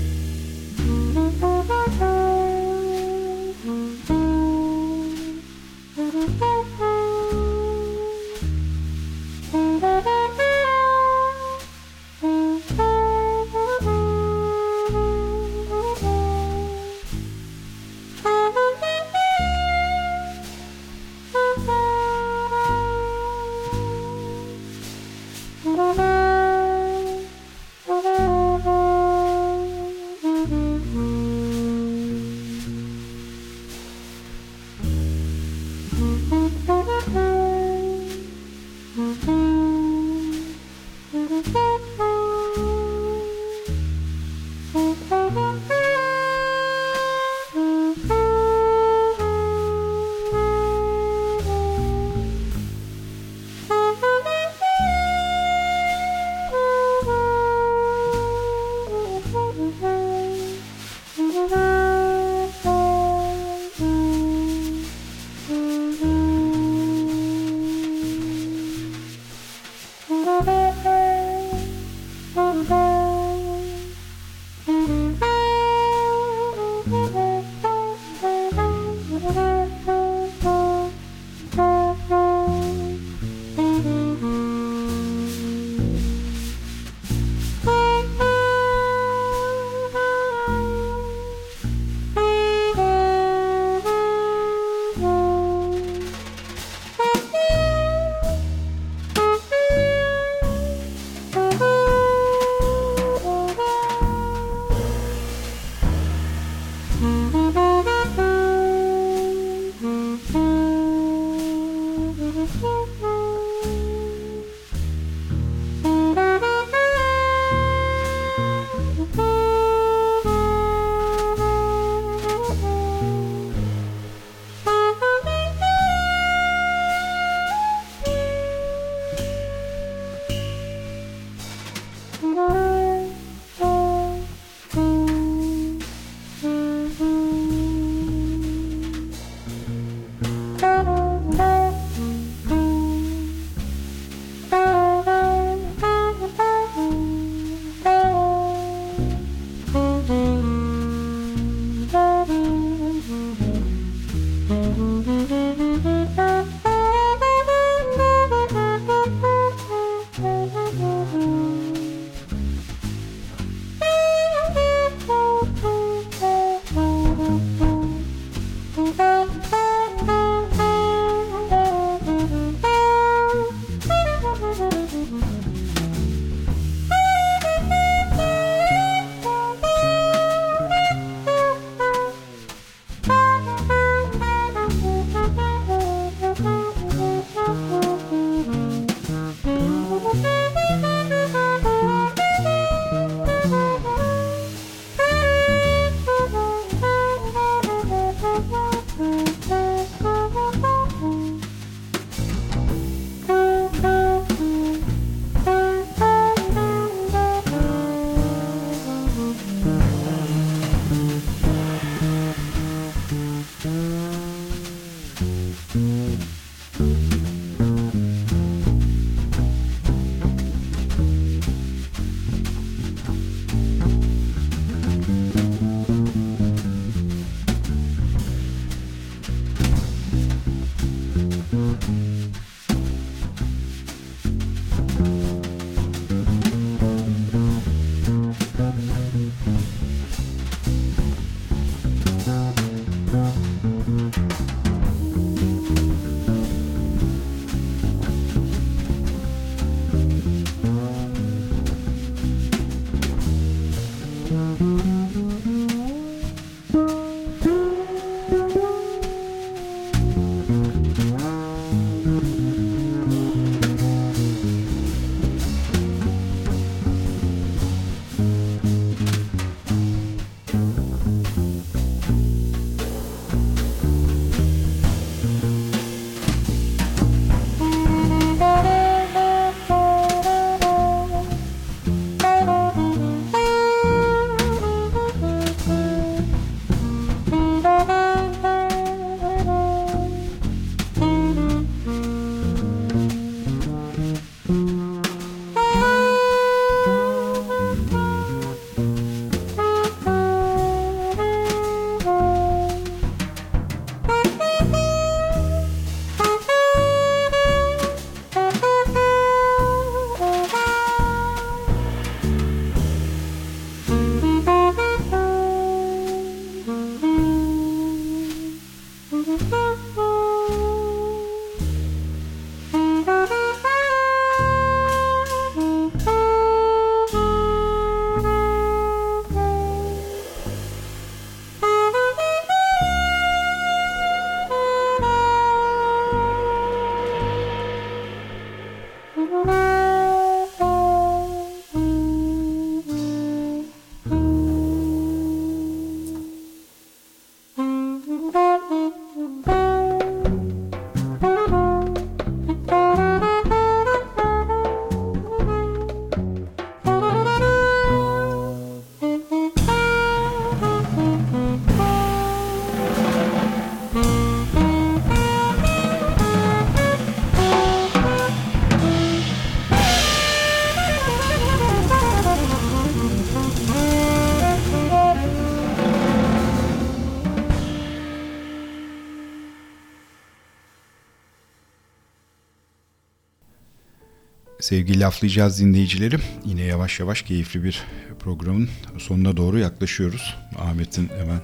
Sevgili laflayacağız dinleyicilerim. Yine yavaş yavaş keyifli bir programın sonuna doğru yaklaşıyoruz. Ahmet'in hemen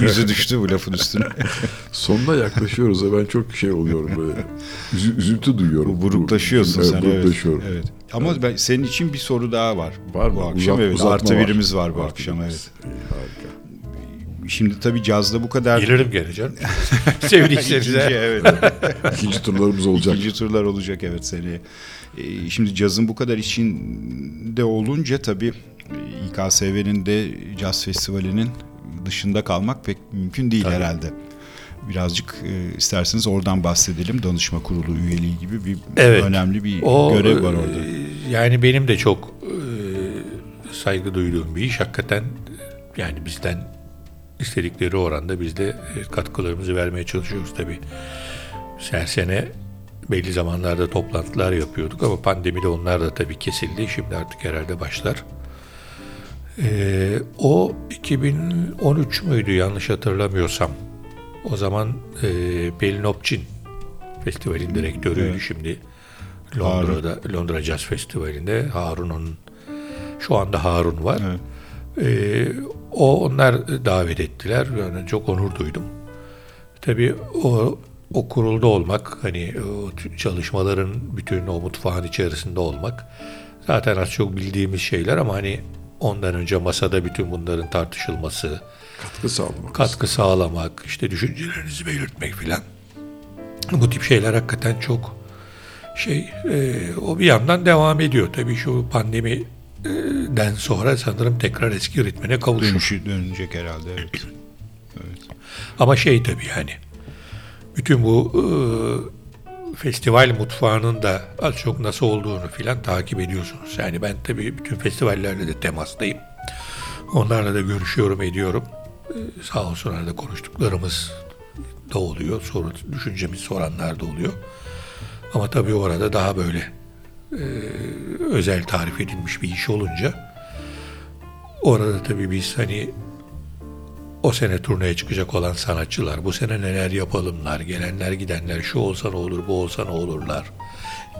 yüzü düştü bu lafın üstüne. Sonuna yaklaşıyoruz ya ben çok şey oluyorum böyle. Üzü, üzüntü duyuyorum. Buruklaşıyorsun evet, sen. Buruklaşıyorum. Evet. evet. Ama ben, senin için bir soru daha var. Var mı? Bu akşam Uzat, evet. Artı var. birimiz var bu Artı akşam birimiz. evet. Şimdi tabii cazda bu kadar Gelirim gene canım. İkinci, evet. İkinci turlarımız olacak. İkinci turlar olacak evet seneye. Ee, şimdi cazın bu kadar içinde olunca tabii e, İKSV'nin de caz festivalinin dışında kalmak pek mümkün değil Tabii. herhalde. Birazcık e, isterseniz oradan bahsedelim. Danışma kurulu üyeliği gibi bir Evet. önemli bir O görev var orada. e, Yani benim de çok e, saygı duyduğum bir iş. Hakikaten e, yani bizden istedikleri oranda biz de e, katkılarımızı vermeye çalışıyoruz tabii. Her sene belli zamanlarda toplantılar yapıyorduk ama pandemide onlar da tabii kesildi. Şimdi artık herhalde başlar. E, o 2013 müydü yanlış hatırlamıyorsam. O zaman e, Pelin Opçin festivalin direktörüydü Evet. şimdi. Londra'da Londra Jazz Festivali'nde Harun'un şu anda Harun var. Evet. Ee, o onlar davet ettiler. Yani çok onur duydum. Tabii o o kurulda olmak, hani o t- çalışmaların bütün o mutfağın içerisinde olmak zaten az çok bildiğimiz şeyler ama hani ondan önce masada bütün bunların tartışılması, Katkı sağlamak. katkı sağlamak, işte düşüncelerinizi belirtmek filan. Bu tip şeyler hakikaten çok şey e, o bir yandan devam ediyor. Tabii şu pandemiden sonra sanırım tekrar eski ritmine kavuşmuş. Dönüşü dönecek herhalde evet. Ama şey tabii yani bütün bu e, festival mutfağının da az çok nasıl olduğunu filan takip ediyorsunuz. Yani ben tabii bütün festivallerle de temastayım. Onlarla da görüşüyorum, ediyorum. E, sağ olsun arada konuştuklarımız da oluyor. Soru, düşüncemiz soranlar da oluyor. Ama tabii orada daha böyle e, özel tarif edilmiş bir iş olunca orada tabii biz hani o sene turneye çıkacak olan sanatçılar, bu sene neler yapalımlar, gelenler gidenler, şu olsa ne olur, bu olsa ne olurlar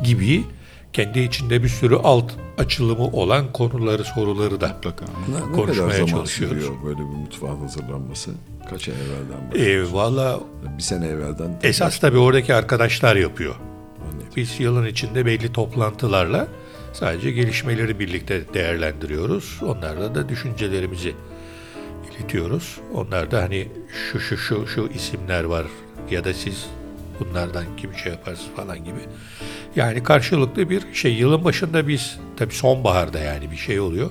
gibi kendi içinde bir sürü alt açılımı olan konuları, soruları da Mutlaka. Ne, ne kadar konuşmaya zaman çalışıyoruz. sürüyor böyle bir mutfağın hazırlanması? Kaç ay evvelden? E, Valla Bir sene evvelden. esas tabii oradaki arkadaşlar yapıyor. Biz yılın içinde belli toplantılarla sadece gelişmeleri birlikte değerlendiriyoruz. Onlarla da düşüncelerimizi iletiyoruz. Onlar da hani şu şu şu şu isimler var ya da siz bunlardan kim şey yaparsınız falan gibi. Yani karşılıklı bir şey yılın başında biz tabii sonbaharda yani bir şey oluyor.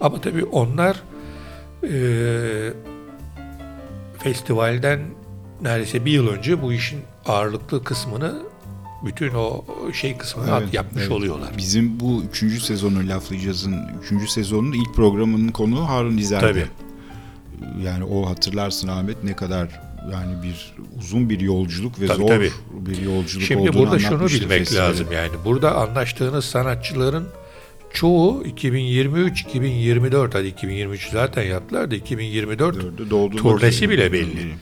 Ama tabii onlar eee festivalden neredeyse bir yıl önce bu işin ağırlıklı kısmını bütün o şey kısmını Evet, yapmış evet. oluyorlar. Bizim bu üçüncü sezonu Laflayacağız'ın üçüncü sezonun ilk programının konuğu Harun İzer'di. Tabii. Yani o hatırlarsın Ahmet ne kadar yani bir uzun bir yolculuk ve Tabii, zor tabii. bir yolculuk Şimdi olduğunu burada şunu bilmek festivalin. lazım yani. Burada anlaştığınız sanatçıların çoğu 2023, 2024 hadi 2023 zaten yaptılar da 2024 Dördü turnesi bile belli.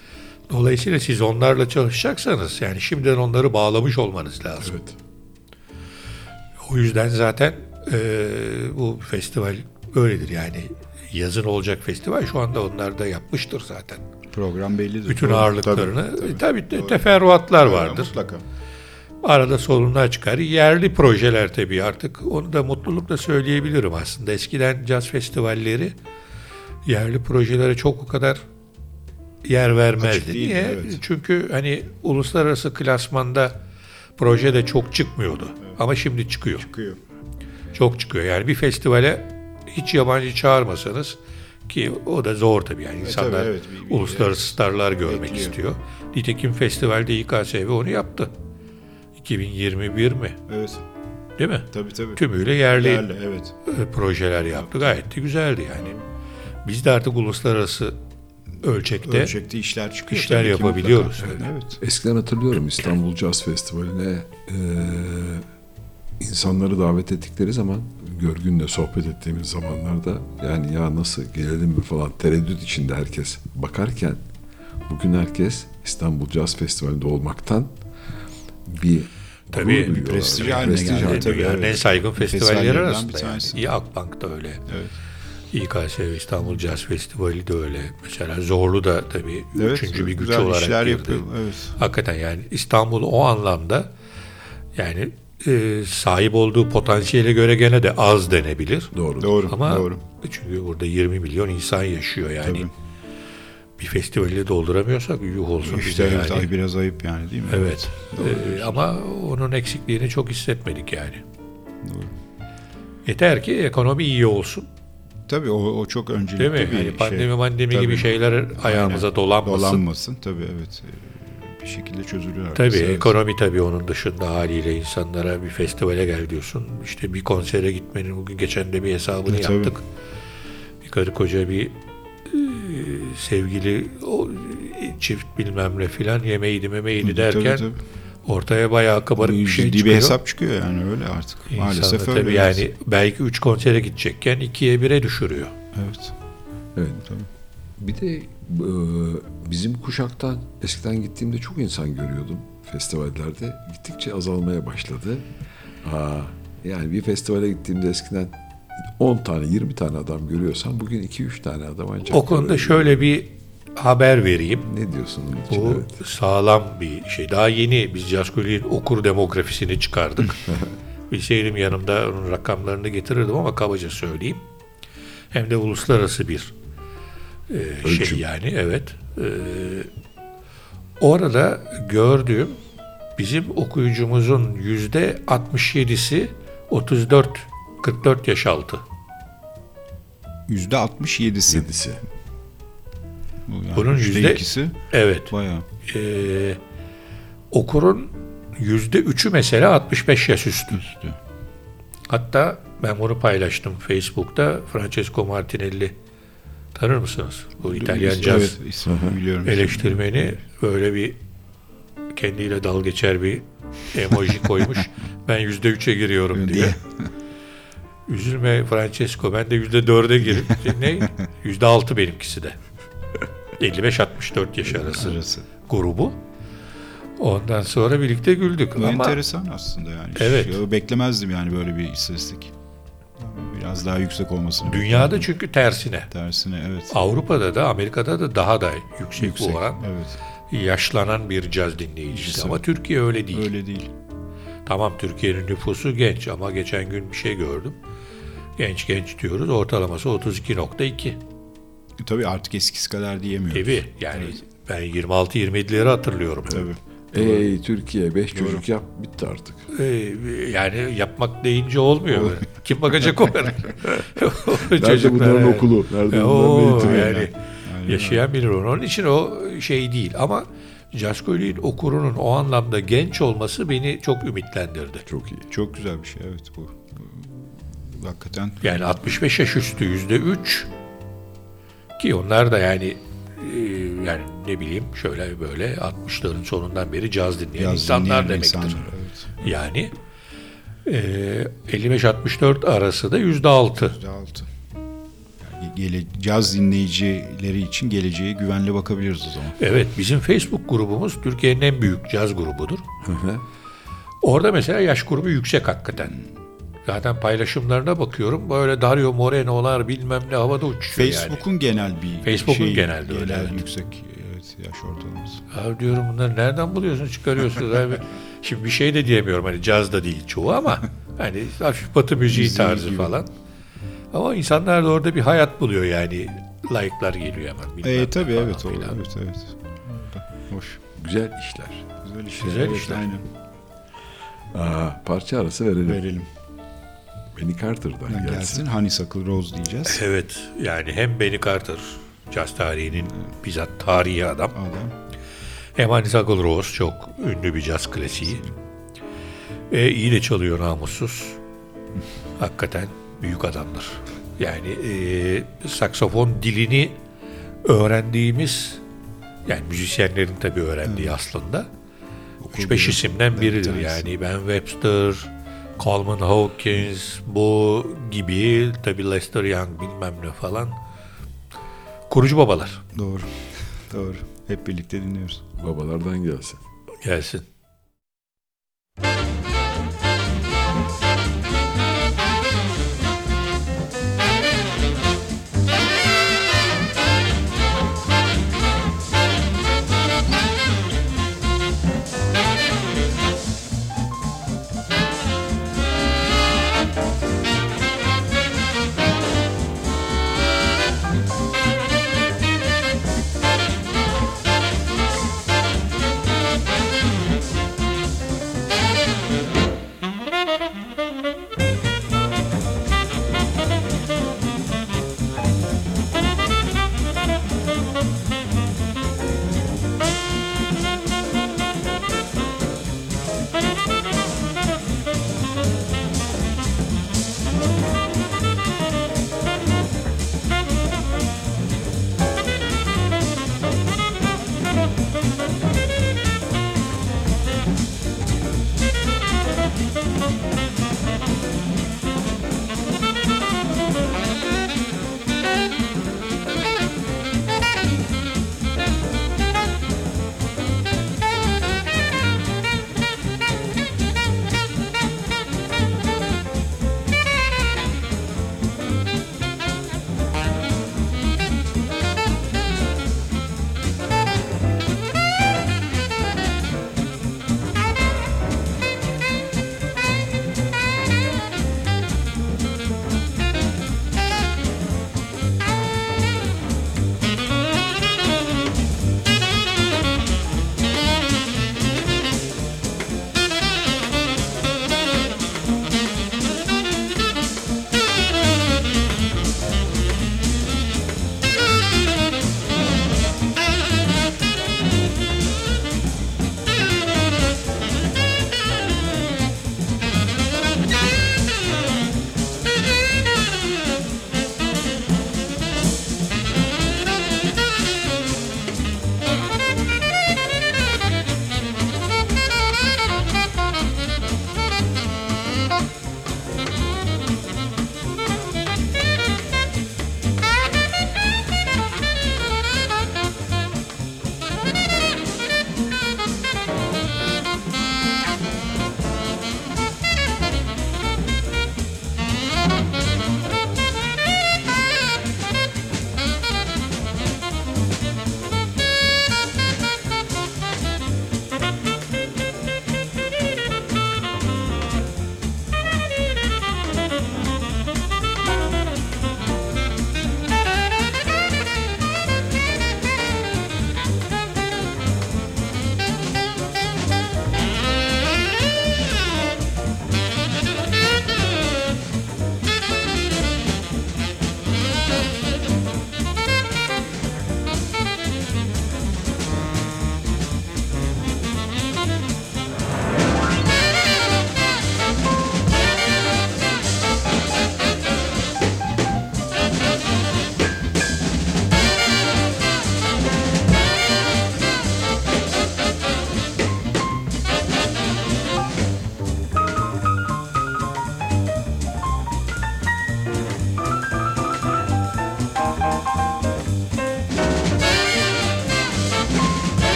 Dolayısıyla siz onlarla çalışacaksanız yani şimdiden onları bağlamış olmanız lazım. Evet. O yüzden zaten eee, bu festival böyledir yani. Yazın olacak festival şu anda onlar da yapmıştır zaten. Program bellidir. Bütün Doğru. ağırlıklarını. Tabii, Tabii, tabii. tabii teferruatlar vardır. Mutlaka. Arada soluna çıkar. Yerli projeler tabii artık onu da mutlulukla söyleyebilirim aslında. Eskiden caz festivalleri yerli projelere çok o kadar yer vermezdi. değildi, Niye? evet. Çünkü hani uluslararası klasmanda proje de çok çıkmıyordu. Ama şimdi çıkıyor. Çıkıyor. Çok çıkıyor. Yani bir festivale hiç yabancı çağırmasanız ki o da zor tabii yani insanlar tabii, evet. Bir- bir- uluslararası starlar görmek Bekliyor. istiyor. Nitekim festivalde İKSV onu yaptı. 2021 mi? Evet. Değil mi? Tabii tabii. Tümüyle yerli Yerli, evet. e, projeler yaptı. Gayet de güzeldi yani. Biz de artık uluslararası ölçekte Ölçekte işler çıkıyor. işler yapabiliyoruz. mutlaka. Evet. Eskiden hatırlıyorum İstanbul Jazz Festivali'ne eee, insanları davet ettikleri zaman Görgün'le sohbet ettiğimiz zamanlarda yani ya nasıl gelelim mi falan tereddüt içinde herkes bakarken bugün herkes İstanbul Jazz Festivali'nde olmaktan bir Tabii, bir prestij Yani haline geldi. dünyanın en saygın festivalleri Festivallerden bir arasında yani. tanesi. İyi Akbank da öyle. Evet. İKSV İstanbul Jazz Festivali de öyle. Mesela Zorlu da tabii Evet, üçüncü bir güç olarak işler girdi. yapıyor. Evet. Hakikaten yani İstanbul o anlamda yani e, sahip olduğu potansiyele göre gene de az denebilir. Doğru. Doğru. Ama doğru. çünkü burada 20 milyon insan yaşıyor yani. Tabii. bir festivali dolduramıyorsak yuh olsun İşte bize evet, yani. ay biraz ayıp yani değil mi? Evet. Ee, ama onun eksikliğini çok hissetmedik yani. Doğru. Yeter ki ekonomi iyi olsun. Tabii o, o çok öncelikli Değil mi? bir Hani pandemi şey. mandemi Tabii. gibi şeyler ayağımıza Aynen. dolanmasın. Dolanmasın tabii evet. Bir şekilde çözülür. Tabii evet. ekonomi tabii onun dışında haliyle insanlara bir festivale gel diyorsun. İşte bir konsere gitmenin bugün geçen de bir hesabını E, tabii. yaptık. Bir karı koca bir e, sevgili o, çift bilmem ne filan yemeğiydi memeydi Tabii, derken tabii. Ortaya bayağı kabarık bir şey Ciddi çıkıyor. bir hesap çıkıyor yani öyle artık. İnsanlar Maalesef tabii öyle. yani belki üç konsere gidecekken ikiye bire düşürüyor. Evet. Evet. Tabii. Bir de e, bizim kuşaktan eskiden gittiğimde çok insan görüyordum festivallerde. Gittikçe azalmaya başladı. Aa, yani bir festivale gittiğimde eskiden 10 tane 20 tane adam görüyorsam bugün 2-3 tane adam ancak O konuda görüyorum. şöyle bir haber vereyim. Ne diyorsun onun için? Bu Evet. sağlam bir şey. Daha yeni biz Caskol'ün okur demografisini çıkardık. Bilseydim yanımda onun rakamlarını getirirdim ama kabaca söyleyeyim. Hem de uluslararası bir e, şey yani evet. E, orada gördüğüm bizim okuyucumuzun yüzde 67'si 34 44 yaş altı. Yüzde 67'si. Yedisi. Bu yani Bunun yüzde ikisi Evet. bayağı. e, okurun yüzde üçü mesela 65 yaş üstü. Üstü. Hatta ben bunu paylaştım Facebook'ta. Francesco Martinelli tanır mısınız? Bu İtalyan caz Evet, eleştirmeni böyle bir kendiyle dal geçer bir emoji koymuş. ben yüzde üçe giriyorum diye. Üzülme Francesco ben de yüzde dörde girip ne? Yüzde altı benimkisi de. 55-64 yaş arası Sırası. grubu. Ondan sonra birlikte güldük. Bu Ama enteresan aslında yani. Evet. Şey, beklemezdim yani böyle bir istatistik. Biraz daha yüksek olmasını. dünyada beklerdim. çünkü tersine. Tersine evet. Avrupa'da da Amerika'da da daha da yüksek, Yüksek. bu oran. Evet. Yaşlanan bir caz dinleyicisi. İşte. Ama Türkiye öyle değil. Öyle değil. Tamam Türkiye'nin nüfusu genç ama geçen gün bir şey gördüm. Genç genç diyoruz. Ortalaması 32.2. E, Tabii artık eskisi kadar diyemiyoruz. Tabii yani ben 26-27'leri hatırlıyorum. Tabii. Ey Türkiye 5 çocuk yap bitti artık. Ee, yani yapmak deyince olmuyor. Kim bakacak o kadar? Nerede bunların yani. okulu? Nerede bunların o eğitimi? yani Aynen yaşayan bilir onu. Onun için o şey değil ama Caskolin okurunun o anlamda genç olması beni çok ümitlendirdi. Çok iyi. Çok güzel bir şey evet bu. bu hakikaten Yani 65 yaş üstü yüzde üç ki onlar da yani e, yani ne bileyim şöyle böyle 60'ların sonundan beri caz dinleyen yaz insanlar dinleyen demektir. insanlar, evet. Yani e, 55-64 arası da yüzde altı. Yüzde altı. Yani gele, caz dinleyicileri için geleceğe güvenli bakabiliriz o zaman. Evet bizim Facebook grubumuz Türkiye'nin en büyük caz grubudur. Hı hı. Orada mesela yaş grubu yüksek hakikaten. Zaten paylaşımlarına bakıyorum. Böyle Dario Moreno'lar bilmem ne havada uçuşuyor yani. Facebook'un genel bir Facebook'un şey, genelde öyle, genel evet. yüksek evet, yaş ortalaması. Abi diyorum bunları nereden buluyorsun çıkarıyorsun abi. Şimdi bir şey de diyemiyorum hani caz da değil çoğu ama hani hafif batı müziği Müziği tarzı gibi. falan. Ama insanlar da orada bir hayat buluyor yani. Like'lar geliyor hemen. E, tabii falan evet o, evet evet. Orada. Hoş. Güzel işler. Güzel işler. Güzel evet, işler. Aynen. Aa, parça arası verelim. Verelim. Benny Carter'dan gelsin. gelsin. Honeysuckle Rose diyeceğiz. Evet yani hem Benny Carter caz tarihinin bizzat tarihi adam Adam. hem Honeysuckle Rose çok ünlü bir caz klasiği. E, iyi de çalıyor namussuz. Hakikaten büyük adamdır. Yani e, saksafon dilini öğrendiğimiz yani müzisyenlerin tabii öğrendiği aslında. Okul 3-5 gibi. isimden biridir yani. Ben Webster, Coleman Hawkins, bu gibi tabii Lester Young bilmem ne falan. Kurucu babalar Doğru. Doğru. Hep birlikte dinliyoruz. Babalardan gelsin. gelsin.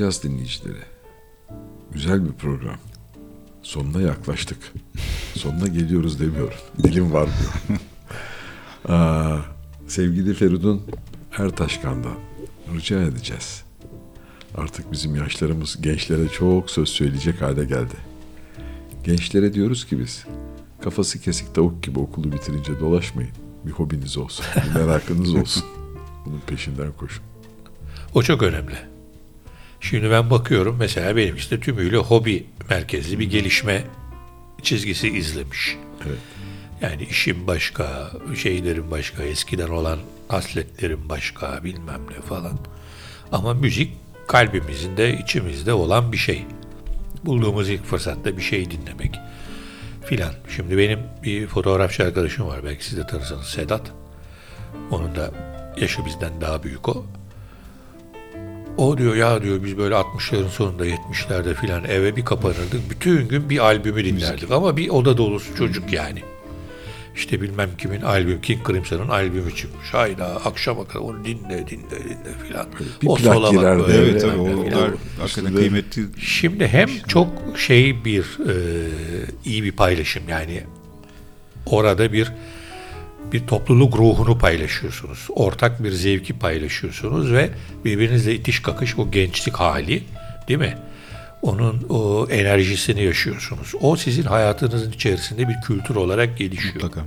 Laflayacağız dinleyicileri. Güzel bir program. Sonuna yaklaştık. Sonuna geliyoruz demiyorum. Dilim varmıyor. Aa, sevgili Feridun Ertaşkan'dan rica edeceğiz. Artık bizim yaşlarımız gençlere çok söz söyleyecek hale geldi. Gençlere diyoruz ki biz kafası kesik tavuk gibi okulu bitirince dolaşmayın. Bir hobiniz olsun, bir merakınız olsun. Bunun peşinden koşun. O çok önemli. Şimdi ben bakıyorum mesela benim işte tümüyle hobi merkezli bir gelişme çizgisi izlemiş. Evet. Yani işim başka, şeylerim başka, eskiden olan hasletlerim başka, bilmem ne falan. Ama müzik kalbimizin de içimizde olan bir şey. Bulduğumuz ilk fırsatta bir şey dinlemek filan. Şimdi benim bir fotoğrafçı arkadaşım var. Belki siz de tanırsanız Sedat. Onun da yaşı bizden daha büyük o. O diyor ya diyor biz böyle 60'ların sonunda 70'lerde filan eve bir kapanırdık. Bütün gün bir albümü dinlerdik ama bir oda dolusu çocuk yani. İşte bilmem kimin albüm, King Crimson'ın albümü çıkmış. Hayda akşama kadar onu dinle dinle dinle filan. Bir O plak sola bak böyle, Evet tabii onlar hakikaten kıymetli. Şimdi hem çok şey bir e, iyi bir paylaşım yani orada bir bir topluluk ruhunu paylaşıyorsunuz. Ortak bir zevki paylaşıyorsunuz ve birbirinizle itiş kakış o gençlik hali değil mi? Onun o enerjisini yaşıyorsunuz. O sizin hayatınızın içerisinde bir kültür olarak gelişiyor. Mutlaka.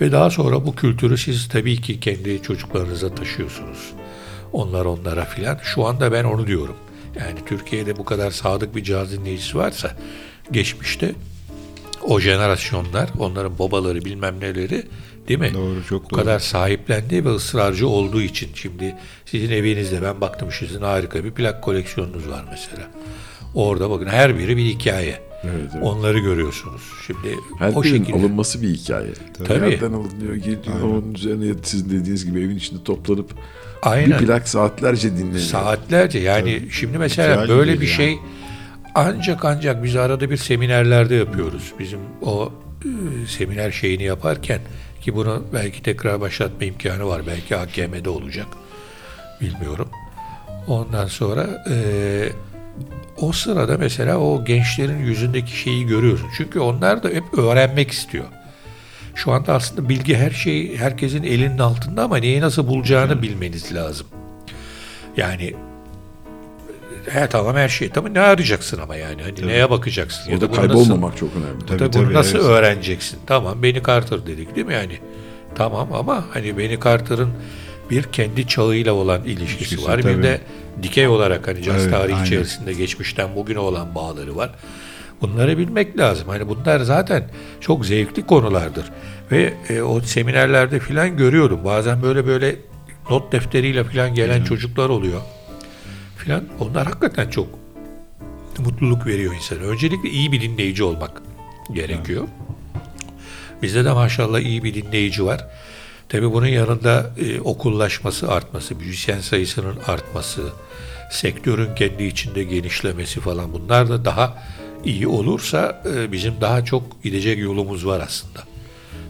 Ve daha sonra bu kültürü siz tabii ki kendi çocuklarınıza taşıyorsunuz. Onlar onlara filan. Şu anda ben onu diyorum. Yani Türkiye'de bu kadar sadık bir caz dinleyicisi varsa geçmişte o jenerasyonlar, onların babaları bilmem neleri değil mi? Doğru, çok bu doğru. kadar sahiplendi ve ısrarcı olduğu için. Şimdi sizin evinizde ben baktım sizin harika bir plak koleksiyonunuz var mesela. Orada bakın her biri bir hikaye. Evet, evet. Onları görüyorsunuz. Şimdi Her o şekilde. alınması bir hikaye. Tabii. Nereden alınıyor, geliyor, onun üzerine sizin dediğiniz gibi evin içinde toplanıp Aynen. bir plak saatlerce dinleniyor. Saatlerce yani şimdi mesela Güzel böyle bir yani. şey ancak ancak biz arada bir seminerlerde yapıyoruz. Bizim o e, seminer şeyini yaparken ki bunu belki tekrar başlatma imkanı var. Belki AKM'de olacak. Bilmiyorum. Ondan sonra e, o sırada mesela o gençlerin yüzündeki şeyi görüyorsun. Çünkü onlar da hep öğrenmek istiyor. Şu anda aslında bilgi her şey herkesin elinin altında ama neyi nasıl bulacağını bilmeniz lazım. Yani he tamam her şey tamam ne arayacaksın ama yani hani neye bakacaksın Orada bunu nasıl- kaybolmamak çok önemli. Tabii, Tabii, bunu tabii, nasıl evet. öğreneceksin? Tamam Benny Carter dedik değil mi yani? Tamam ama hani Benny Carter'ın bir kendi çağıyla olan ilişkisi, İlişkisi, var. Bir tabii. de dikey olarak hani caz Evet, tarihi aynen. içerisinde geçmişten bugüne olan bağları var. Bunları bilmek lazım. Hani bunlar zaten çok zevkli konulardır. Ve e, o seminerlerde filan görüyorum. Bazen böyle böyle not defteriyle filan gelen çocuklar oluyor. Filan. Onlar hakikaten çok mutluluk veriyor insana. Öncelikle iyi bir dinleyici olmak gerekiyor. Bizde de maşallah iyi bir dinleyici var. Tabii bunun yanında e, okullaşması artması, müzisyen sayısının artması, sektörün kendi içinde genişlemesi falan bunlar da daha iyi olursa e, bizim daha çok gidecek yolumuz var aslında.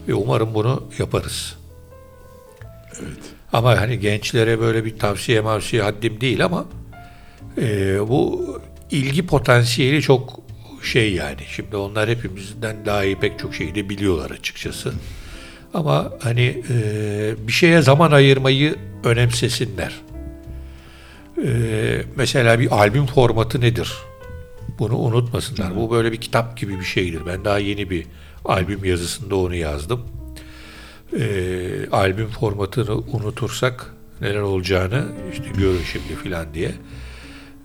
Ve umarım bunu yaparız. Evet. Ama hani gençlere böyle bir tavsiye mavsiye haddim değil ama e, bu ilgi potansiyeli çok şey yani. Şimdi onlar hepimizden daha iyi pek çok şeyi de biliyorlar açıkçası. Ama hani e, bir şeye zaman ayırmayı önemsesinler. E, mesela bir albüm formatı nedir? Bunu unutmasınlar. Bu böyle bir kitap gibi bir şeydir. Ben daha yeni bir albüm yazısında onu yazdım. E, albüm formatını unutursak neler olacağını işte görün şimdi filan diye.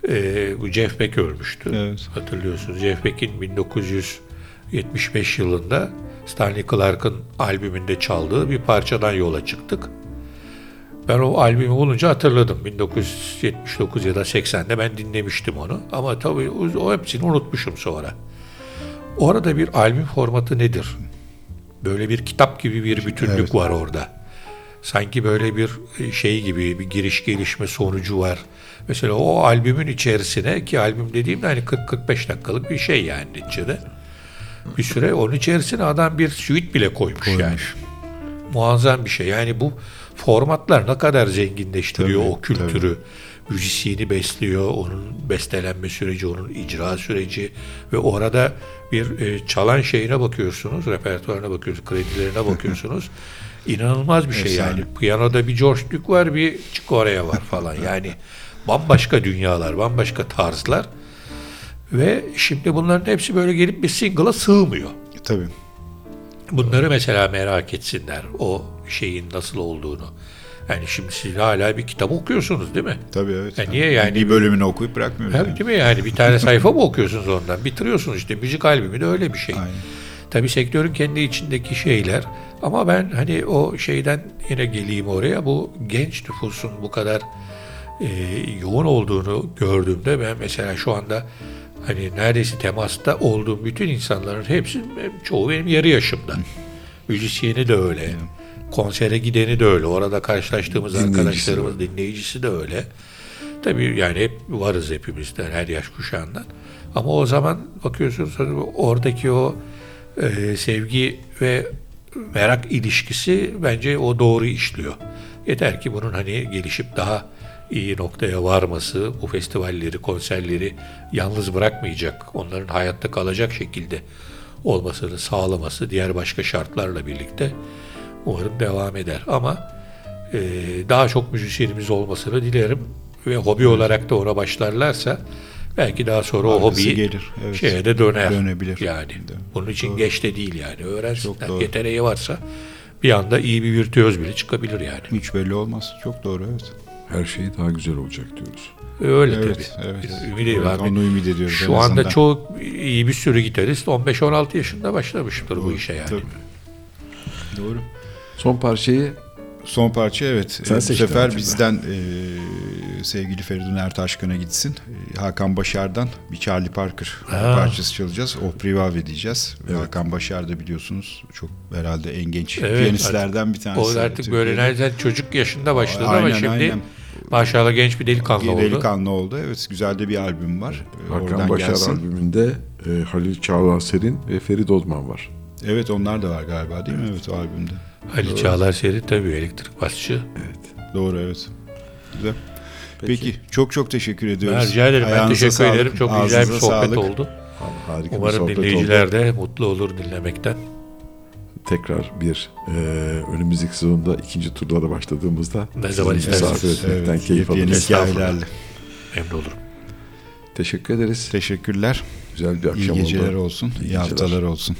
E, bu Jeff Beck ölmüştü. Evet. Hatırlıyorsunuz. Jeff Beck'in 1975 yılında Stanley Clark'ın albümünde çaldığı bir parçadan yola çıktık. Ben o albümü bulunca hatırladım. 1979 ya da 80'de ben dinlemiştim onu. Ama tabii o, o hepsini unutmuşum sonra. Orada bir albüm formatı nedir? Böyle bir kitap gibi bir bütünlük Evet. var orada. Sanki böyle bir şey gibi bir giriş gelişme sonucu var. Mesela o albümün içerisine ki albüm dediğimde hani 40-45 dakikalık bir şey yani neticede. Bir süre onun içerisine adam bir suite bile koymuş, yani. muazzam bir şey. Yani bu formatlar ne kadar zenginleştiriyor Tabii, o kültürü. Müzisyeni besliyor, onun bestelenme süreci, onun icra süreci ve orada bir e, çalan şeyine bakıyorsunuz, repertuarına bakıyorsunuz, kredilerine bakıyorsunuz. İnanılmaz bir şey Efsane. yani. Piyanoda bir George Duke var, bir Chick Corea var falan. Yani bambaşka dünyalar, bambaşka tarzlar. Ve şimdi bunların hepsi böyle gelip bir single'a sığmıyor. Tabii. Bunları mesela merak etsinler. O şeyin nasıl olduğunu. Yani şimdi siz hala bir kitap okuyorsunuz değil mi? Tabii evet. Ya niye yani? Bir bölümünü okuyup bırakmıyoruz. Tabii yani. değil mi yani? Bir tane sayfa mı okuyorsunuz ondan? Bitiriyorsunuz işte. Müzik albümü de öyle bir şey. Aynen. Tabii sektörün kendi içindeki şeyler. Ama ben hani o şeyden yine geleyim oraya. Bu genç nüfusun bu kadar e, yoğun olduğunu gördüğümde ben mesela şu anda hani neredeyse temasta olduğum bütün insanların hepsi çoğu benim yarı yaşımda. Müzisyeni de öyle. Konsere gideni de öyle. Orada karşılaştığımız Dinleyicisi arkadaşlarımız dinleyicisi de öyle. Tabii yani hep varız hepimizden her yaş kuşağından. Ama o zaman bakıyorsunuz oradaki o e, sevgi ve merak ilişkisi bence o doğru işliyor. Yeter ki bunun hani gelişip daha iyi noktaya varması, bu festivalleri, konserleri yalnız bırakmayacak, onların hayatta kalacak şekilde olmasını sağlaması diğer başka şartlarla birlikte umarım devam eder. Ama e, daha çok müzisyenimiz olmasını dilerim ve hobi olarak da ona başlarlarsa belki daha sonra o Arkası hobi gelir, evet. şeye de döner. Dönebilir. Yani bunun için geç de değil yani. Öğrensinler. Doğru. Yeteneği varsa bir anda iyi bir virtüöz bile çıkabilir yani. Hiç belli olmaz. Çok doğru evet. Her şey daha güzel olacak diyoruz. Öyle Evet, tabii. evet. Ümit Evet, abi. onu ümit ediyoruz en Şu anda azından. çok iyi bir sürü gitarist 15-16 yaşında başlamıştır bu işe yani. Tabii. Doğru. Son parçayı Son parça evet. Sen Ee, bu sefer Hatice. bizden e, sevgili Feridun Ertaşkan'a gitsin. E, Hakan Başar'dan bir Charlie Parker Ha. parçası çalacağız. O Privave diyeceğiz. Hakan Başar da biliyorsunuz çok herhalde en genç Evet, piyanistlerden bir tanesi. O artık böyle Türkiye'de. nereden çocuk yaşında başladı ama Aynen, şimdi aynen. maşallah genç bir delikanlı oldu. Delikanlı oldu. Evet güzel de bir albüm var. E, Hakan Oradan Başar gelsin. albümünde e, Halil Çağlaser'in ve Ferit Odman var. Evet onlar da var galiba değil mi? Evet o albümde. Ali Çağlar Seri tabii elektrik basçı. Doğru evet. Güzel. Peki, çok çok teşekkür ediyoruz. Ben rica ederim. Ben Ayağınıza teşekkür sağlık, ederim. Çok güzel bir ağzınıza sohbet sağlık. oldu. Harika bir Umarım sohbet dinleyiciler oldu. de mutlu olur dinlemekten. Tekrar bir e, önümüzdeki sezonda ikinci turlara başladığımızda Ne zaman isterseniz. etmekten keyif yepyeni alırız. hikayelerle. Memnun olurum. Teşekkür ederiz. Teşekkürler. Güzel bir İyi akşam geceler oldu. olsun. İyi İyi haftalar olsun.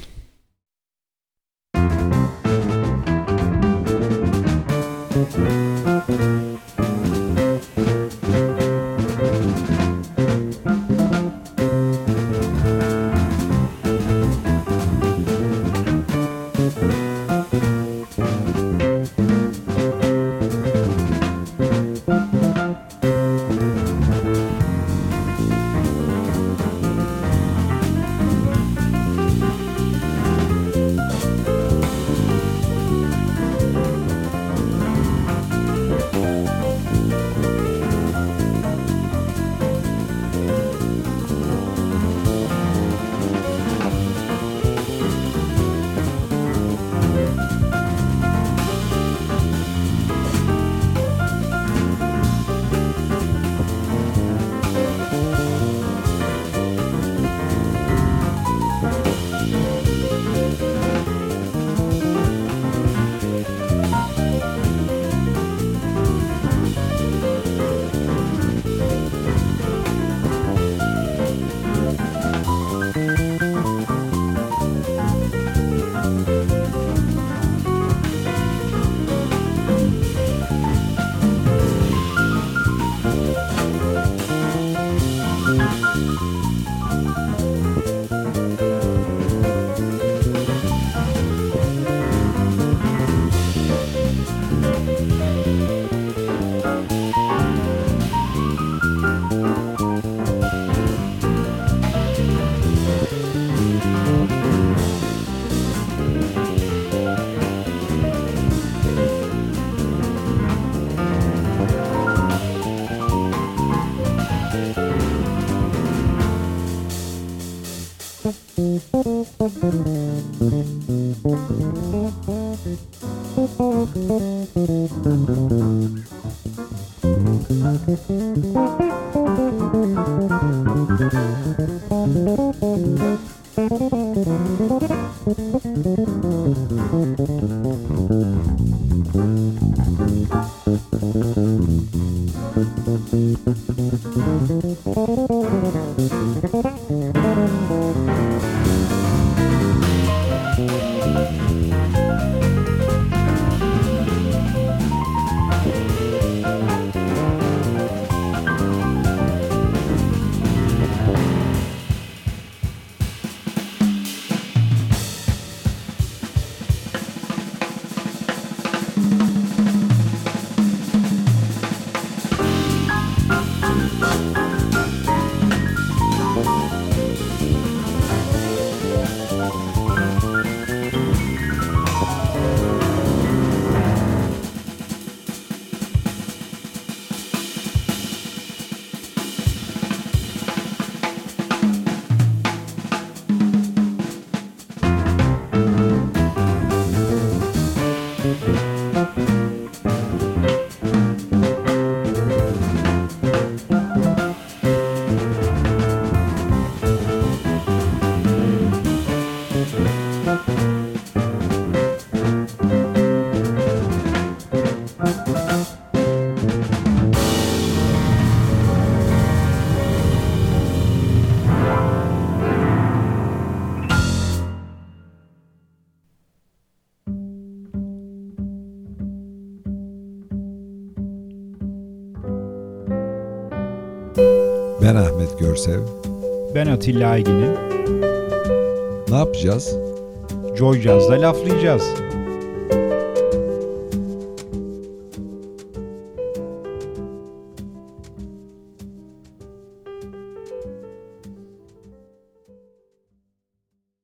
Mm-hmm. Görsev. Ben Atilla Aygin'im. Ne yapacağız? Joy Jazz'da laflayacağız.